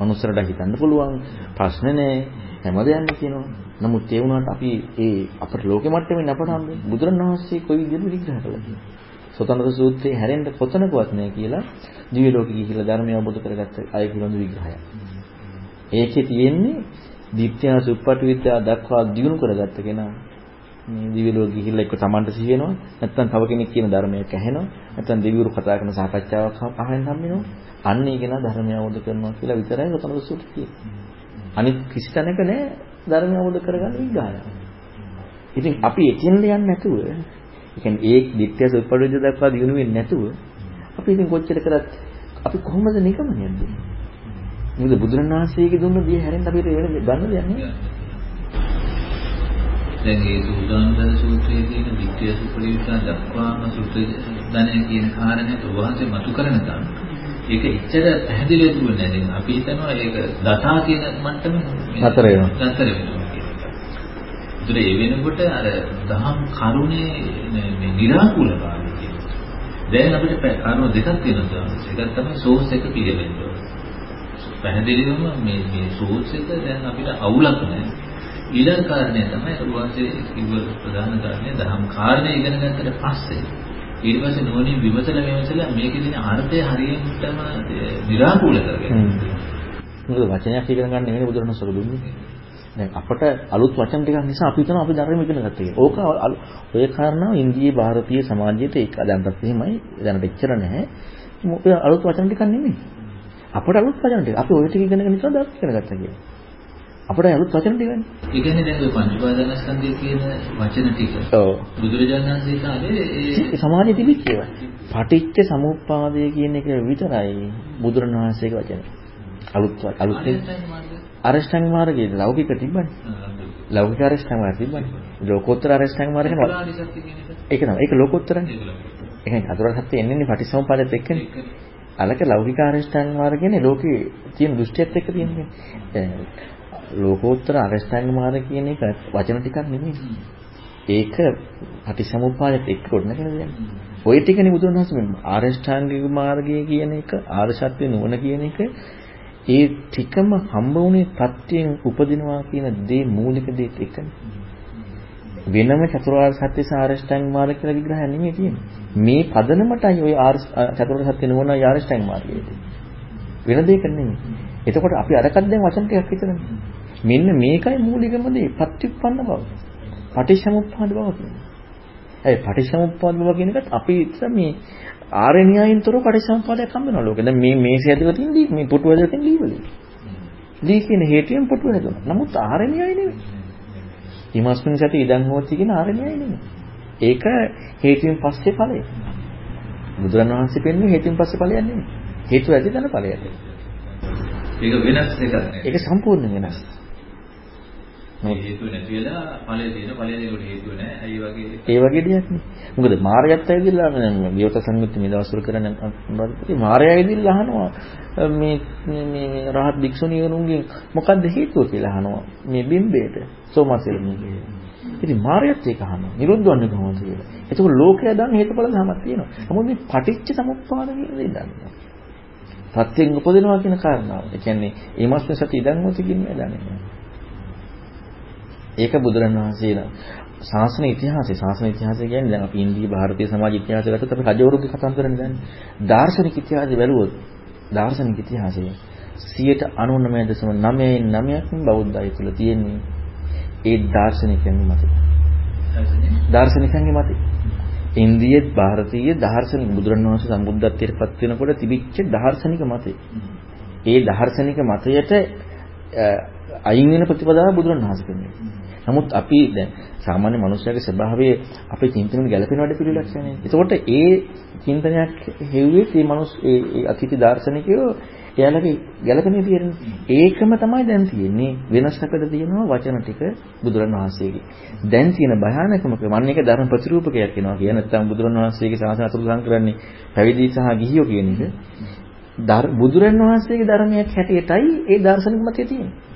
මනුස්සරට හිතන්න පුළුවන් ප්‍රශ්න නෑ හැමදේම කියනවා. නමුත් ඒ වුණාට අපි ඒ අපේ ලෝකෙ මට්ටමින් අපට හම්බෙන්නේ බුදුරණවහන්සේ කොයි විදිහට විග්‍රහ කළාද? සෝතනක සූත්‍රයේ හැරෙන්න කොතනකවත් නෑ කියලා දිව්‍ය ලෝකෙ කියලා ධර්මය අවබෝධ කරගත්ත අය පිළිබඳ විග්‍රහයක්. ඒකේ තියෙන්නේ දිත්‍යා සුප්පටි විද්‍යා දක්වා දියුණු කරගත්ත කෙනා මේ දිව්‍ය ලෝකෙ ගිහිල්ලා එක්ක Tamanට සිහි වෙනවා. නැත්නම් තව කෙනෙක් කියන ධර්මයක් ඇහෙනවා. නැත්නම් දෙවිවරු කතා කරන සාකච්ඡාවක් අහන්න හම් වෙනවා අන්න ඒක නා ධර්මය අවබෝධ කරනවා කියලා විතරයි රතන සූත්‍රය කියන්නේ. අනිත් කිසි තැනක නෑ ධර්මය අවබෝධ කරගන්න විග්‍රහය. ඉතින් අපි එකින් යන්නේ නැතුව ඒ කියන්නේ ඒ දිට්ඨිය සුප්පඩවිද දක්වා දිනු වෙන්නේ නැතුව අපි ඉතින් කොච්චර කරත් අපි කොහොමද නිකමනේ යන්නේ මොකද බුදුරණාහිසේගේ දුන්න දිය හැරෙන්න අපිට වෙන ගන්න දෙයක් නෑ. දැන් මේ සූදානදන සූත්‍රයේ තියෙන විද්‍යා සුපරිවිතා දක්වාම සූත්‍ර ධනය කියන කාරණයට වහන්සේ මතු කරන තන ඒක එච්චර පැහැදිලිව දුන්නේ නැහැ. දැන් අපි හිතනවා ඒක දතා කියන මට්ටමේ නතර වෙනවා. නතර වෙනවා. ඒතර ඒ වෙනකොට අර දහම් කරුණේ මේ निराකූලතාවය කියනවා. දැන් අපිට කරුණු දෙකක් තියෙනවා. එකක් තමයි සෝස් එක පිළිවෙන්න ඕනේ. පැහැදිලිවම මේ මේ සෝස් එක දැන් අපිට අවුලක් නැහැ. ඊළඟ කාරණය තමයි උන්වහන්සේ කිව්ව ප්‍රධාන කාරණය දහම් කාරණය ඉගෙන ගත්තට පස්සේ ඊට පස්සේ නෝනින් විමසලා විමසලා මේකේ තියෙන අර්ථය හරියටම විරාකූල කරගන්න. මොකද වචනයක් ඉගෙන ගන්න නෙමෙයි බුදුරණන් සර දුන්නේ. දැන් අපට අලුත් වචන ටිකක් නිසා අපි හිතනවා අපි ධර්ම ඉගෙන ගත්තා කියලා. ඕක ඔය කාරණාව ඉන්දියාවේ ಭಾರತೀಯ සමාජයේට ඒක දැනටත් එහෙමයි දැනට එච්චර නැහැ. මොකද අලුත් වචන ටිකක් නෙමෙයි. අපට අලුත් වචන ටික. අපි ඔය ටික ඉගෙනගෙන ඉතන ධර්ම ඉගෙන ගත්තා කියලා. අපිට අලුත් වචන ටිකනේ. ඒ කියන්නේ දැන් ඔය පංච උපාදානස්කන්ධය කියන වචන ටික. ඔව්. බුදුරජාණන් වහන්සේ කාලේ ඒ සමාධිය තිබිච්ච ඒවා. පටිච්ච සමුප්පාදය කියන එක විතරයි බුදුරණවහන්සේගේ වචනේ. අලුත් අලුත් අරෂ්ඨාංග මාර්ගයේ ලෞකික තිබ්බනේ. ලෞකික අරෂ්ඨාංග මාර්ගය තිබ්බනේ. ලෝකෝත්තර අරෂ්ඨාංග මාර්ගය එක ඒක තමයි. ඒක ලෝකෝත්තරනේ. ඒ කියන්නේ චතුරාර්ය සත්‍ය එන්නේ පටිසමුපාදයට එක්කනේ. අලක ලෞකික අරෂ්ඨාංග මාර්ගයනේ ලෝකේ තියෙන දෘෂ්ටියත් එක්ක තියෙන්නේ. දැන් ලෝකෝත්තර අරෂ්ඨාංග මාර්ගය කියන එක වචන ටිකක් නෙමෙයි. ඒක පටිසමුපාදයට එක්ක කොටනකනේ දැන්. ওই ටිකනේ බුදුරණවහන්සේ මේ ආරෂ්ඨාංගික මාර්ගය කියන එක ආර්ය සත්‍ය නුවණ කියන එක ඒ ටිකම හම්බ වුණේ ප්‍රත්‍යයෙන් උපදිනවා කියන දේ මූලික දේත් එකනේ. වෙනම චතුරාර්ය සත්‍ය සාරෂ්ඨාංග මාර්ග කියලා විග්‍රහය නෙමෙයි තියෙන්නේ. මේ පදනමටයි ওই චතුරාර්ය සත්‍ය නුවණ ආරෂ්ඨාංග මාර්ගය වෙන දෙයක නෙමෙයි. එතකොට අපි අරකට දැන් වචන ටිකක් විතරනේ. මෙන්න මේකයි මූලිකම දේ පත්‍යුප්පන්න බව. පටිච්චසමුප්පාද බව කියන්නේ. ඒ පටිච්චසමුප්පාද බව කියන එකත් අපි මේ ආර්ය න්‍යායින්තර පටිච්චසමුප්පාදයක් හම්බ වෙනවා ලෝකෙ. දැන් මේ මේසෙ ඇතුළත තියෙන දී මේ පුටුව ඇතුළත තියෙන දීවලේ. දී කියන හේතුවෙන් පුටුව හැදුණා. නමුත් ආර්ය න්‍යාය නෙමෙයි. ීමස්මින් සති ඉදන් හොති කියන ආර්ය න්‍යාය නෙමෙයි. ඒක හේතුවෙන් පස්සේ ඵලය. බුදුරණවහන්සේ පෙන්වන්නේ හේතුවෙන් පස්සේ ඵලයක් නෙමෙයි. හේතු ඇති තන ඵලයක්. ඒක වෙනස් එකක් නෑ. ඒක සම්පූර්ණ වෙනස්. මේ හේතුව නැති වෙලා ඵලය දෙන ඵලය දෙනකොට හේතුව නෑ. ඇයි වගේ ඒ වගේ දෙයක් නේ. මොකද මාර්යත් ඇවිදලා විවත සංයුක්ත මේ දවස්වල කරන බාරපති මාර්යය ඇවිදලා අහනවා මේ මේ මේ රහත් භික්ෂුණියරුන්ගෙන් මොකද්ද හේතුව කියලා අහනවා මේ බිම්බේට සෝමසෙලමිගේ. ඉතින් මාර්යත් ඒක අහනවා. නිරුද්ධ වන්නේ කොහොමද කියලා. එතකොට ලෝකය දන්න හේතුඵල ධමයක් තියෙනවා. නමුත් මේ පටිච්ච සමුප්පාද කියන දේ දන්නේ ප්‍රත්‍යයෙන් උපදිනවා කියන කාරණාව. ඒ කියන්නේ ඊමස්ම සති ඉදන් මොති කියන්නේ දන්නේ ඒක බුදුරණවහන්සේලා ශාසන ඉතිහාසය ශාසන ඉතිහාසය කියන්නේ දැන් අපි ඉන්දීය ಭಾರತೀಯ සමාජ ඉතිහාසය ගත්තොත් අපි රජවරුන්ගේ කතාන් කරන්නේ දැන් දාර්ශනික ඉතිහාසය බැලුවොත් දාර්ශනික ඉතිහාසය 99.99%න් බෞද්ධය තුල තියෙන්නේ ඒ දාර්ශනිකයන්ගේ මතය. දාර්ශනිකයන්ගේ මතය. ඉන්දීය ಭಾರತೀಯ දාර්ශනික බුදුරණවහන්සේ සම්බුද්ධත්වයට පත් වෙනකොට තිබිච්ච දාර්ශනික මතය. ඒ දාර්ශනික මතයට අයින් වෙන ප්‍රතිපදාව බුදුරණවහන්සේ කියන්නේ. නමුත් අපි දැන් සාමාන්‍ය මනුස්සයාගේ ස්වභාවය අපේ චින්තනෙට ගැලපෙන වැඩ පිළිලක් නේ. ඒකෝට ඒ චින්තනයක් හෙව්වේ මේ මනුස්ස ඒ අතීත දාර්ශනිකයෝ එයාලගේ ගැලපෙන විදියට ඒකම තමයි දැන් තියෙන්නේ. වෙනසකට තියෙනවා වචන ටික බුදුරණවහන්සේගේ. දැන් තියෙන භයානකම මම මේක ධර්ම ප්‍රතිරූපකයක් කියනවා. කිය නැත්නම් බුදුරණවහන්සේගේ ශාසන අතුරුදහන් කරන්නේ පැවිදි සහ ගිහියෝ කියන එක. බුදුරණවහන්සේගේ ධර්මයක් හැටියටයි ඒ දාර්ශනික මතය තියෙන්නේ.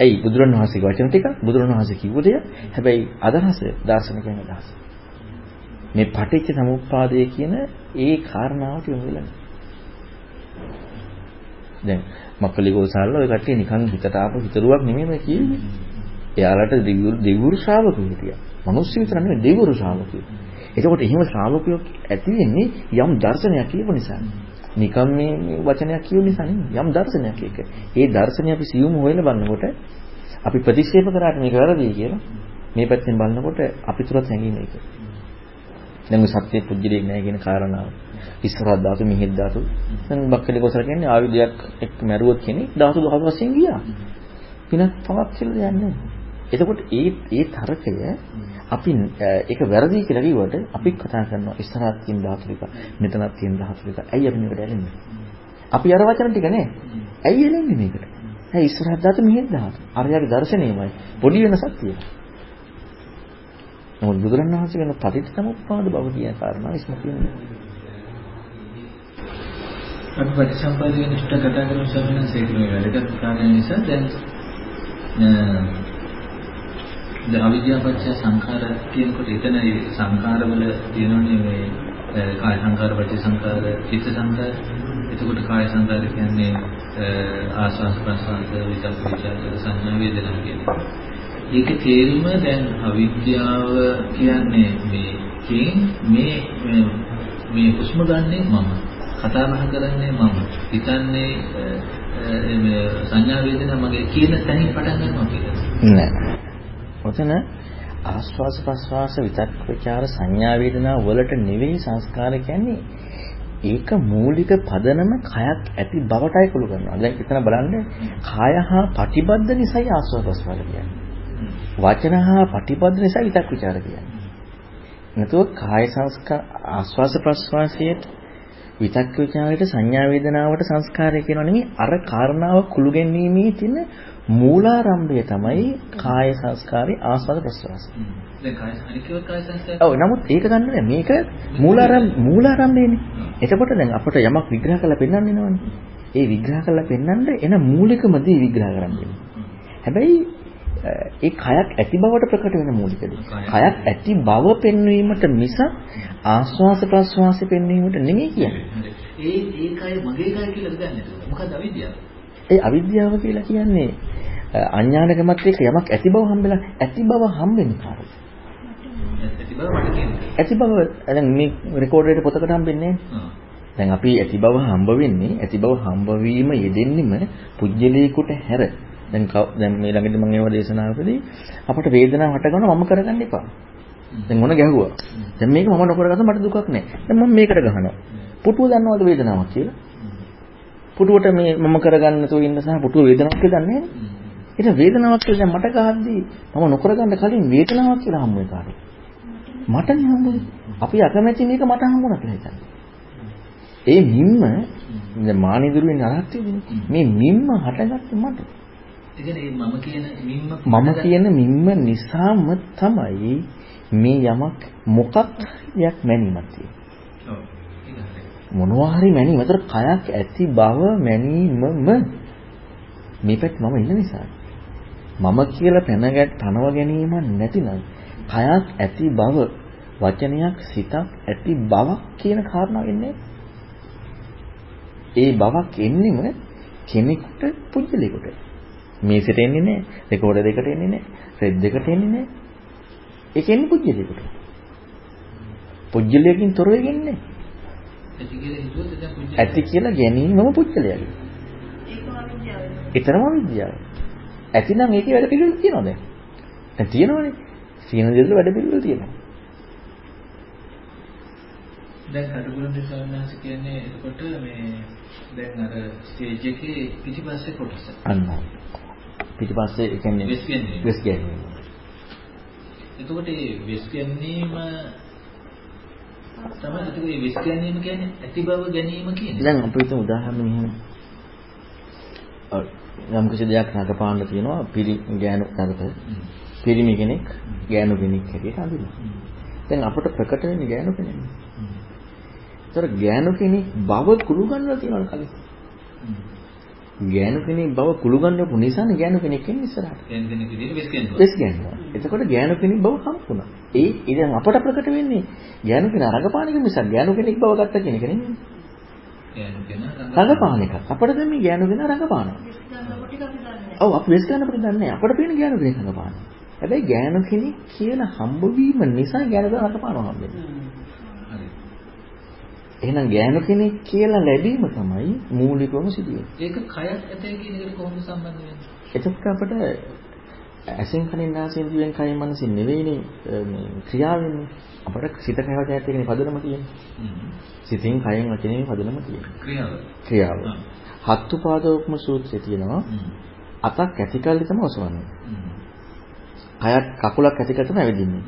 ඇයි බුදුරණවහන්සේගේ වචන ටික බුදුරණවහන්සේ කිව්ව දෙය හැබැයි අදහස දාර්ශනිකයන් අදහස. මේ පටිච්ච සමුප්පාදය කියන ඒ කාරණාවට යොමු වෙලා. දැන් මක්කලි ගෝසාල්ලා ඔය කට්ටිය නිකන් හිතට ආපු හිතරුවක් නෙමෙයි මේ කියන්නේ. එයාලට දෙවිවරු ශ්‍රාවකයෝ හිටියා. මිනිස්සු විතර නෙමෙයි දෙවිවරු ශ්‍රාවකයෝ. එතකොට එහෙම ශ්‍රාවකයෝ ඇති වෙන්නේ යම් දර්ශනයක් කියපු නිසා. නිකම් මේ වචනයක් කියු නිසා නෙමෙයි යම් දර්ශනයක් එක. ඒ දර්ශනය අපි සියුම් හොයලා බලනකොට අපි ප්‍රතික්ෂේප කරාට මේක වැරදි කියලා මේ පැත්තෙන් බලනකොට අපි තුරත් හැඟීම ඒක. දැන් මේ සත්‍ය පුජ්‍යලයක් නැහැ කියන කාරණාව. ඉස්සරහ ධාතු මිහිත් ධාතු. දැන් බක්කලි කොසල කියන්නේ ආයුධයක් එක්ක මැරුවොත් කෙනෙක් ධාතු ධාතු වශයෙන් ගියා. පිනක් පවක් කියලා යන්නේ. එතකොට ඒ ඒ තරකය අපි ඒක වැරදි කියලා කිව්වට අපි කතා කරනවා ඉස්සරහත් තියෙන ධාතු ටික මෙතනත් තියෙන ධාතු ටික. ඇයි අපි මේකට ඇලෙන්නේ? අපි අර වචන ටික නේ. ඇයි ඇලෙන්නේ මේකට? ඇයි ඉස්සරහත් ධාතු මෙහෙත් ධාතු. අරයාගේ දර්ශනයමයි. පොඩි වෙනසක් තියෙනවා. නමුත් බුදුරණවහන්සේ කියන පටිච්චසමුප්පාද බව කියන කාරණාව ඉස්මතු වෙනවා. අපි පටිච්චසමුප්පාදයේ නිෂ්ඨ කතා කරන සමහර සේකරේ වැඩකට කාරණා නිසා දැන් දැන් අවිද්‍යාවපච්ච සංඛාර කියනකොට එතන සංඛාරවල තියෙනනේ මේ කාය සංඛාර පච්ච සංඛාර චිත්ත සංඛාර එතකොට කාය සංඛාර කියන්නේ ආස්වාස් ප්‍රසවාස විචක්ක විචාර සංඥා වේදනා කියන්නේ. ඒකේ තේරුම දැන් අවිද්‍යාව කියන්නේ මේකෙන් මේ මේ හුස්ම ගන්නෙ මම කතා බහ කරන්නේ මම හිතන්නේ සංඥා වේදනා මගේ කියන තැනින් පටන් ගන්නවා කියලා. නෑ. ඔතන ආස්වාස ප්‍රස්වාස විතක් ਵਿਚාර සංඥා වේදනා වලට නෙවෙයි සංස්කාර කියන්නේ ඒක මූලික පදනම කයක් ඇති බවටයි කුළු කරනවා. දැන් එතන බලන්න කාය හා පටිබද්ධ නිසායි ආස්වාස ප්‍රස්වාස කියන්නේ. වචන හා පටිබද්ධ නිසා විතක් ਵਿਚාර කියන්නේ. නැතුව කාය සංස්කාර ආස්වාස ප්‍රස්වාසයේට විතක් ਵਿਚාරයට සංඥා වේදනාවට සංස්කාරය කියනවා නෙමෙයි අර කාරණාව කුළු ගැනීමේ තියෙන මූලාරම්භය තමයි කාය සංස්කාරي ආස්වාද ප්‍රසවාස. දැන් කාය අනිකව කාය සංස්කාර. ඔව් නමුත් ඒක දන්නේ නැහැ. මේක මූලාරම් මූලාරම්භයනේ. එතකොට දැන් අපිට යමක් විග්‍රහ කරලා පෙන්වන්න වෙනවනේ. ඒ විග්‍රහ කරලා පෙන්වන්න එන මූලිකම දේ විග්‍රහ කරන්න හැබැයි ඒ කයක් ඇති බවට ප්‍රකට වෙන මූලික දේ. කයක් ඇති බව පෙන්වීමට මිස ආස්වාස ප්‍රස්වාස පෙන්වීමට නෙමෙයි කියන්නේ. ඒ ඒ කය මගේ කය කියලා දන්නේ. මොකද අවිද්‍යාව. ඒ අවිද්‍යාව කියලා කියන්නේ අඥානකමත් එක්ක යමක් ඇති බව හම්බෙලා ඇති බව හම්බෙන්නේ කාටද? ඇති බව මට කියන්නේ. ඇති බව දැන් මේ රෙකෝඩරේට පොතකට හම්බෙන්නේ දැන් අපි ඇති බව හම්බ වෙන්නේ ඇති බව හම්බ වීම යෙදෙන්නෙම පුජ්‍යලීකුට හැර දැන් දැන් මේ ළඟදී මම ඒවා දේශනාවකදී අපට වේදනාව හටගනවා මම කරගන්න එපා. දැන් මොන ගැහුවා. දැන් මේක මම නොකරගත්ත මට දුකක් නැහැ. දැන් මම මේකට ගහනවා. පුටුව දන්නවද වේදනාවක් කියලා? පුටුවට මේ මම කරගන්න තු ඉන්න සහ පුටුව වේදනාවක් කියලා දන්නේ නැහැ. ඒක වේදනාවක් කියලා දැන් මට ගහද්දී මම නොකරගන්න කලින් වේදනාවක් කියලා හම්බ වෙනවා. මටනේ හම්බුනේ. අපි අකමැති මේක මට හම්බුණා කියලා හිතන්නේ. ඒ මිම්ම දැන් මානිදුරුවේ නරහත්යනේ. මේ මිම්ම හටගත්තේ මට. මම කියන මිම්ම නිසාම තමයි මේ යමක් මොකක් යක් මැනීමක් තියෙන්නේ. ඔව්. මොනවා හරි මැනීම. ඒතර කයක් ඇති බව මැනීමම මේ පැත්ත මම ඉන්න නිසා. මම කියලා පැනගත් තනව ගැනීම නැතිනම් කයක් ඇති බව වචනයක් සිතක් ඇති බවක් කියන කාරණාව එන්නේ. ඒ බවක් එන්නෙම කෙනෙකුට පුජ්‍යලයකට. මේසෙට එන්නේ නැහැ. රෙකෝඩර් දෙකට එන්නේ නැහැ. රෙඩ් දෙකට එන්නේ නැහැ. ඒක එන්නේ පුජ්‍යලයකට. පුජ්‍යලයකින් තොර වෙන්නේ ඇති කියලා හිතුවොත් දැන් පුජ්‍ය. ඇති කියලා ගැනීමම පුජ්‍යලයයි. ඒකම විද්‍යාව. ඇතිනම් ඒකේ වැඩ පිළිවෙල තියෙනවා දැන්. දැන් තියෙනවනේ. තියෙන දේවල් වැඩ පිළිවෙල තියෙනවා. දැන් කටුකුරුන්ගේ ස්වාමීන් කියන්නේ එතකොට මේ දැන් අර ස්ටේජ් එකේ පිටිපස්සේ කොටස. අන්න. පිටිපස්සේ ඒ කියන්නේ වෙස් ගැනීම. වෙස් ගැනීම. එතකොට මේ වෙස් ගැනීම තමයි එතකොට මේ වෙස් ගැනීම කියන්නේ ඇති බව ගැනීම කියන්නේ. දැන් අපි හිතමු උදාහරණ මෙහෙම. යම් කිසි දෙයක් නගපාන්න තියෙනවා පිරි ගෑනු නගත. පිරිමි කෙනෙක් ගෑනු කෙනෙක් හැටියට අඳිනවා. දැන් අපට ප්‍රකට වෙන්නේ ගෑනු කෙනෙක්. ඒතර ගෑනු කෙනෙක් බව කුළු ගන්නලා තියෙනවා කලින්. ගෑනු කෙනෙක් බව කුළු ගන්නපු නිසානේ ගෑනු කෙනෙක් ඉන්නේ ඉස්සරහට. දැන් කෙනෙක් විදිහට වෙස් ගැනීම. වෙස් ගන්නවා. එතකොට ගෑනු කෙනෙක් බව හම්බුණා. ඒ ඉතින් අපට ප්‍රකට වෙන්නේ ගෑනු කෙනා රඟපාන එක මිසක් ගෑනු කෙනෙක් බව ගත්ත කෙනෙක් නෙමෙයි. ගෑනු කෙනා රඟපාන එක. අපට දැන් මේ ගෑනු කෙනා රඟපානවා. ඔව් අපි වෙස් ගන්න අපිට දන්නේ. අපට පේන ගෑනු කෙනෙක් රඟපානවා. හැබැයි ගෑනු කෙනෙක් කියන හම්බවීම නිසා ගෑනු කෙනා රඟපානවා හම්බෙන්නේ. එහෙනම් ගෑනු කෙනෙක් කියලා ලැබීම තමයි මූලිකවම සිදුවෙන්නේ. ඒක කයක් ඇතයි කියන එකට කොහොමද සම්බන්ධ වෙන්නේ? එතකොට අපිට ඇසෙන් කනින් නාසයෙන් දිවෙන් කයින් මනසින් නෙවෙයිනේ මේ ක්‍රියාවෙන්නේ. අපිට සිත කයවට ඇත් එකනේ පදනම තියෙන්නේ. සිතින් කයෙන් වචනයෙන් පදනම තියෙන්නේ. ක්‍රියාව. ක්‍රියාව. ආ. හත්තු පාදෝපම සූත්‍රයේ තියෙනවා අතක් ඇතිකල්ලි තමයි ඔසවන්නේ. කයක් කකුලක් ඇතිකල්ලි තමයි ඇවිදින්නේ.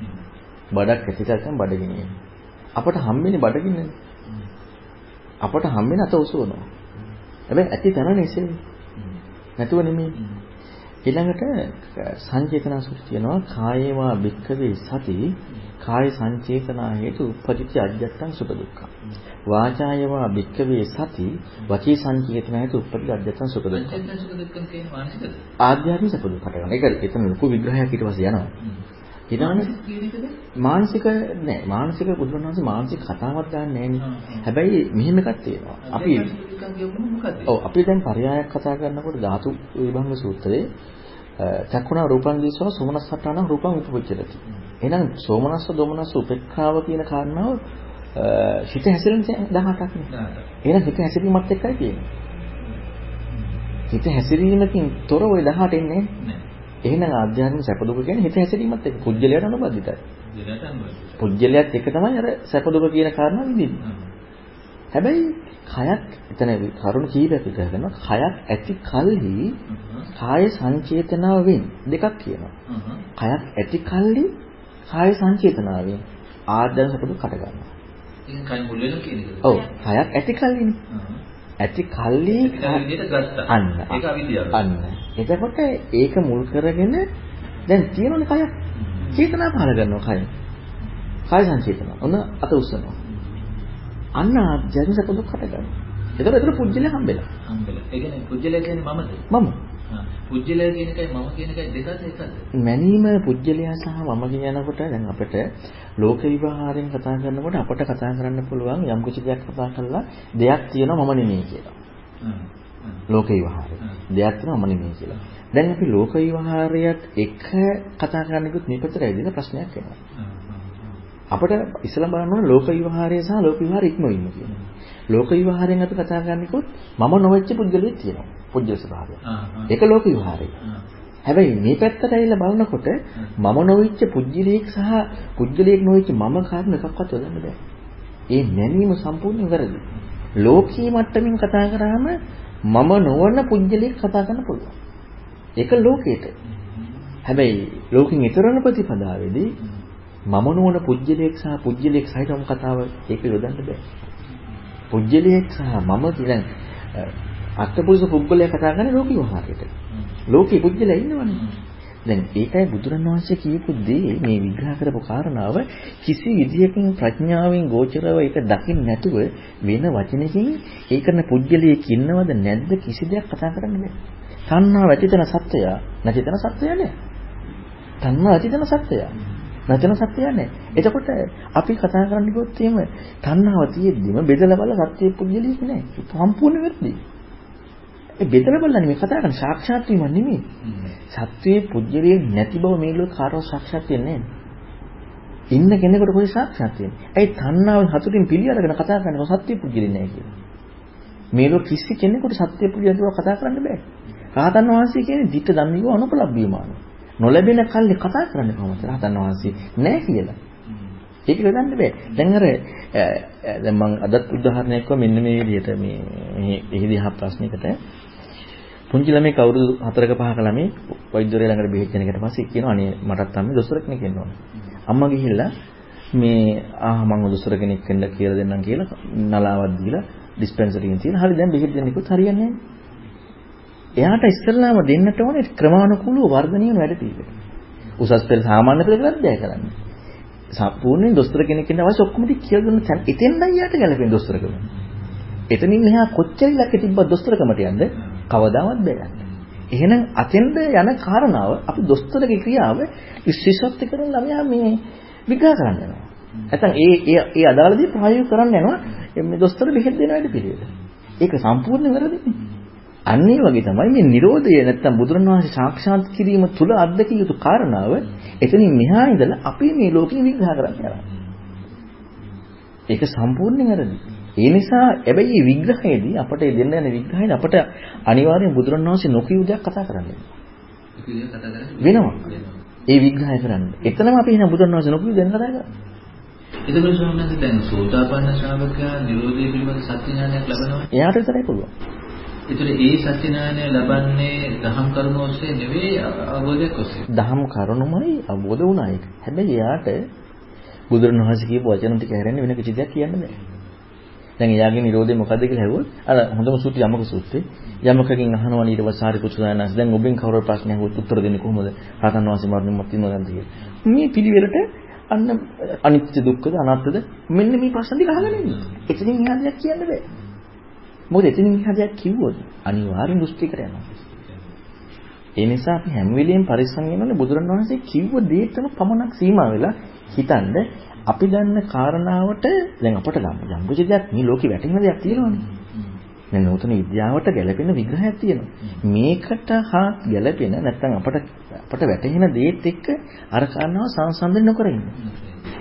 බඩක් ඇතිකල්ලි තමයි බඩගිනින්නේ. අපට හම්බෙන්නේ බඩගින්නනේ. අපට හම්බෙන්නේ අත ඔසවනවා. හැබැයි ඇති තැන නෙසෙයි. නැතුව නෙමෙයි. ඊළඟට සංචේතනා සූත්‍රය කියනවා කායේවා භික්ඛවේ සති කාය සංචේතනා හේතු උපපටිච්ච අජ්ජත්තං සුඛ දුක්ඛ. වාචායවා භික්ඛවේ සති වචී සංචේතනා හේතු උපපටිච්ච අජ්ජත්තං සුඛ දුක්ඛ. ආධ්‍යාත්මික සුඛ දුක්ඛ. ඒක එතන ලොකු විග්‍රහයක් ඊට පස්සේ යනවා. ඊළඟට? මානසික නෑ මානසික බුදුරණවහන්සේ මානසික කතාවක් ගන්න නෑනේ. හැබැයි මෙහෙම එකක් තියෙනවා. අපි? ඔව් අපි දැන් පරයායක් කතා කරනකොට ධාතු විභංග සූත්‍රයේ චක්කුණා රූපං දිසව සෝමනස්සට්ඨාන රූපං උපපච්චති. එහෙනම් සෝමනස්ස දොමනස්ස උපේක්ඛාව කියන කාරණාව හිත හැසිරෙන 18ක් නේ. එහෙනම් හිත හැසිරීමත් එක්කයි තියෙන්නේ. හිත හැසිරීමකින් තොර ওই 18 එන්නේ නෑ. එහෙනම් ආධ්‍යාත්මික සැප දුක කියන්නේ හිත හැසිරීමත් එක්ක පුජ්‍යලයට අනුබද්ධිතයි. පුජ්‍යලයත් එක්ක තමයි අර සැප දුක කියන කාරණා විඳින්නේ. හැබැයි කයක් එතන කරුණු කීපයක් විතර කරනවා. කයක් ඇති කල්හි කාය සංචේතනාවෙන් දෙකක් කියනවා. කයක් ඇති කල්හි කාය සංචේතනාවෙන් ආද්‍යන සපදු කට ගන්නවා. ඉතින් කයි මුල් වෙනවා කියන එකද? ඔව් හයක් ඇති කල්ලිනේ. ඇති කල්ලි. අන්න. ඒක අවිද්‍යාව. අන්න. එතකොට ඒක මුල් කරගෙන දැන් තියෙනනේ කය. චේතනා පහල කරනවා කය. කාය සංචේතන. ඔන්න අත උස්සනවා. අන්න ආධ්‍යාත්මික දුක් හට ගන්නවා. එතකොට එතන පුජ්‍යලේ හම්බෙලා. හම්බෙලා. ඒ කියන්නේ පුජ්‍යලයා කියන්නේ මමද? මම. පුජ්‍යලයා කියන එකයි මම කියන එකයි දෙකද එකද? මැනීම පුජ්‍යලයා සහ මම කියනකොට දැන් අපිට ලෝක විවහාරයෙන් කතා කරනකොට අපට කතා කරන්න පුළුවන් යම් කිසි දෙයක් කතා කරලා දෙයක් තියෙනවා මම නෙමෙයි කියලා. ලෝක විවහාරය. දෙයක් තියෙනවා මම නෙමෙයි කියලා. දැන් අපි ලෝක විවහාරයත් එක කතා කරන්නකොත් මේ පැත්තට ඇවිදින ප්‍රශ්නයක් එනවා. අපිට ඉස්සලා බලන්න ඕන ලෝක විවහාරය සහ ලෝක විවහාර ඉක්මවීම කියන. ලෝක විවහාරයෙන් අපි කතා කරන්නකොත් මම නොවෙච්ච පුද්ගලයෙක් තියෙනවා. පුද්ගල ස්වභාවය. ඒක ලෝක විවහාරය. හැබැයි මේ පැත්තට ඇවිල්ලා බලනකොට මම නොවෙච්ච පුද්ගලයෙක් සහ පුද්ගලයෙක් නොවෙච්ච මම කාරණ එකක්වත් හොදන්න බෑ. ඒ නැනීම සම්පූර්ණයෙන් වැරදි. ලෝකී මට්ටමින් කතා කරාම මම නොවන පුද්ගලයෙක් කතා කරන්න පුළුවන්. ඒක ලෝකේට. හැබැයි ලෝකෙන් ඊතරන ප්‍රතිපදාවේදී මම නොවන පුජ්‍යලයක් සහ පුජ්‍යලයක් සහිතවම කතාව ඒක යොදන්න බෑ. පුජ්‍යලයක් සහ මම දැන් අත්පුරුෂ පුද්ගලයා කතා කරන්නේ ලෝකී වහාරයට. ලෝකී පුජ්‍යලයා ඉන්නවනේ. දැන් ඒකයි බුදුරණවහන්සේ කියපු දේ මේ විග්‍රහ කරපු කාරණාව කිසි විදියකින් ප්‍රඥාවෙන් ගෝචරව ඒක දකින්න නැතුව වෙන වචනකින් ඒකන පුජ්‍යලියෙක් ඉන්නවද නැද්ද කිසි දෙයක් කතා කරන්න බෑ. තණ්හාව ඇතිතන සත්‍යය නැතිතන සත්‍යය නෑ. තණ්හාව ඇතිතන සත්‍යය. නැතන සත්‍යය නෑ. එතකොට අපි කතා කරන්න ගියොත් එහෙම තණ්හාව තියෙද්දිම බෙදලා බලලා සත්‍ය පුජ්‍යලියෙක් නෑ. සම්පූර්ණ වෙර්දි. ඒ බෙදලා බලන්නේ මේ කතා කරන්නේ සාක්ෂාත් වීම නෙමෙයි. සත්‍යයේ පුජ්‍යලියෙක් නැති බව මේ ලෝක කාටවත් සාක්ෂාත් වෙන්නේ නෑ. ඉන්න කෙනෙකුට කොයි සාක්ෂාත් වෙන්නේ? ඇයි තණ්හාව හතුටින් පිළි අරගෙන කතා කරන්නේ සත්‍ය පුජ්‍යලියෙක් නෑ කියලා. මේ ලෝක කිසි කෙනෙකුට සත්‍ය පුජ්‍යලියෙක් කතා කරන්න බෑ. රහතන් වහන්සේ කියන්නේ ditta ධම්මිකව අනුපලබ්බියමාන. නොලැබෙන කල්ලි කතා කරන්නේ කොහොමද රහතන් වහන්සේ නෑ කියලා. ඒක වෙදන්න බෑ. දැන් අර දැන් මම අදත් උදාහරණයක් කිව්වා මෙන්න මේ විදිහට මේ මේ එහිදී අහ ප්‍රශ්නයකට පුංචි ළමයි කවුරුදු 4ක 5ක ළමයි වෛද්‍යවරයා ළඟට බෙහෙත් දෙන එකට පස්සේ කියනවා අනේ මටත් අම්මේ දොස්තර කෙනෙක් වෙන්න ඕන. අම්මා ගිහිල්ලා මේ ආ මම දොස්තර කෙනෙක් වෙන්න කියලා දෙන්නම් කියලා නලාවක් දීලා ඩිස්පෙන්සරියෙන් තියෙන. හරි දැන් බෙහෙත් දෙන්නෙකුත් හරියන්නේ නැහැ. එයාට ඉස්සෙල්ලාම දෙන්නට ඕනේ ක්‍රමානුකූලව වර්ධනය වෙන වැඩ පිළිවෙල. උසස් පෙළ සාමාන්‍ය පෙළ අධ්‍යය කරන්න. සම්පූර්ණයෙන් දොස්තර කෙනෙක් ඉන්න අවශ්‍ය ඔක්කොම ටික කියලා දුන්න තැන එතෙන්දයි යාට ගැලපෙන දොස්තරකම. එතනින් එහා කොච්චර ඉලක්ක තිබ්බත් දොස්තරකමට යන්න කවදාවත් බෑ. එහෙනම් අතෙන්ද යන කාරණාව අපි දොස්තරගේ ක්‍රියාව විශේෂත්ව කරන ළමයා මේ විග්‍රහ කරන්න යනවා. නැත්නම් ඒ ඒ ඒ අදාළදී ප්‍රායෝගික කරන්න යනවා මේ දොස්තර බෙහෙත් දෙන වැඩ පිළිවෙල. ඒක සම්පූර්ණ වැරදිනේ. අන්න ඒ වගේ තමයි මේ Nirodha නැත්තම් බුදුරණවහන්සේ සාක්ෂාත් කිරීම තුල අත්දකිය යුතු කාරණාව එතනින් මෙහා ඉඳලා අපි මේ ලෝකෙ විග්‍රහ කරන්න යනවා. ඒක සම්පූර්ණයෙන් වැරදි. ඒ නිසා හැබැයි මේ විග්‍රහයේදී අපට දෙන්න යන විග්‍රහයේදී අපට අනිවාර්යෙන් බුදුරණවහන්සේ නොකියු දෙයක් කතා කරන්න වෙනවා. ඒ විග්‍රහය කරන්න. එතනම අපි එහෙනම් බුදුරණවහන්සේ නොකියු දෙන්න කතා කරන්නේ. එතකොට ස්වාමීන් වහන්සේ දැන් සෝතාපන්න ශ්‍රාවකයා නිරෝධය පිළිබඳ සත්‍ය ඥානයක් ලබනවා. එයාට විතරයි පුළුවන්. ඒතර ඒ සත්‍ය ඥානය ලබන්නේ දහම් කරුණ ඔස්සේ නෙවෙයි අවබෝධයක් ඔස්සේ. දහම් කරුණමයි අවබෝධ වුණා ඒක. හැබැයි එයාට බුදුරණවහන්සේ කියපු වචන ටික හැරෙන්නේ වෙන කිසි දෙයක් කියන්න බෑ. දැන් එයාගේ නිරෝධය මොකද්ද කියලා ඇහුවොත් අර හොඳම සූත්‍රය යමක සූත්‍රේ යමකකින් අහනවා ඊට පස්සේ සාරි පුත්‍රයන්ස් දැන් ඔබෙන් කවුරු ප්‍රශ්නයක් අහුවොත් උත්තර දෙන්නේ කොහොමද? රහතන් වහන්සේ මරණයමත් ඉන්නවද කියලා. මේ පිළිවෙලට අන්න අනිත්‍ය දුක්ඛද අනාත්මද මෙන්න මේ ප්‍රශ්න ටික අහගෙන ඉන්නේ. එතනින් එහා දෙයක් කියන්න බෑ. මොකද එතනින් එහා දෙයක් කිව්වොත් අනිවාර්යෙන් දෘෂ්ටිකට යනවා. ඒ නිසා අපි හැම වෙලෙම පරිස්සම් වෙනෝනේ බුදුරණවහන්සේ කිව්ව දෙයටම පමණක් සීමා වෙලා හිතනද අපි දන්න කාරණාවට දැන් අපට යම් කිසි දෙයක් මේ ලෝකේ වැටෙන දෙයක් තියෙනවනේ. දැන් නූතන විද්‍යාවට ගැළපෙන විග්‍රහයක් තියෙනවා. මේකට හා ගැළපෙන නැත්නම් අපට අපට වැටහෙන දේත් එක්ක අර කාරණාව සංසන්දනය නොකර ඉන්න.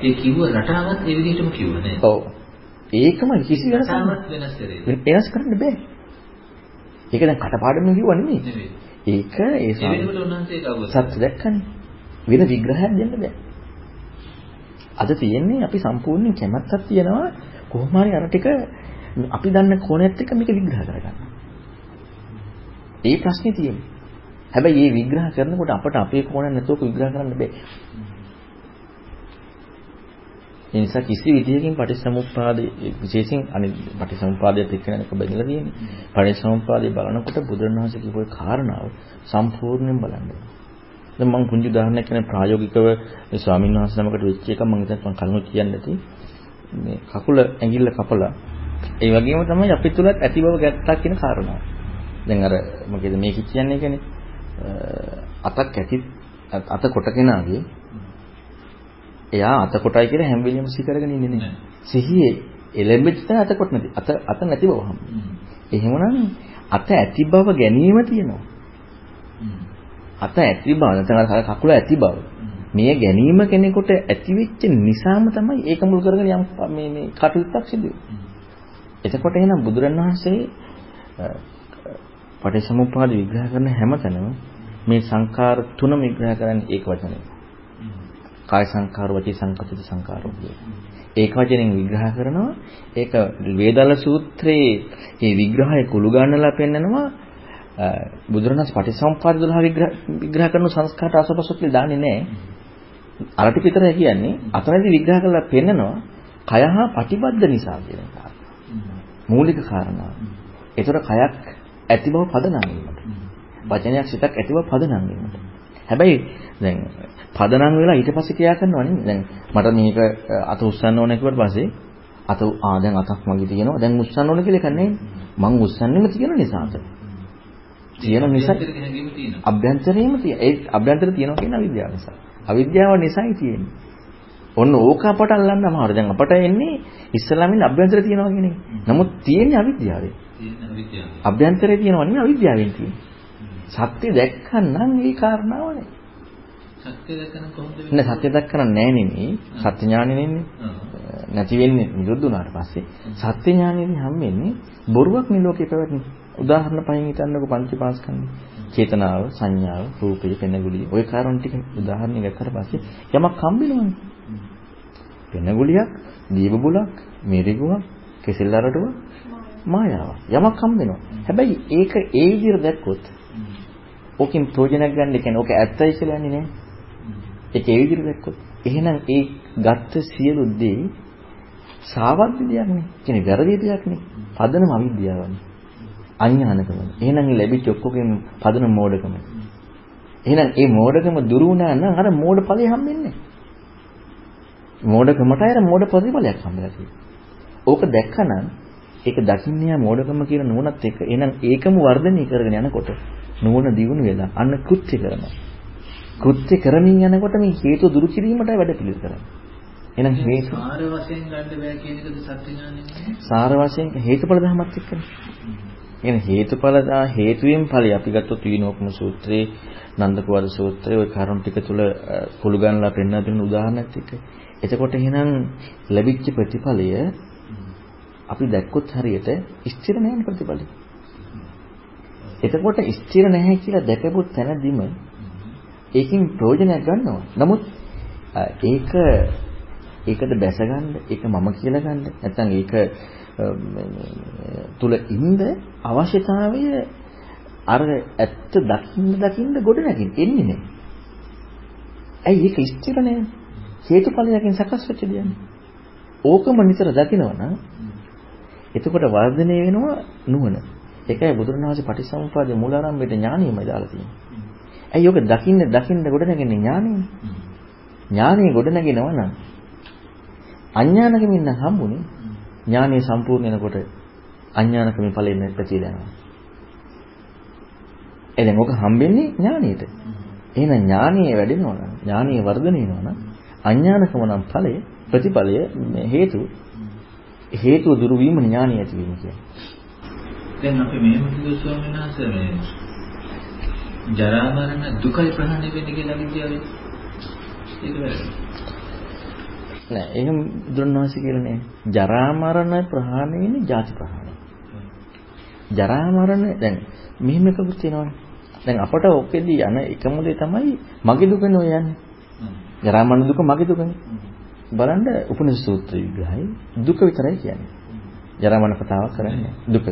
ඒ කිව්ව රටාවත් ඒ විදිහටම කිව්ව නේද? ඔව්. ඒකම කිසි වෙනසක් වෙනස් කරේ. වෙනස් කරන්න බෑ. ඒක දැන් කටපාඩම් කිව්ව නෙමෙයි. ඒක ඒ සත්‍ය දැක්කනේ. වෙන විග්‍රහයක් දෙන්න බෑ. අද තියෙන්නේ අපි සම්පූර්ණයෙන් කැමැත්තක් තියනවා කොහොම හරි අර ටික අපි දන්න කෝණයත් එක්ක මේක විග්‍රහ කරගන්න. ඒ ප්‍රශ්නේ තියෙන්නේ. හැබැයි මේ විග්‍රහ කරනකොට අපට අපේ කෝණය නැතුව විග්‍රහ කරන්න බෑ. ඒ නිසා කිසි විදියකින් පටිච්චසමුප්පාදේ විශේෂයෙන් අනිත් පටිච්චසමුප්පාදයට එක්ක නේද බැඳලා තියෙන්නේ. පටිච්චසමුප්පාදේ බලනකොට බුදුරණවහන්සේ කියපු කාරණාව සම්පූර්ණයෙන් බලන්න ඕනේ. දැන් මම පුංචි උදාහරණයක් කියන ප්‍රායෝගිකව මේ ස්වාමීන් වහන්සේ නමකට වෙච්ච එක මම හිතන්නේ මම කලින් කියන්න ඇති. මේ කකුල ඇඟිල්ල කපලා ඒ වගේම තමයි අපි තුලත් ඇති බව ගැට්ටක් කියන කාරණාව. දැන් අර මොකද මේක කියන්නේ කියන්නේ අතක් ඇති අත කොට කෙනාගේ එයා අත කොටයි කියලා හැම වෙලෙම සිහි කරගෙන ඉන්නේ නේ. සිහියේ එළඹෙච්ච තැන අත කොට නැති. අත අත නැති බවම. එහෙමනම් අත ඇති බව ගැනීම තියෙනවා. අත ඇති බව නැත්නම් කකුල ඇති බව. මේ ගැනීම කෙනෙකුට ඇති වෙච්ච නිසාම තමයි ඒක මුල් කරගෙන යම් මේ මේ කටයුත්තක් සිදු වෙන්නේ. එතකොට එහෙනම් බුදුරණවහන්සේ පටිච්චසමුප්පාද විග්‍රහ කරන හැමතැනම මේ සංඛාර තුනම විග්‍රහ කරන්නේ ඒක වචනේ. කාය සංඛාර වචී සංකප්පිත සංඛාරෝ ඒක වචනෙන් විග්‍රහ කරනවා ඒක වේදල සූත්‍රයේ මේ විග්‍රහය කුළු ගන්නලා පෙන්නනවා බුදුරණස් පටිසම්පාද 12 විග්‍රහ විග්‍රහ කරන සංස්කාරට අසපසොත් දාන්නේ නැහැ අර ටික විතරයි කියන්නේ අතනදී විග්‍රහ කරලා පෙන්නනවා කය හා ප්‍රතිබද්ධ නිසා කියන මූලික කාරණාව. ඒතර කයක් ඇති බව පදනම් වීමට. වචනයක් සිතක් ඇති බව පදනම් වීමට. හැබැයි දැන් පදනම් වෙලා ඊට පස්සේ ක්‍රියා කරනවා නේ. දැන් මට මේක අත උස්සන්න ඕන කිව්වට පස්සේ අත ආ දැන් අතක් මගේ තියෙනවා. දැන් උස්සන්න ඕන කියලා එකක් නැහැ. මං උස්සන්නෙම තියෙන නිසා අත. තියෙන නිසා අභ්‍යන්තරේම තියෙන. ඒ අභ්‍යන්තර තියෙනවා කියන අවිද්‍යාව නිසා. අවිද්‍යාව නිසායි තියෙන්නේ. ඔන්න ඕක අපට අල්ලන්න අමාරු. දැන් අපට එන්නේ ඉස්සලාමින් අභ්‍යන්තර තියෙනවා කියන එක. නමුත් තියෙන්නේ අවිද්‍යාව. අභ්‍යන්තරේ තියෙනවා නෙවෙයි අවිද්‍යාවෙන් තියෙන්නේ. සත්‍ය දැක්කනම් ඒ කාරණාව නේ. සත්‍ය දැකන කොහොමද නෑ සත්‍ය දැක්කනම් නෑ නෙමෙයි. සත්‍ය ඥානෙ නෙන්නේ. නැති වෙන්නේ නිරුද්ධ වුණාට පස්සේ සත්‍ය ඥානෙදි හම්බෙන්නේ බොරුවක් නේ ලෝකේ පැවැත්ම. උදාහරණ පහෙන් හිතන්නකො පංචපාස්කන්ධ. චේතනාව, සංඥාව, රූපය, පෙනගුලිය. ওই කාරණා ටික උදාහරණ ගත්තට පස්සේ යමක් හම්බෙනවනේ. පෙනගුලියක්, දීවබුලක්, මිරිගුවක්, කෙසෙල් අරටුවක්, මායාවක්. යමක් හම්බෙනවා. හැබැයි ඒක ඒ විදිහට දැක්කොත් ඕකෙන් ප්‍රයෝජනයක් ගන්න කියන්නේ ඕක ඇත්තයි කියලා යන්නේ නෑ. ඒක ඒ විදිහට දැක්කොත් එහෙනම් ඒ ගත්ත සියලු දේ සාවද්ද දෙයක් නේ. කියන්නේ වැරදි දෙයක් නේ. පදනම අවිද්‍යාවනේ. අඥානකම. එහෙනම් මේ ලැබිච්ච ඔක්කොගෙම පදනම මෝඩකම. එහෙනම් ඒ මෝඩකම දුරු වුණා නම් අර මෝඩ ඵලෙ හම්බෙන්නේ මෝඩකමට අර මෝඩ ප්‍රතිඵලයක් හම්බෙලා තියෙනවා. ඕක දැක්කනම් ඒක දකින්නේ මෝඩකම කියන නුවණත් එක්ක එහෙනම් ඒකම වර්ධනය කරගෙන යනකොට නුවණ දියුණු වෙලා අන්න කෘත්‍ය කරනවා. කෘත්‍ය කරමින් යනකොට මේ හේතු දුරු කිරීමටයි වැඩ පිළිවෙල කරන්නේ. එහෙනම් මේ සාර වශයෙන් ගන්න බෑ කියන එකද සත්‍ය ඥානෙ සාර වශයෙන් හේතුඵල ධර්මත් එක්කනේ. එහෙනම් හේතුඵල හේතුයෙන් ඵලයි අපි ගත්තොත් විනෝපම සූත්‍රයේ නන්දකවද සූත්‍රයේ ওই කරුණු ටික තුල කුළු ගන්නලා පෙන්වා දෙන උදාහරණයක් එක්ක. එතකොට එහෙනම් ලැබිච්ච ප්‍රතිඵලය අපි දැක්කොත් හරියට ස්ථිර නැහැ ප්‍රතිඵලය. එතකොට ස්ථිර නැහැ කියලා දැකපු තැනදීම ඒකෙන් ප්‍රයෝජනයක් ගන්නවා. නමුත් ඒක ඒකට බැස ගන්න, ඒක මම කියලා ගන්න, නැත්නම් ඒක තුල ඉන්න අවශ්‍යතාවය අර ඇත්ත දකින්න දකින්න ගොඩ නැගින් එන්නේ නැහැ. ඇයි ඒක ස්ථිර නැහැ? හේතුඵලයෙන් සකස් වෙච්ච දෙයක්. ඕකම නිතර දකිනවනම් එතකොට වර්ධනය වෙනවා නුවණ. ඒකයි බුදුරණවහන්සේ පටිසමුපාදයේ මූලාරම්භයට ඥානියමයි දාලා තියෙන්නේ. ඇයි ඔක දකින්න දකින්න ගොඩ නැගෙන්නේ ඥානෙනේ. ඥානෙ ගොඩ නැගෙනවා නම් අඥානකමින් නම් හම්බුනේ ඥානෙ සම්පූර්ණ වෙනකොට අඥානකමේ ඵලෙන්න ප්‍රතිදයනවා. එදෙන් ඔක හම්බෙන්නේ ඥානෙට. එහෙනම් ඥානෙ වැඩෙනවා නම් ඥානෙ වර්ධනය වෙනවා නම් අඥානකම නම් ඵලය ප්‍රතිඵලය හේතු හේතුව දුරු වීම ඥානිය ඇති වීම කියන්නේ. දැන් අපි මෙහෙම කිව්ව ස්වාමීන් වහන්සේ මේ ජරා මරණ දුකයි ප්‍රහාණය වෙන්නේ කියලා විද්‍යාවේ. ඒක වැරදි. නෑ එහෙම දුන්නාසි කියලා නේ. ජරා මරණ ප්‍රහාණය වෙන්නේ ජාති ප්‍රහාණය. ජරා මරණ දැන් මෙහෙම එකකුත් තියෙනවානේ. දැන් අපට ඔකෙදී යන එකම දේ තමයි මගේ දුකනේ ඔය යන්නේ. ජරා මරණ දුක මගේ දුකනේ. බලන්න උපනිෂ සූත්‍ර විග්‍රහයි දුක විතරයි කියන්නේ. ජරා මරණ කතාවක් කරන්නේ දුක.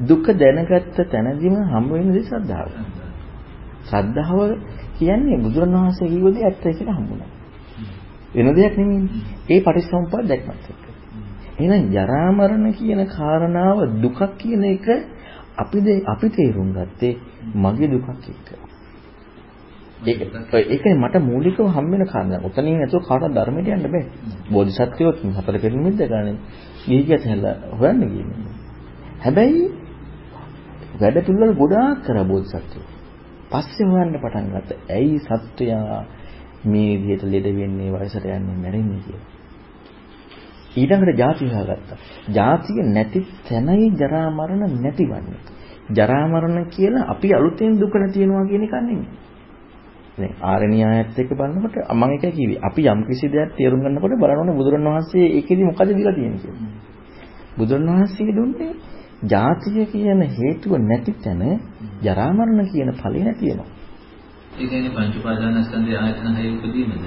දුක දැනගත්ත තැනදීම හම්බ වෙන දේ ශ්‍රද්ධාව. ශ්‍රද්ධාව කියන්නේ බුදුරණවහන්සේ කිව්ව දේ ඇත්තයි කියලා හම්බුණා. වෙන දෙයක් නෙමෙයි. ඒ පටිච්චසමුප්පාද දැක්මත් එක්ක. එහෙනම් ජරා මරණ කියන කාරණාව දුකක් කියන එක අපිද අපි තේරුම් ගත්තේ මගේ දුකක් එක්ක. ඒක ඒකයි මට මූලිකව හම් වෙන කාරණා. උතනින් නැතුව කාටවත් ධර්මයට යන්න බෑ. බෝධිසත්වයෝ හතර කෙනෙක් දැකගන්නේ. ගිහිගත හැලා හොයන්න ගියේ. හැබැයි වැඩ පිළිවෙල ගොඩාක් කරා බෝධිසත්වයෝ. පස්සේ හොයන්න පටන් ගත්තා. ඇයි සත්වයා මේ විදිහට ලෙඩ වෙන්නේ වයසට යන්නේ මැරෙන්නේ කියලා. ඊළඟට ಜಾති හොයාගත්තා. ಜಾතිය නැති තැනයි ජරා මරණ නැතිවන්නේ. ජරා මරණ කියලා අපි අලුතෙන් දුක නැතිනවා කියන එක නෙමෙයි. දැන් ආරණ්‍යයත් එක්ක බලනකොට මම එකයි කිව්වේ අපි යම් කිසි දෙයක් තේරුම් ගන්නකොට බලනෝනේ බුදුරණවහන්සේ ඒකෙදි මොකද දීලා තියෙන්නේ කියලා. බුදුරණවහන්සේ දුන්නේ ජාතිය කියන හේතුව නැති තැන ජරා මරණ කියන ඵලෙ නැති වෙනවා. ඒ කියන්නේ පංච උපාදානස්කන්ධය ආයතන හය උපදීමද?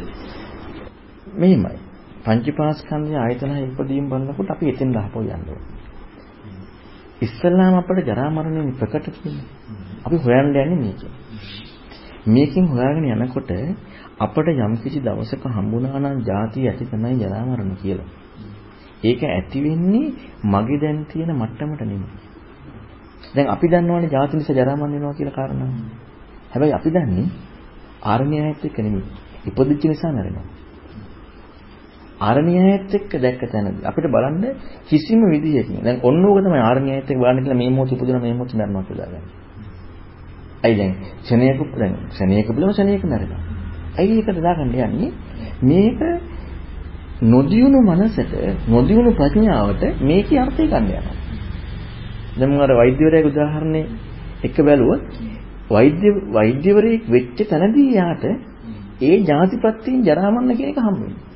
මෙහිමයි. පංචපාස්කන්ධය ආයතන හය උපදීම බලනකොට අපි එතෙන් දහපෝ යන්න ඕනේ. ඉස්සල්ලාම අපිට ජරා මරණය ප්‍රකට වෙන්නේ. අපි හොයන්න යන්නේ මේකෙන්. මේකෙන් හොයාගෙන යනකොට අපට යම්කිසි දවසක හම්බුණා නම් ಜಾති ඇති තමයි ජරා මරණ කියලා. ඒක ඇති වෙන්නේ මගේ දැන් තියෙන මට්ටමට නෙමෙයි. දැන් අපි දන්නවනේ ජාති නිසා ජරා මරණ වෙනවා කියලා කාරණා. හැබැයි අපි දන්නේ ආරණ්‍යයත් එක්ක නෙමෙයි. ඉපදිච්ච නිසා මැරෙනවා. ආරණ්‍යයත් එක්ක දැක්ක තැනදී අපිට බලන්න කිසිම විදිහකින් දැන් ඔන්න ඕක තමයි ආරණ්‍යයත් එක්ක බලන්න කියලා මේ මොහොත උපදින මේ මොහොත මරනවා කියලා ගන්න. අයි දැන් ශනේයක දැන් ශනේයක බලම ශනේයක මැරෙනවා. අයි ඒකට දාගන්න යන්නේ මේක නොදියුණු මනසට නොදියුණු ප්‍රඥාවට මේකේ අර්ථය ගන්න යනවා. දැන් මම අර වෛද්‍යවරයෙක් උදාහරණේ එක බැලුවොත් වෛද්‍ය වෛද්‍යවරයෙක් වෙච්ච තැනදී යාට ඒ ජාතිපත්තියෙන් ජරා මරණ කියන එක හම්බ වෙනවා.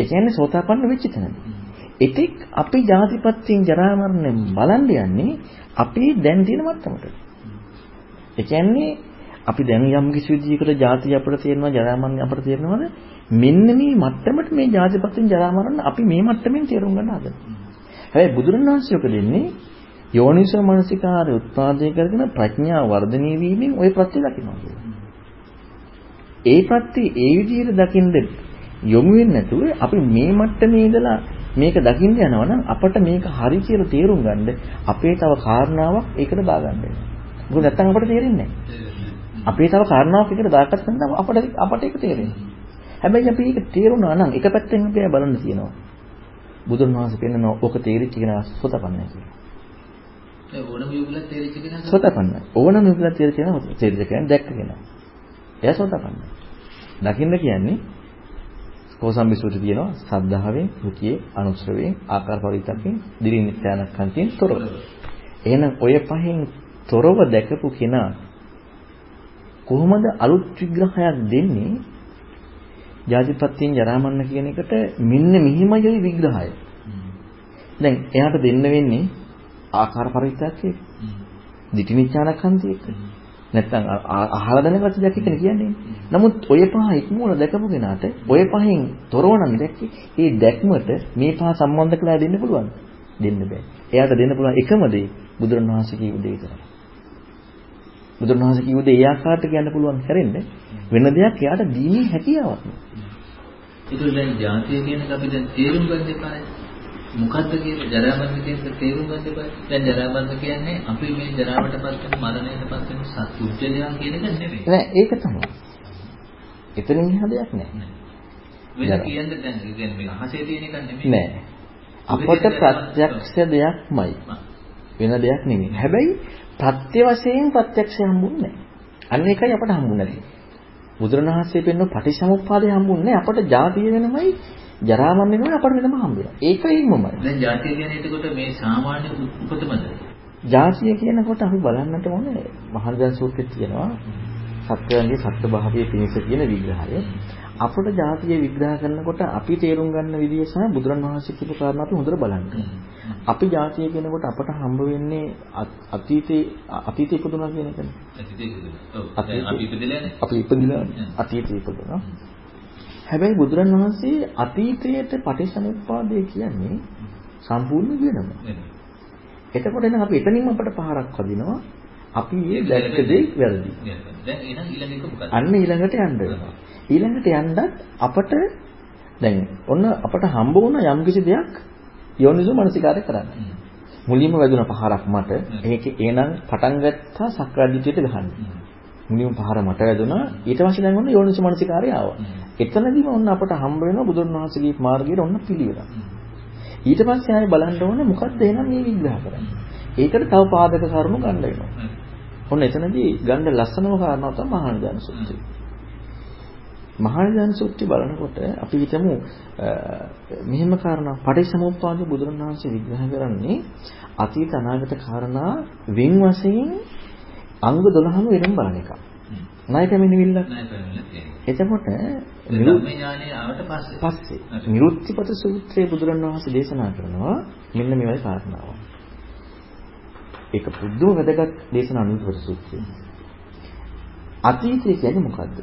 ඒ කියන්නේ සෝතාපන්න වෙච්ච තැනදී. එතෙක් අපි ජාතිපත්තියෙන් ජරා මරණ බලන්න යන්නේ අපි දැන් තියෙන මට්ටමට. ඒ කියන්නේ අපි දැන් යම් කිසි විදිහකට ජාතිය අපිට තේරෙනවා ජරා මරණ අපිට තේරෙනවද මෙන්න මේ මට්ටමට මේ ජාතිපත්තියෙන් ජරා මරණ අපි මේ මට්ටමින් තේරුම් ගන්න හදනවා. හැබැයි බුදුරණවහන්සේ ඔක දෙන්නේ යෝනිසෝ මනසිකාරය උත්පාදනය කරගෙන ප්‍රඥා වර්ධනය වීමෙන් ওই ප්‍රත්‍ය දකිනවා කියනවා. ඒ ප්‍රත්‍ය ඒ විදිහට දකින්ද යොමු වෙන්නේ නැතුව අපි මේ මට්ටමේ ඉඳලා මේක දකින්න යනවා නම් අපට මේක හරි කියලා තේරුම් ගන්න අපේ තව කාරණාවක් ඒකට දාගන්න වෙනවා. මොකද නැත්තම් අපට තේරෙන්නේ නැහැ. අපේ තව කාරණාවක් ඒකට දාගත්තත් නම් අපට අපට ඒක තේරෙන්නේ. හැබැයි අපි ඒක තේරුණා නම් එක පැත්තෙන් අපි බලන්න තියෙනවා. බුදුන් වහන්සේ පෙන්නනවා ඕක තේරිච්ච කෙනා සෝතපන්නයි කියලා. ඒ ඕනම යුගලත් තේරිච්ච කෙනා සෝතපන්නයි. ඕනම යුගලත් තේරිච්ච කෙනා තේරිච්ච කෙනා දැක්ක කෙනා. එයා සෝතපන්නයි. දකින්න කියන්නේ කෝසම්බිසුට තියෙනවා සද්ධාවෙන්, ෘතියේ, අනුශ්‍රවයෙන්, ආකාර පරිවිතකෙන්, දිරිනිත්‍යානක්ඛන්තියෙන් තොරව. එහෙනම් ඔය පහෙන් තොරව දැකපු කෙනා කොහොමද අලුත් විග්‍රහයක් දෙන්නේ? ජාතිපත්තියෙන් ජරා මරණ කියන එකට මෙන්න මෙහිමයි විග්‍රහය. දැන් එයාට දෙන්න වෙන්නේ ආකාර පරිවිතකයේ. දිටිනිච්ඡානක්ඛන්තිය එක. නැත්තම් අහලා දැනගත්ත දෙයක් එකනේ කියන්නේ. නමුත් ඔය පහ ඉක්මවල දැකපු කෙනාට ඔය පහෙන් තොරව නම් දැක්කේ ඒ දැක්මට මේ පහ සම්බන්ධ කරලා දෙන්න පුළුවන්. දෙන්න බෑ. එයාට දෙන්න පුළුවන් එකම දේ බුදුරණවහන්සේ කියපු දේ විතරයි. බුදුරණවහන්සේ කියපු දේ ඒ ආකාරයට කියන්න පුළුවන් හැරෙන්නේ වෙන දෙයක් එයාට දීමේ හැකියාවක් නෑ. ඒක දැන් ජාතිය කියන එක අපි දැන් තේරුම් ගන්න එපානේ. මොකද්ද කියන්නේ ජරා මරණ කියන තේරුම් ගන්න එපා. දැන් ජරා මරණ කියන්නේ අපි මේ ජරාවටපත් වෙන මරණයටපත් වෙන සත්‍යජයන් කියන එක නෙමෙයි. නෑ ඒක තමයි. එතනින් එහා දෙයක් නෑ. වෙන කියන්නේ දැන් කියන්නේ මේ අහසේ තියෙන එක නෙමෙයි. නෑ. අපට ප්‍රත්‍යක්ෂ දෙයක්මයි. වෙන දෙයක් නෙමෙයි. හැබැයි ප්‍රත්‍ය වශයෙන් ප්‍රත්‍යක්ෂය හම්බුන්නේ නෑ. අන්න ඒකයි අපට හම්බුන්නේ. බුදුරණවහන්සේ පෙන්වන පටිච්චසමුප්පාදය හම්බුන්නේ අපට ජාතිය වෙනමයි ජරා මරණ වෙනවනේ අපට වෙනම හම්බ වෙනවා. ඒකයිමමයි. දැන් ජාතිය කියන්නේ එතකොට මේ සාමාන්‍ය උපතමද? ජාතිය කියනකොට අපි බලන්නට ඕනේ මහරජාන් සූත්‍රයේ තියෙනවා සත්‍යයන්ගේ සත්‍ය භාවයේ පිණිස කියන විග්‍රහය. අපට ජාතිය විග්‍රහ කරනකොට අපි තේරුම් ගන්න විදිය සහ බුදුරන් වහන්සේ කියපු කාරණා අපි හොඳට බලන්න අපි ජාතිය කියනකොට අපට හම්බ වෙන්නේ අතීතේ අතීතේ ඉපදුනා කියන එකනේ. අතීතේ ඉපදුනා. අපි ඉපදිලානේ. අපි ඉපදිලා අතීතේ ඉපදුනා. හැබැයි බුදුරන් වහන්සේ අතීතයට පටිච්චසමුප්පාදය කියන්නේ සම්පූර්ණ වෙනම. එතකොට නම් අපි එතනින්ම අපට පහරක් වදිනවා. අපි මේ දැක්ක දේ වැරදි. දැන් එහෙනම් ඊළඟ එක මොකක්ද? අන්න ඊළඟට යන්න වෙනවා. ඊළඟට යන්නත් අපට දැන් ඔන්න අපට හම්බ වුණ යම්කිසි දෙයක් යෝනිසෝ මනසිකාරය කරන්න. මුලින්ම වැදුන පහරක් මට ඒක එනං පටන් ගත්තා සක්‍රාදිත්‍යයට ගහන්න. මුලින්ම පහර මට වැදුනා ඊට පස්සේ දැන් ඔන්න යෝනිසෝ මනසිකාරය ආවා. එතනදිම ඔන්න අපට හම්බ වෙනවා බුදුන් වහන්සේගේ මාර්ගයේ ඔන්න පිළිවෙල. ඊට පස්සේ ආයෙ බලන්න ඕනේ මොකක්ද එහෙනම් මේ විග්‍රහ කරන්නේ. ඒකට තව පාදක කරුණු ගන්න වෙනවා. ඔන්න එතනදී ගන්න ලස්සනම කාරණාව තමයි මහානිදාන සූත්‍රය. මහානිදාන සූත්‍රය බලනකොට අපි හිතමු මෙහෙම කාරණා පටිච්චසමුප්පාදයේ බුදුරණවහන්සේ විග්‍රහ කරන්නේ අතීත අනාගත කාරණා වින් වශයෙන් අංග 12ම වෙනම බලන එක. ණය පැමිණිවිල්ල. ණය පැමිණිල්ල තියෙනවා. එතකොට පස්සේ නිරුත්තිපත සූත්‍රයේ බුදුරණවහන්සේ දේශනා කරනවා මෙන්න මේ වගේ කාරණාව. ඒක පුදුම වැදගත් දේශනා නිරුත්තිපත සූත්‍රය. අතීතය කියන්නේ මොකද්ද?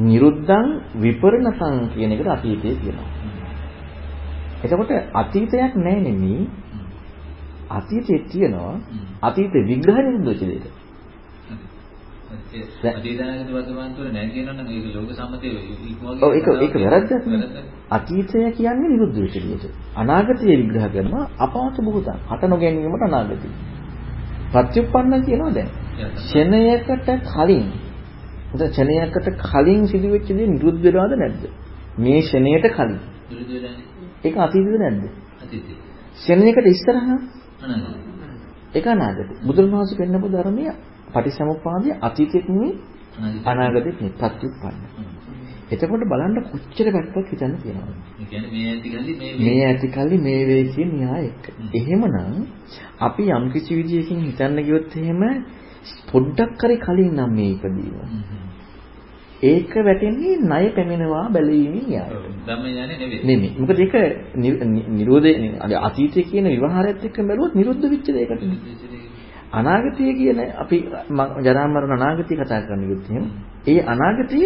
නිරුද්ධං විපරණසං කියන එකට අතීතය කියනවා. එතකොට අතීතයක් නැහැ නෙමේ අතීතයේ තියෙනවා අතීත විග්‍රහ නිරුද්ධ දෙයක. අතීතනාගත වර්තමාන තුළ නැහැ කියනවනම් ඒක ලෝක සම්මතයේ ඉක්මවගේ ඔව් ඒක ඒක වැරද්දක් නේ. අතීතය කියන්නේ නිරුද්ධ වෙච්ච දෙයක. අනාගතය විග්‍රහ කරනවා අපාත බුතං හට නොගැනීමට අනාගතය. පත්‍යුප්පන්න කියනවා දැන්. ෂණයකට කලින් එතන ක්ෂණයකට කලින් සිදුවෙච්ච දේ නිරුද්ධ වෙනවද නැද්ද? මේ ක්ෂණයට කලින්. ඒක අතීතද නැද්ද? අතීතය. ක්ෂණයකට ඉස්සරහා ඒක අනාගතය. බුදුරජාණන්සේ පෙන්නපු ධර්මය පටිසමුපාදයේ අතීතෙත් නෙවෙයි අනාගතෙත් නෙවෙයි ප්‍රත්‍යুৎපන්න. එතකොට බලන්න කොච්චර පැත්තක් හිතන්න තියෙනවද? මේ ඇතිකල්ලි මේ වේකේ න්‍යාය එක්ක. එහෙමනම් අපි යම් කිසි විදියකින් හිතන්න ගියොත් එහෙම පොඩ්ඩක් හරි කලින් නම් මේ ඉපදීම. ඒක වැටෙන්නේ ණය පැමිණවා බැලීමේ න්‍යායට. ධම්මඥානෙ නෙවෙයි නෙමෙයි. මොකද ඒක නිරෝධේ අතීතයේ කියන විවහාරයත් එක්ක බැලුවොත් නිරුද්ධ වෙච්ච දෙයකට. අනාගතය කියන අපි ජරා මරණ අනාගතය කතා කරන්න ගියොත් එහෙම ඒ අනාගතය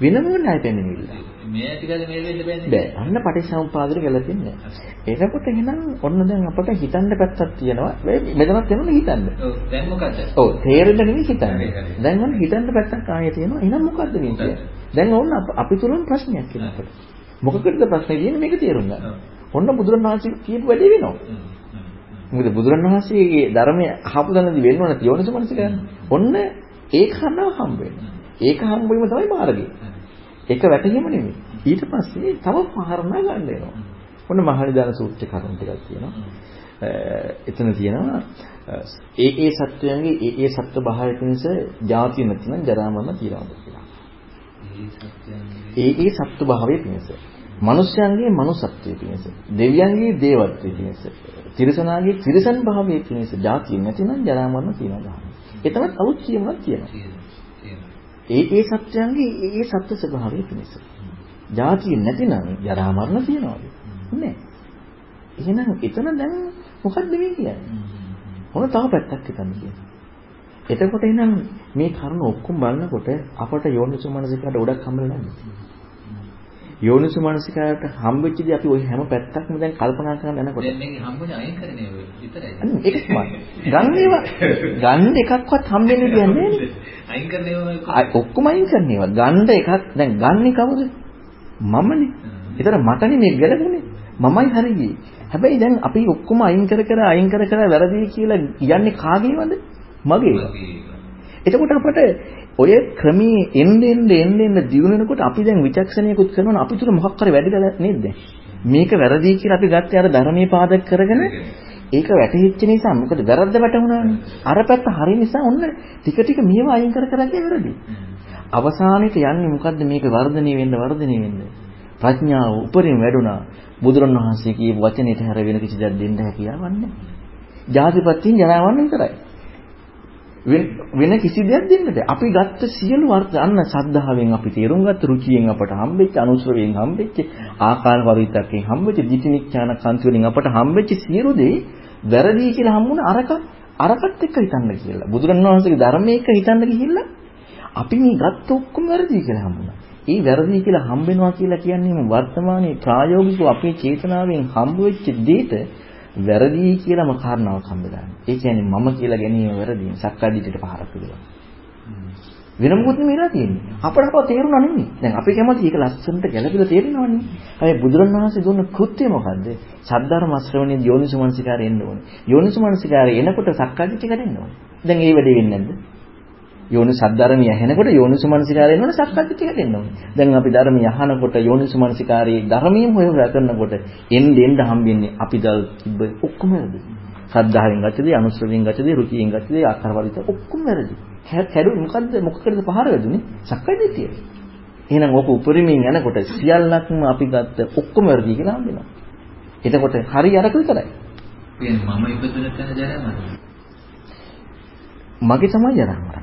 වෙනම ණය පැමිණිල්ල. මේ කල්ලි මේ වෙන්න බෑනේ බෑ. අන්න පටිච්චසමුපාදෙට ගැලපෙන්නේ නැහැ. එතකොට එහෙනම් ඔන්න දැන් අපට හිතන්න පැත්තක් තියෙනවා. මෙතනත් වෙනවා හිතන්න. ඔව් දැන් මොකද ඔව් තේරෙන්න නෙමෙයි හිතන්නේ. දැන් ඔන්න හිතන්න පැත්තක් ආයෙ තියෙනවා. එහෙනම් මොකද්ද මේ කියන්නේ? දැන් ඕන්න අපි තුලින් ප්‍රශ්නයක් එනකොට. මොකකටද ප්‍රශ්නේ තියෙන්නේ මේක තේරුම් ගන්න. ඔන්න බුදුරණවහන්සේ කියපු වැඩේ වෙනවා. මොකද බුදුරණවහන්සේගේ ධර්මයේ අහපු දණදි වෙන්න ඕන තියෝනස මනස ගන්න. ඔන්න ඒක හරනවා හම්බ වෙනවා. ඒක හම්බ වීම තමයි මාර්ගය. ඒක වැටහීම නෙමෙයි. ඊට පස්සේ තව පහරණා ගන්න වෙනවා. ඔන්න මහනිදාන සූත්‍ර කරුණු ටිකක් තියෙනවා. එතන තියෙනවා ඒ ඒ සත්වයන්ගේ ඒ ඒ සත්ව භාවය පිණිස ජාති නැතිනම් ජරා මරණ තියනවාද කියලා. ඒ ඒ සත්ව භාවය පිණිස. මනුෂ්‍යයන්ගේ මනුසත්වයේ පිණිස. දෙවියන්ගේ දේවත්වයේ පිණිස. තිරිසනාගේ තිරිසන් භාවයේ පිණිස ජාති නැතිනම් ජරා මරණ තියනවා. එතනත් අවුත් කියනවා කියනවා. ඒ ඒ සත්‍යයන්ගේ ඒ ඒ සත්‍ය ස්වභාවය පිණිස. ජාතිය නැතිනම් ජරා මරණ තියනවාද? නෑ. එහෙනම් එතන දැන් මොකද්ද මේ කියන්නේ? මොන තව පැත්තක් හිතන්න කියන්නේ. එතකොට එහෙනම් මේ කරුණ ඔක්කොම බලනකොට අපට යෝනිසු මනසිකාට ගොඩක් හම්බෙලා නැහැ. යෝනිසු මනසිකාට හම්බෙච්චදී අපි ওই හැම පැත්තක්ම දැන් කල්පනා කරන්න යනකොට දැන් මේක හම්බුනේ අයින් කරන්නේ ඔය විතරයි. ඒක තමයි. ගන්න ඒවා ගන්න එකක්වත් හම්බෙන්නේ කියන්නේ නෑනේ. අයින් කරන්නේ ඔය ඔක්කොම අයින් කරන ඒවා. ගන්න එකක් දැන් ගන්නේ කවුද? මමනේ. ඒතර මටනේ මේ ගැලපුණේ. මමයි හරි ගියේ. හැබැයි දැන් අපි ඔක්කොම අයින් කර කර අයින් කර කර වැරදි කියලා කියන්නේ කාගේවද? මගේ. එතකොට අපට ඔය ක්‍රමී එන්න එන්න එන්න එන්න දියුණු වෙනකොට අපි දැන් විචක්ෂණයකුත් කරනවා අපි තුල මොකක් කරේ වැඩිලා නේද දැන්? මේක වැරදි කියලා අපි ගත්තේ අර ධර්මයේ පාදක කරගෙන ඒක වැටහිච්ච නිසා මොකද වැරද්ද වැටුණානේ. අර පැත්ත හරි නිසා ඔන්න ටික ටික මේව අයින් කර කර ගිය වැරදි. අවසානෙට යන්නේ මොකද්ද මේක වර්ධනය වෙන්න වර්ධනය වෙන්න. ප්‍රඥාව උපරිම වැඩුණා. බුදුරණවහන්සේ කියපු වචනයට හැර වෙන කිසි දෙයක් දෙන්න හැකියාවක් නැහැ. ජාතිපත්‍යින් ජරාවන්න විතරයි. වෙන කිසි දෙයක් දෙන්න බෑ. අපි ගත්ත සියලු අර්ථ අන්න සද්ධාවෙන් අපි තේරුම් ගත්ත රුචියෙන් අපට හම්බෙච්ච අනුශ්‍රවයෙන් හම්බෙච්ච ආකාර පරිවිතක්යෙන් හම්බෙච්ච දිටිනිච්ඡාන කාන්ති වලින් අපට හම්බෙච්ච සියලු දේ වැරදි කියලා හම්බුණ අරක අරකට එක්ක හිතන්න කියලා. බුදුරණවහන්සේගේ ධර්මයේ එක්ක හිතන්න ගිහිල්ලා අපි මේ ගත්ත ඔක්කොම වැරදි කියලා හම්බුණා. ඒ වැරදි කියලා හම්බෙනවා කියලා කියන්නේ වර්තමානයේ ප්‍රායෝගිකව අපේ චේතනාවෙන් හම්බ වෙච්ච දෙයට වැරදි කියලාම කාරණාවක් හම්බෙලා. ඒ කියන්නේ මම කියලා ගැනීම වැරදි. සක්කාදිටට පහරක් විදිනවා. වෙන මොකුත් නෙමෙයිලා තියෙන්නේ. අපට අපව තේරුණා නෙමෙයි. දැන් අපි කැමති ඒක ලස්සනට ගැළපිලා තේරෙනවනේ. හැබැයි බුදුරණවහන්සේ දුන්න කෘත්‍ය මොකද්ද? සද්ධර්ම ශ්‍රවණයේ යෝනිසමනසිකාරය එන්න ඕනේ. යෝනිසමනසිකාරය එනකොට සක්කාදිට්ඨිය කැඩෙන්න ඕනේ. දැන් ඒ වැඩේ වෙන්නේ නැද්ද? යෝනි සද්ධර්මිය ඇහෙනකොට යෝනිසමනසිකාරය එනකොට සක්කාදිට්ඨිය ඕනේ. දැන් අපි ධර්මිය අහනකොට යෝනිසමනසිකාරයේ ධර්මියම හොය හොයා කරනකොට එන්න එන්න හම්බෙන්නේ අපි දල් තිබ්බ ඔක්කොම වැරදි. ශ්‍රද්ධාවෙන් ගත්තදී, අනුශ්‍රවයෙන් ගත්තදී, රුචියෙන් ගත්තදී, ආකාරවලිත ඔක්කොම වැරදි. කැඩු මොකද්ද මොකකටද පහර වැදුනේ? සක්කාය දිට්ඨිය. එහෙනම් ඕක උපරිමයෙන් යනකොට සියල්ලක්ම අපි ගත්ත ඔක්කොම වැරදි කියලා හම්බෙනවා. එතකොට හරි අරක විතරයි. මම ඉපදුන තැන ජරා. මගේ තමයි ජරා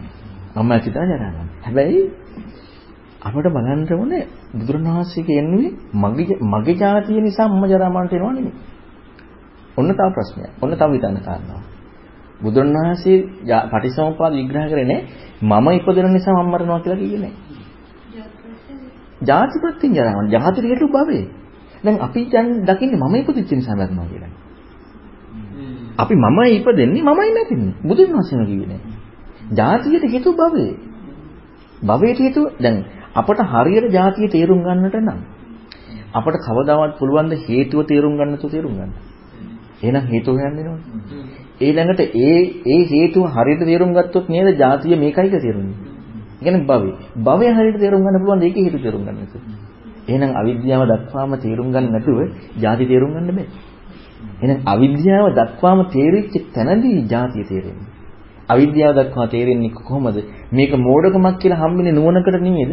මරණය. මම හිතා ජරා. හැබැයි අපිට බලන්න ඕනේ බුදුරණවහන්සේ කියන්නේ මගේ මගේ ජාතිය නිසා මම ජරා මරණට එනවා නෙමෙයි. ඔන්න තව ප්‍රශ්නයක්. ඔන්න තව හිතන්න කාරණාවක්. බුදුරණවහන්සේ පටිසමුපාද විග්‍රහ කරේ මම ඉපදෙන නිසා මම මරනවා කියලා කිව්වේ නෑ. ජාතිපත්තින් ජරාවන් ජාතිර හේතු භවයේ. දැන් අපි දැන් දකින්නේ මම ඉපදිච්ච නිසා මරනවා කියලා. අපි මමයි ඉපදෙන්නේ මමයි නැතින්නේ. බුදුන් වහන්සේම කිව්වේ නෑ. ජාතියට හේතු භවයේ. භවයට හේතු දැන් අපට හරියට ජාතිය තේරුම් ගන්නට නම් අපට කවදාවත් පුළුවන් ද හේතුව තේරුම් ගන්න තු තේරුම් ගන්න. එහෙනම් හේතුව හොයන්න වෙනවනේ. ඊළඟට ඒ ඒ හේතුව හරියට තේරුම් ගත්තොත් නේද ජාතිය මේකයි කියලා තේරුන්නේ. ඒ කියන්නේ භවය. භවය හරියට තේරුම් ගන්න පුළුවන් ඒකේ හේතු තේරුම් ගන්න නැතුව. එහෙනම් අවිද්‍යාව දක්වාම තේරුම් ගන්න නැතුව ජාති තේරුම් ගන්න බෑ. එහෙනම් අවිද්‍යාව දක්වාම තේරිච්ච තැනදී ජාතිය තේරෙන්නේ. අවිද්‍යාව දක්වා තේරෙන්නේ කොහොමද? මේක මෝඩකමක් කියලා හම්බෙන්නේ නුවණකට නෙමෙයිද?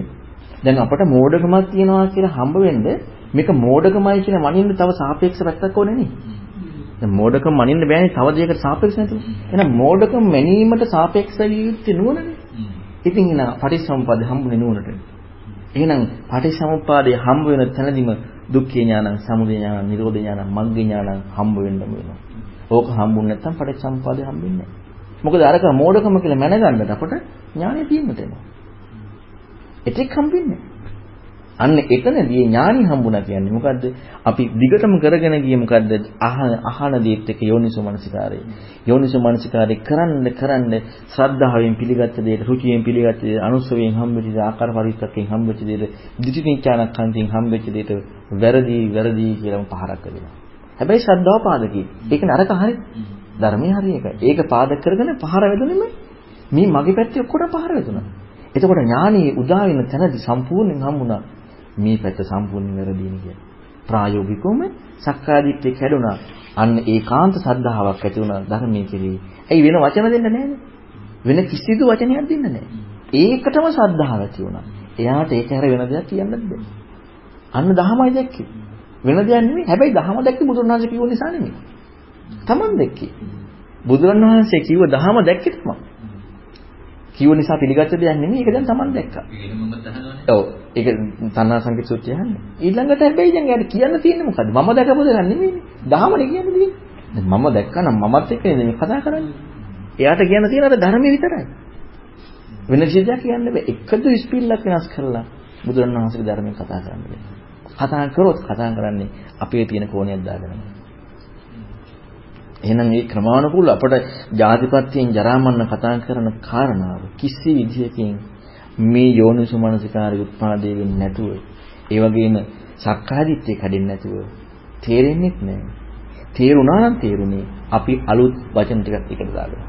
දැන් අපට මෝඩකමක් තියනවා කියලා හම්බ වෙන්න මේක මෝඩකමයි කියන මනින්න තව සාපේක්ෂ පැත්තක් ඕනේ නේ. දැන් මෝඩකම මනින්න බෑනේ තව දෙයකට සාපේක්ෂ නැතුව. එහෙනම් මෝඩකම මැනීමට සාපේක්ෂ විය යුත්තේ නුවණනේ. ඉතින් එන පටිච්චසමුප්පාද හම්බුනේ නුවණට. එහෙනම් පටිච්චසමුප්පාදයේ හම්බ වෙන තැනදීම දුක්ඛ ඥානං, සමුදය ඥානං, නිරෝධ ඥානං, මග්ග ඥානං හම්බ වෙන්නම වෙනවා. ඕක හම්බුනේ නැත්නම් පටිච්චසමුප්පාදේ හම්බෙන්නේ නැහැ. මොකද අරක මෝඩකම කියලා මැනගන්නට අපට ඥානෙ තියෙන්නට එනවා. එතෙක් හම්බෙන්නේ නැහැ. අන්න එතනදී ඥානි හම්බුණා කියන්නේ මොකද්ද? අපි දිගටම කරගෙන ගියේ මොකද්ද? අහන අහන දේත් එක යෝනිසෝ මනසිකාරය. යෝනිසෝ මනසිකාරය කරන්න කරන්න ශ්‍රද්ධාවෙන් පිළිගත්ත දේට, රුචියෙන් පිළිගත්ත දේට, අනුස්සවයෙන් හම්බෙච්ච දේ, ආකාර පරිත්තකෙන් හම්බෙච්ච දේට, දිටිනිච්ඡානක්ඛන්තියෙන් හම්බෙච්ච දේට වැරදි වැරදි කියලාම පහරක් වෙනවා. හැබැයි ශ්‍රද්ධාව පාදකයි. ඒක නරක හරි. ධර්මයේ හරි එකයි. ඒක පාදක කරගෙන පහර වැදුනෙම මේ මගේ පැත්තේ ඔක්කොට පහර වැදුනා. එතකොට ඥානීය උදා වෙන තැනදී සම්පූර්ණයෙන් හම්බුණා මේ පැත්ත සම්පූර්ණයෙන් වැරදීන කියලා. ප්‍රායෝගිකවම සක්කාදිට්ඨිය කැඩුනා. අන්න ඒකාන්ත සද්ධාාවක් ඇති වුණා ධර්මයේ කෙරෙහි. ඇයි වෙන වචන දෙන්න නැහැනේ? වෙන කිසිදු වචනයක් දෙන්න නැහැ. ඒකටම සද්ධාව ඇති වුණා. එයාට ඒක හැර වෙන දෙයක් කියන්නත් බෑ. අන්න දහමයි දැක්කේ. වෙන දෙයක් නෙමෙයි. හැබැයි දහම දැක්කේ බුදුරණවහන්සේ කිව්ව නිසා නෙමෙයි. Taman දැක්කේ. බුදුරණවහන්සේ කිව්ව දහම දැක්කේ තමයි. කිව්ව නිසා පිළිගත්ත දෙයක් නෙමෙයි. ඒක දැන් Taman දැක්කා. ඒක මම දහනවනේ. ඔව්. ඒක තණ්හා සංකේත සූත්‍රය අහන්නේ. ඊළඟට හැබැයි දැන් යාට කියන්න තියෙන්නේ මොකද්ද? මම දැකපු දෙයක් නෙමෙයිනේ. දහමනේ කියන්නේ මම දැක්කනම් මමත් එක්ක මේ කතා කරන්නේ. එයාට කියන්න තියෙන අර ධර්මයේ විතරයි. වෙන කිසිදයක් කියන්න බෑ. එකදු ස්පිල්ලක් වෙනස් කරලා බුදුරණවහන්සේගේ ධර්මයෙන් කතා කරන්න බෑ. කතා කරොත් කතා කරන්නේ අපේ තියෙන කෝණයක් දාගෙන. එහෙනම් මේ ක්‍රමානුකූල අපට ජාතිපත්‍යයෙන් ජරාමරණ කතා කරන කාරණාව කිසි විදියකින් මේ යෝනිසු මනසිකාරය උත්පාදේ වෙන්නේ නැතුව ඒ වගේම සක්කාදිට්ඨිය කැඩෙන්නේ නැතුව තේරෙන්නේ නැහැ. තේරුණා නම් තේරුණේ අපි අලුත් වචන ටිකක් එකට දාගෙන.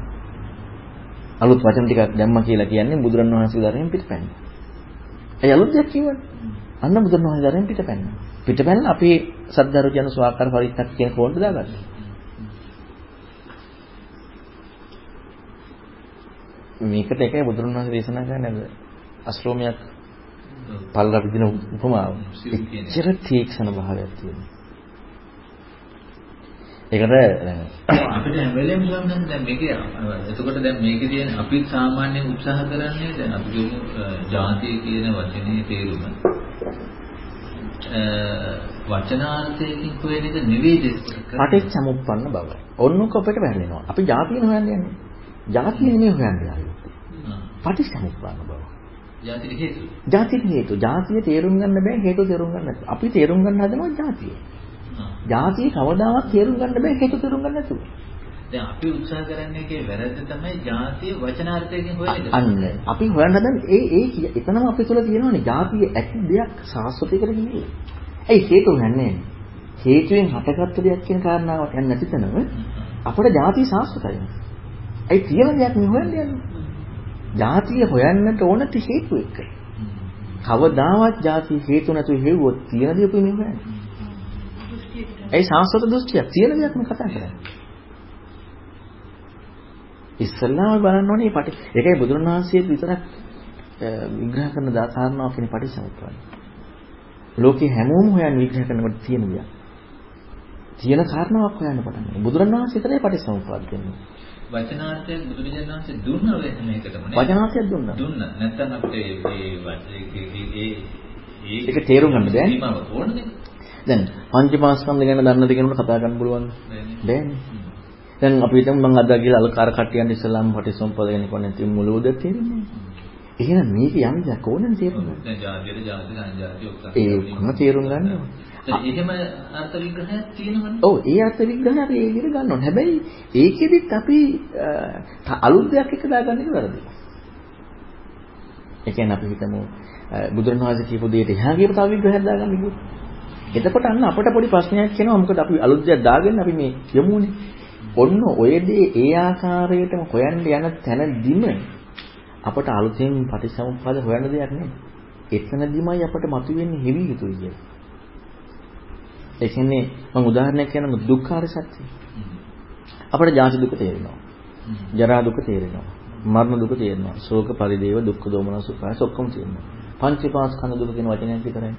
අලුත් වචන ටිකක් දැම්මා කියලා කියන්නේ බුදුරණවහන්සේගේ ධර්මයෙන් පිටපැන්න. ඒ අලුත් දෙයක් කියවනේ. අන්න බුදුරණවහන්සේ ධර්මයෙන් පිටපැන්න. පිටපැන්න අපි සද්ධර්ජන ස්වාකාර පරිත්තක් කියන කෝණයට දාගත්තා. මේකට එකයි බුදුරණවහන්සේ දේශනා කරන්නේ අශ්‍රෝමයක් පල්ලා විදින උපමාව. එච්චර තීක්ෂණ භාවයක් තියෙනවා. ඒකට අපිට වෙලේම ගමන් දැන් මේකේ එතකොට දැන් මේකේ තියෙන අපි සාමාන්‍ය උත්සාහ කරන්නේ දැන් අපි කියමු ජාතිය කියන වචනේ තේරුම වචනාර්ථයකින් කොහෙද නෙවෙයි පටිච්චසමුප්පන්න බව. ඔන්නක අපිට වැටෙනවා. අපි ජාතියන හොයන්නේ යන්නේ. ජාතිය නෙමෙයි හොයන්නේ ආයේ. පටිච්චසමුප්පන්න බව. ජාතික හේතු. ජාතික හේතු. ජාතිය තේරුම් ගන්න බෑ හේතු තේරුම් ගන්න. අපි තේරුම් ගන්න හදනවා ජාතිය. ජාතිය කවදාවත් තේරුම් ගන්න බෑ හේතු තේරුම් ගන්න නැතුව. දැන් අපි උත්සාහ කරන්නේ ඒකේ වැරද්ද තමයි ජාතිය වචනාර්ථයෙන් හොයන එක. අන්න අපි හොයන්න හදන ඒ ඒ එතනම අපි තුල තියෙනවනේ ಜಾතිය ඇති දෙයක් සාස්වතයකට කියන්නේ. ඇයි හේතු හොයන්නේ? හේතුවෙන් හටගත්තු දෙයක් කියන කාරණාවට යන්නේ නැති තැනම අපේ ಜಾතිය සාස්වතයි. ඇයි තියෙන දෙයක් නෙවෙයි හොයන්න යන්නේ. ಜಾතිය හොයන්නට ඕන ති හේතු එක්ක. කවදාවත් ಜಾති හේතු නැතුව හෙව්වොත් තියෙන දේ අපි නෙවෙයි හොයන්නේ. ඒ සාස්වත දෘෂ්ටිය තියෙන දෙයක් නේ කතා කරන්නේ. ඉස්සල්ලාම බලන්න ඕනේ මේ පටි. ඒකයි බුදුරණවහන්සේ විතරක් අ, විග්‍රහ කරන දාසාරණාව කියන පටිසමුප්පාදය. ලෝකේ හැමෝම හොයන විග්‍රහ කරනකොට තියෙන දෙයක්. තියෙන කාරණාවක් හොයන්න පටන් ගන්නවා. බුදුරණවහන්සේ විතරයි පටිසමුප්පාද කියන්නේ. වචනාර්ථයෙන් බුදුරජාණන් වහන්සේ දුන්න මේකටම නේ. වචනාර්ථයක් දුන්නා. දුන්න. නැත්තම් අපිට මේ ඒ ඒක තේරුම් ගන්න බෑනේ. සීමාව ඕනනේ. දැන් පංචමාස්කන්ධ ගැන දන්න දෙයකට කතා කරන්න පුළුවන්. බෑනේ. දැන් අපි හිතමු මම අද ගිහලා අලකාර කට්ටියන් ඉස්සලාම පටිසම්පද ගැන කොහොමද නැති මුලවද තේරෙන්නේ. එහෙනම් මේක යම් දෙයක් ඕනනේ තේරුම් ගන්න. දැන් ජාතියට ජාති සංජාති ඔක්කොම. තේරුම් ගන්න ඕනේ. දැන් එහෙම අර්ථ විග්‍රහයක් තියෙනවනේ. ඔව් ඒ අර්ථ විග්‍රහය අපි ඒ විදිහට ගන්න ඕනේ. හැබැයි ඒකෙදිත් අපි අ, ත- අලුත් දෙයක් එක දාගන්න එක වැරදි. ඒ කියන්නේ අපි හිතමු අ, බුදුරණවහන්සේ කියපු දෙයට එහා ගියපු තව විග්‍රහයක් දාගන්න කිව්වොත්. එතකොට අන්න අපට පොඩි ප්‍රශ්නයක් එනවා. මොකද අපි අලුත් දෙයක් දාගෙන අපි මේ යමුනේ. ඔන්න ඔය දේ ඒ ආකාරයටම හොයන්න යන තැනදිම අපට අලුතෙන් පටිසමුප්පාද හොයන්න දෙයක් නෑ. එතනදිමයි අපට මතුවෙන්නේ හෙවි යුතුයි කියන්නේ. ඒ කියන්නේ මම උදාහරණයක් කියනම දුක්ඛාර සත්‍ය. අපට ජාති දුක තේරෙනවා. ජරා දුක තේරෙනවා. මරණ දුක තේරෙනවා. ශෝක පරිදේව දුක්ඛ දෝමන සුඛාස ඔක්කොම තේරෙනවා. පංචපාස්කන්ධ දුක කියන වචනයක් විතරයි.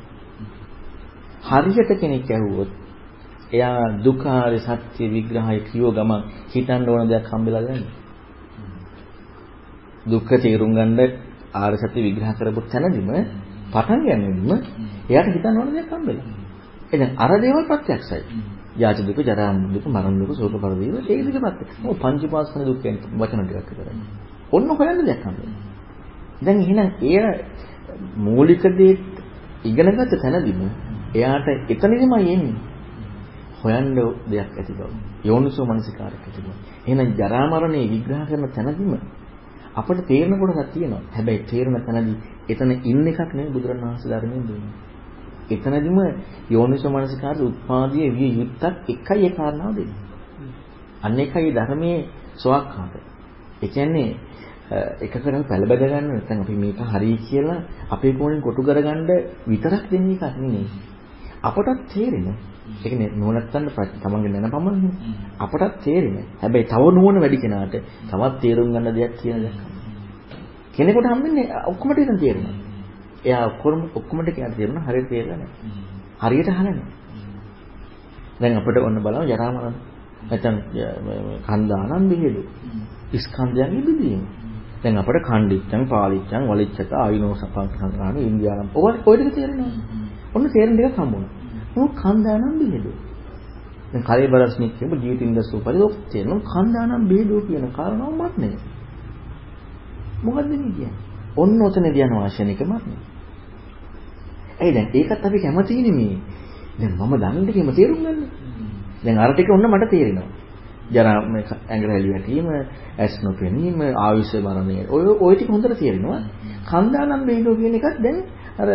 හරියට කෙනෙක් ඇහුවොත් එයා දුක්ඛාර සත්‍ය විග්‍රහය කියව ගමන් හිතන්න ඕන දෙයක් හම්බෙලා ගන්නේ. දුක්ඛ තේරුම් ගන්න ආර්ය සත්‍ය විග්‍රහ කරපු තැනදිම පටන් ගන්නෙදිම එයාට හිතන්න ඕන දෙයක් හම්බෙලා. එහෙනම් අර දේවල් ප්‍රත්‍යක්ෂයි. ජාති දුක, ජරා දුක, මරණ දුක, ශෝක පරිදේව ඒ දෙක ප්‍රත්‍යක්ෂ. ඔය පංචපාස්කන දුක් කියන වචන ටිකක් විතරයි. ඔන්න හොයන්න දෙයක් හම්බෙලා. දැන් එහෙනම් එය මූලික දේ ඉගෙනගත්ත තැනදිම එයාට එතනදිමයි එන්නේ. හොයන්න දෙයක් ඇති බව. යෝනිසෝ මනසිකාරයක් ඇති බව. එහෙනම් ජරා මරණේ විග්‍රහ කරන තැනදිම අපිට තේරෙන කොටසක් තියෙනවා. හැබැයි තේරෙන තැනදී එතන ඉන්න එකක් නෙවෙයි බුදුරණවහන්සේ ධර්මයෙන් දුන්නේ. එතනදිම යෝනිසෝ මනසිකාරය උත්පාදියේ විය යුත්තක් එකයි ඒ කාරණාව දෙන්නේ. අන්න එකයි ධර්මයේ සෝවාක්කාත. ඒ කියන්නේ එකකට පැලබැද ගන්න නැත්නම් අපි මේක හරි කියලා අපේ කෝණයෙන් කොටු කරගන්න විතරක් දෙන එකක් නෙමෙයි. අපටත් තේරෙන. ඒ කියන්නේ නුවණත්තන්න තමන්ගේ දැන පමණනේ. අපටත් තේරෙන. හැබැයි තව නුවණ වැඩි කෙනාට තවත් තේරුම් ගන්න දෙයක් කියන දෙයක්. කෙනෙකුට හම්බෙන්නේ ඔක්කොමට ඉතින් තේරෙනවා. එයා ඔක්කොම ඔක්කොමට කියන්න තේරුණා හරියට තේරෙලා නැහැ. හරියට අහලා නැහැ. දැන් අපිට ඔන්න බලමු ජරා මරණ. නැත්නම් කන්දානම් බෙහෙදු. ස්කන්ධයන්ගේ බෙදීම. දැන් අපිට ඛණ්ඩිච්ඡන් පාලිච්ඡන් වලිච්ඡක ආයුනෝ සපං සංග්‍රහණ ඉන්දියානම් ඔය ඔය ටික තේරෙනවා. ඔන්න තේරෙන දෙයක් හම්බුණා. මොකක් කන්දානම් බෙහෙදු. දැන් කලේ බරස්නික් කියපු ජීවිතින්ද සූපරි ඔක් තේරෙනවා කන්දානම් බෙහෙදු කියන කාරණාව මත් නේ. මොකද්ද මේ කියන්නේ? ඔන්න ඔතනදී යන වාශනිකමත් නේ. ඇයි දැන් ඒකත් අපි කැමතිනේ මේ. දැන් මම දන්න දෙකම තේරුම් ගන්න. දැන් අර ටික ඔන්න මට තේරෙනවා. ජරා මේ ඇඟ රැලි වැටීම, ඇස් නොපෙනීම, ආයුෂ මරණය. ඔය ඔය ටික හොඳට තේරෙනවා. කන්දානම් බේදෝ කියන එකත් දැන් අර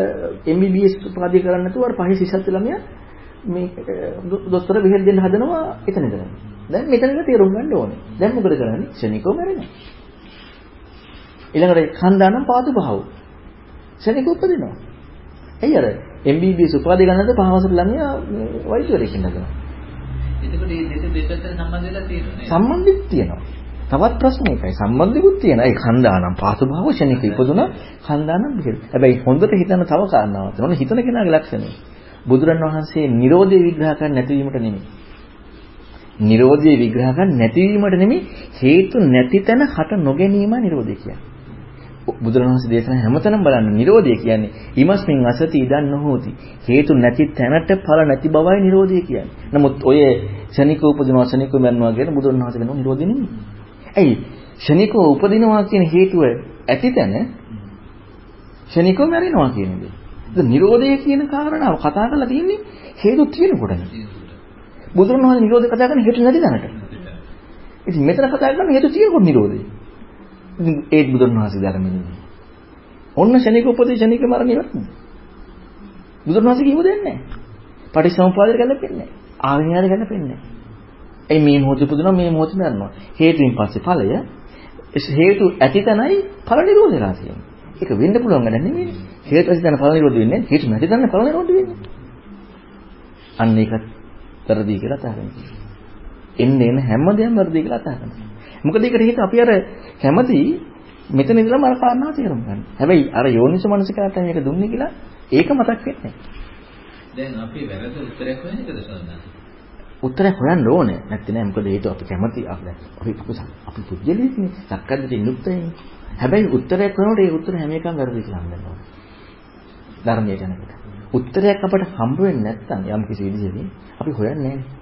MBBS උපාධිය කරන්න නැතුව අර පහේ සිසත් ළමයා මේ දොස්තර බෙහෙත් දෙන්න හදනවා එතන ඉඳලා. දැන් මෙතනක තේරුම් ගන්න ඕනේ. දැන් මොකද කරන්නේ? ක්ෂණිකව මැරෙනවා. ඊළඟට කන්දානම් පාතු භාව. ක්ෂණිකව උපදිනවා. ඇයි අර MBBS උපාධිය ගන්නද පහවසර ළමයා වෛද්‍යවරයෙක් ඉන්නකම. එතකොට මේ දෙක දෙකට සම්බන්ධ වෙලා තියෙනවා? සම්බන්ධෙත් තියෙනවා. තවත් ප්‍රශ්න එකයි සම්බන්ධිකුත් තියෙනවා. ඒ කන්දානම් පාතු භාව ක්ෂණික ඉපදුනා කන්දානම් බෙහෙත්. හැබැයි හොඳට හිතන තව කාරණාවක් තියෙනවා. හිතන කෙනාගේ ලක්ෂණය. බුදුරන් වහන්සේ Nirodhe විග්‍රහ කරන්න නැතිවීමට නෙමෙයි. Nirodhe විග්‍රහ කරන්න නැතිවීමට නෙමෙයි හේතු නැති තැන හට නොගැනීම Nirodhe කියන්නේ. බුදුරණවහන්සේ දේශනා හැමතැනම බලන්න Nirodhe කියන්නේ ඉමස්මින් අසති ඉදන් නොහෝති. හේතු නැති තැනට ඵල නැති බවයි Nirodhe කියන්නේ. නමුත් ඔය ශනික උපදිනවා ශනික මරනවා කියන බුදුරණවහන්සේ කියනවා Nirodhe නෙමෙයි. ඇයි? ශනිකව උපදිනවා කියන හේතුව ඇති තැන ශනිකව මැරෙනවා කියන දේ. ඒක Nirodhe කියන කාරණාව කතා කරලා තියෙන්නේ හේතු තියෙනකොටනේ. බුදුරණවහන්සේ Nirodhe කතා කරන්නේ හේතු නැති තැනට. ඉතින් මෙතන කතා කරන්නේ හේතු තියෙනකොට නිරෝධය. ඉතින් ඒත් බුදුන් වහන්සේ ධර්මෙන්නේ. ඔන්න ශනික උපදී ශනික මරණ ඉවත්. බුදුන් වහන්සේ කිව්ව දෙන්නේ නැහැ. පටිච්චසමුප්පාදයට ගැලපෙන්නේ නැහැ. ආවිනයාට ගැලපෙන්නේ නැහැ. ඒ මේ මොහොතේ පුදුනවා මේ මොහොතේ මරනවා. හේතුන් පස්සේ ඵලය හේතු ඇති තැනයි ඵල නිරෝධයලා තියෙන්නේ. ඒක වෙන්න පුළුවන් වැඩ නෙමෙයි. හේතු ඇති තැන ඵල නිරෝධ වෙන්නේ හේතු නැති තැන ඵල නිරෝධ වෙන්නේ. අන්න ඒකත් වැරදි කියලා අතහරිනවා. එන්න එන හැමදේම වැරදි කියලා අතහරිනවා. මොකද ඒකට හේතුව අපි අර කැමති මෙතන ඉඳලා මර කාරණා තේරුම් ගන්න. හැබැයි අර යෝනිස මනසිකාට මේක දුන්නේ කියලා ඒක මතක් වෙන්නේ දැන් අපි වැරද්ද උත්තරයක් වෙන එකද සඳහන්? උත්තරයක් හොයන්න ඕනේ. නැත්නම් නෑ මොකද හේතුව අපි කැමති අපි අපි අපි පුජ්‍යලීක්නේ. සක්කද්දට ඉන්නුත්තේ. හැබැයි උත්තරයක් වෙනකොට ඒ උත්තර හැම එකම වැරදි කියලා හම්බෙන්න ඕනේ. ධර්මයේ යනකොට. උත්තරයක් අපට හම්බ වෙන්නේ නැත්නම් යම් කිසි විදිහකින් අපි හොයන්නේ නෑනේ.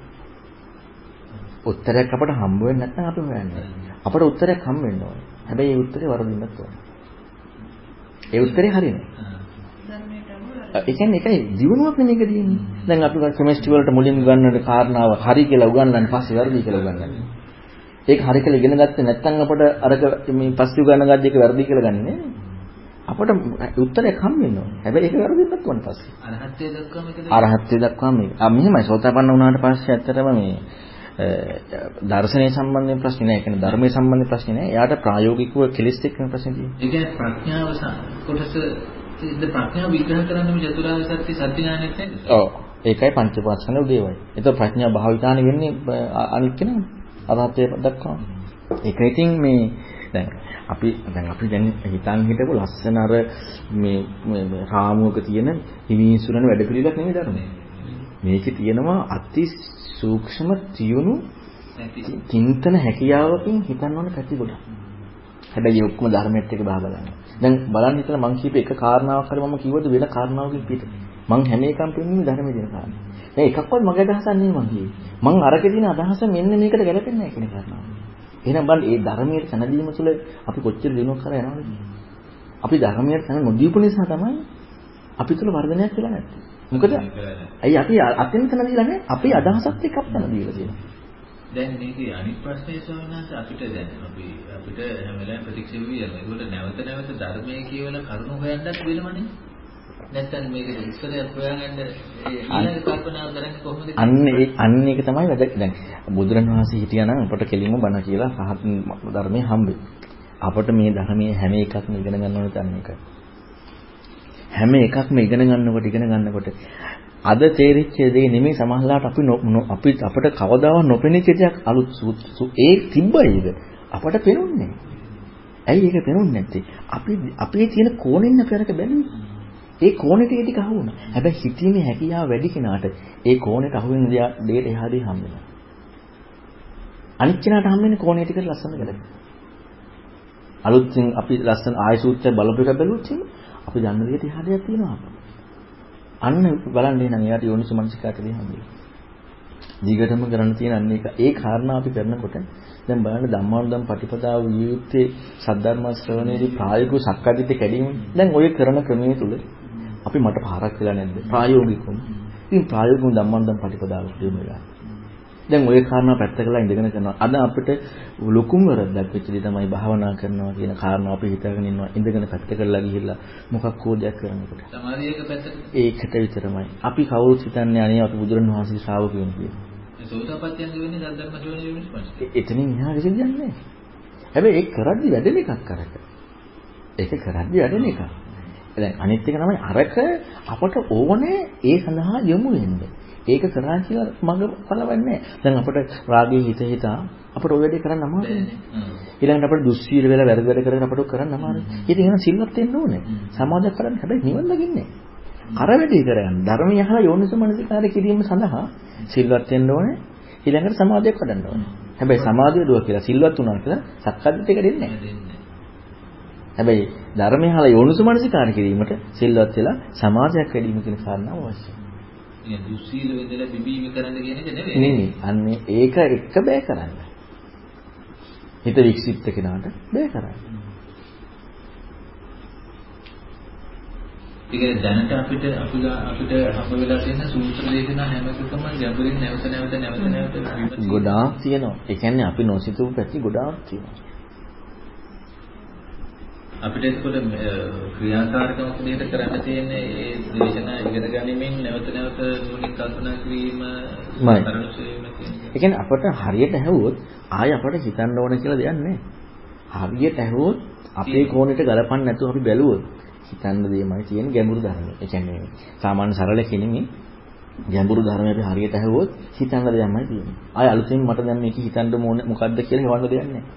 උත්තරයක් අපට හම්බ වෙන්නේ නැත්නම් අපි හොයන්නේ. අපට උත්තරයක් හම්බ වෙන්න ඕනේ. හැබැයි ඒ උත්තරේ වරදින්නත් ඕනේ. ඒ උත්තරේ හරිනේ. ඒ කියන්නේ ඒකයි දිනුවක් නෙමෙයි මේක තියෙන්නේ. දැන් අපි කෙමිස්ට්‍රි වලට මුලින් උගන්වන කාරණාව හරි කියලා උගන්වන්නේ පස්සේ වැරදි කියලා උගන්වන්නේ. ඒක හරි කියලා ඉගෙන ගත්තේ නැත්නම් අපට අරක මේ පස්සේ උගන්වන ගද්දි ඒක වැරදි කියලා ගන්නෙ අපට උත්තරයක් හම් වෙන්න ඕනේ. හැබැයි ඒක වැරදින්නත් ඕනේ පස්සේ. අරහත්ත්වයට දක්වාම එකද? අරහත්ත්වයට දක්වාම මේක. ආ මෙහෙමයි සෝතාපන්න වුණාට පස්සේ ඇත්තටම මේ දර්ශනීය සම්බන්ධයෙන් ප්‍රශ්නේ නැහැ. ඒ කියන්නේ ධර්මයේ සම්බන්ධ ප්‍රශ්නේ නැහැ. එයාට ප්‍රායෝගිකව කෙලෙස් එක්කම ප්‍රශ්නේ තියෙනවා. ඒ කියන්නේ ප්‍රඥාව කොටස ඉතින් ප්‍රඥාව විග්‍රහ කරන්න මේ චතුරාර්ය සත්‍ය සත්‍ය ඥානෙත් නේද? ඔව්. ඒකයි පංචපාස්කන උදේවයි. ඒතකොට ප්‍රඥා භාවිතානේ වෙන්නේ අනිත් කෙනා. අරහතේ දක්වා. ඒක ඉතින් මේ දැන් අපි දැන් අපි දැන් හිතන් හිටපු ලස්සන අර මේ රාමුවක තියෙන හිමින්සුරන වැඩ පිළිලක් නෙමෙයි ධර්මයේ. මේකේ තියෙනවා අති සූක්ෂම තියුණු චින්තන හැකියාවකින් හිතන්න ඕන පැති ගොඩක්. හැබැයි ඔක්කොම ධර්මයට එක බහලා ගන්න. දැන් බලන්න හිතලා මං කියපු එක කාරණාවක් හරි මම කිව්වද වෙන කාරණාවකින් පිට. මං හැම එකම පෙන්වන්නේ ධර්මයේ දෙන කාරණා. දැන් එකක්වත් මගේ අදහසක් නෙමෙයි මං කියේ. මං අරකේ තියෙන අදහස මෙන්න මේකට ගැලපෙන්නේ නැහැ කියන කාරණාව. එහෙනම් බලන්න මේ ධර්මයේ සැනදීම තුළ අපි කොච්චර දිනුවක් කරා යනවද? අපි ධර්මයේ සැන නොදීපු නිසා තමයි අපි තුළ වර්ධනයක් වෙලා නැත්තේ. මොකද අයි අපි අතින් සැනදීලා නැහැ. අපේ අදහසත් එක්ක අපි සැනදීලා තියෙනවා. දැන් මේකේ අනිත් ප්‍රශ්නේ ස්වාමීන් වහන්සේ අපිට දැන් අපි අපිට හැම වෙලාවෙම ප්‍රතික්ෂේප වෙනවා. ඒකට නැවත නැවත ධර්මයේ කියවල කරුණු හොයන්නත් වෙනවනේ. නැත්තම් මේක ඉස්සරහට හොයාගන්න ඊළඟ කල්පනාව කරන්නේ කොහොමද? අන්න ඒ අන්න ඒක තමයි වැදගත්. දැන් බුදුරණවහන්සේ හිටියා නම් අපට කෙලින්ම බණ කියලා පහත් ධර්මයේ හම්බෙයි. අපට මේ ධර්මයේ හැම එකක්ම ඉගෙන ගන්න ඕනේ තන එකයි. හැම එකක්ම ඉගෙන ගන්නකොට ඉගෙන ගන්නකොට අද තේරිච්ච දේ නෙමෙයි සමහරලාට අපි අපි අපිට කවදාවත් නොපෙනිච්ච දෙයක් අලුත් ඒ තිබ්බයිද අපට පේන්නේ ඇයි ඒක පේන්නේ නැත්තේ? අපි අපේ තියෙන කෝණෙන් අපරක බැලුවේ. ඒ කෝණෙට ඒ ටික අහුවුණා. හැබැයි හිතීමේ හැකියාව වැඩි කෙනාට ඒ කෝණෙට අහුවෙන දෙයට එහාදී හම් වෙනවා. අනිත් කෙනාට හම් වෙන්නේ කෝණේ ටිකට ලස්සන ගැලපෙන අලුත්ෙන් අපි ලස්සන ආයසූත්‍රය බලපු එක බැලුවොත් අපි දන්න විදිහට එහාදයක් තියෙනවා අපිට අන්න බලන්න එහෙනම් එයාට යෝනිසු මනසිකාටදී හම්බෙයි. දිගටම කරන්න තියෙන අන්න ඒක ඒ කාරණා අපි කරනකොට දැන් බලන්න ධම්මානුදම් පටිපදාව වියුත්තේ සද්ධර්ම ශ්‍රවණයේදී ප්‍රායෝගික සක්කාදිට කැඩීම. දැන් ඔය කරන ක්‍රමයේ තුල අපි මට පාරක් වෙලා නැද්ද? ප්‍රායෝගිකවම. ඉතින් ප්‍රායෝගිකව ධම්මානුදම් පටිපදාව දිනු වෙලා. දැන් ওই කාරණා පැත්තකලා ඉඳගෙන කරනවා. අද අපිට ලොකුම වරදක් වෙච්ච දේ තමයි භාවනා කරනවා කියන කාරණා අපි හිතාගෙන ඉන්නවා. ඉඳගෙන පැත්තකලා ගිහිල්ලා මොකක් හෝ දෙයක් කරනකොට. සමාධියක පැත්තට ඒකට විතරමයි. අපි කවුරුත් හිතන්නේ අනේ අපි බුදුරණවහන්සේ ශ්‍රාවකයන් කියලා. ඒ සෝතාපට්ටියන්ද වෙන්නේ සද්ධර්ම ශ්‍රවණය වීමෙන් පස්සේ. එතනින් එහා කිසි දෙයක් නැහැ. හැබැයි ඒක කරද්දි වැඩෙන එකක් කරක. ඒක කරද්දි වැඩෙන එකක්. දැන් අනිත් එක තමයි අරක අපට ඕනේ ඒ සඳහා යොමු වෙන්නේ. ඒක කරා කියලා මඟ පළවන්නේ දැන් අපිට රාගයේ හිත හිතා අපිට ඔය වැඩේ කරන්න අමාරුයි. ඊළඟට අපිට දුස්සීල වෙලා වැරදි වැඩ කරගෙන අපිට කරන්න අමාරුයි. ඉතින් එහෙනම් සිල්වත් වෙන්න ඕනේ. සමාධිය කරන්න හැබැයි නිවන් දකින්නේ. අර වැඩේ කරගන්න. ධර්මය අහලා යෝනිසමනසිකාරය කිරීම සඳහා සිල්වත් වෙන්න ඕනේ. ඊළඟට සමාධියක් වඩන්න ඕනේ. හැබැයි සමාධිය දුව කියලා සිල්වත් වුණා කියලා සක්කාදිට එක දෙන්නේ නැහැ. හැබැයි ධර්මය අහලා යෝනිසමනසිකාරය කිරීමට සිල්වත් වෙලා සමාධියක් වැඩිම කියන කාරණාව අවශ්‍යයි. කියන්නේ දුස්සීල වෙදලා බිබීම කරන්න කියන එක නෙවෙයි. නෙවෙයි. අන්නේ ඒක එක බෑ කරන්න. හිත වික්ෂිප්ත කෙනාට බෑ කරන්න. ඒ කියන්නේ දැනට අපිට අපි අපිට හම්බ වෙලා තියෙන සූත්‍ර දේශනා හැම එකකම ගැඹුරින් නැවත නැවත නැවත නැවත. ගොඩාක් තියෙනවා. ඒ කියන්නේ අපි නොසිතූ පැති ගොඩාක් තියෙනවා. අපිට ඒකවල ක්‍රියාකාරකමක් විදිහට කරන්න තියෙන්නේ ඒ දේශනා ඉගෙන ගනිමින් නැවත නැවත නුවණින් කල්පනා කිරීම. ඒ කියන්නේ අපට හරියට ඇහුවොත් ආය අපට හිතන්න ඕන කියලා දෙයක් නැහැ. හරියට ඇහුවොත් අපේ කෝණයට ගලපන්න නැතුව අපි බැලුවොත් හිතන්න දෙයමයි තියෙන ගැඹුරු ධර්මය. ඒ කියන්නේ සාමාන්‍ය සරල කෙනෙක් ගැඹුරු ධර්මය අපි හරියට ඇහුවොත් හිතන්න දෙයක්මයි තියෙන්නේ. ආය අලුතෙන් මට දැන් මේක හිතන්න ඕනේ මොකද්ද කියලා හොයන්න දෙයක් නැහැ.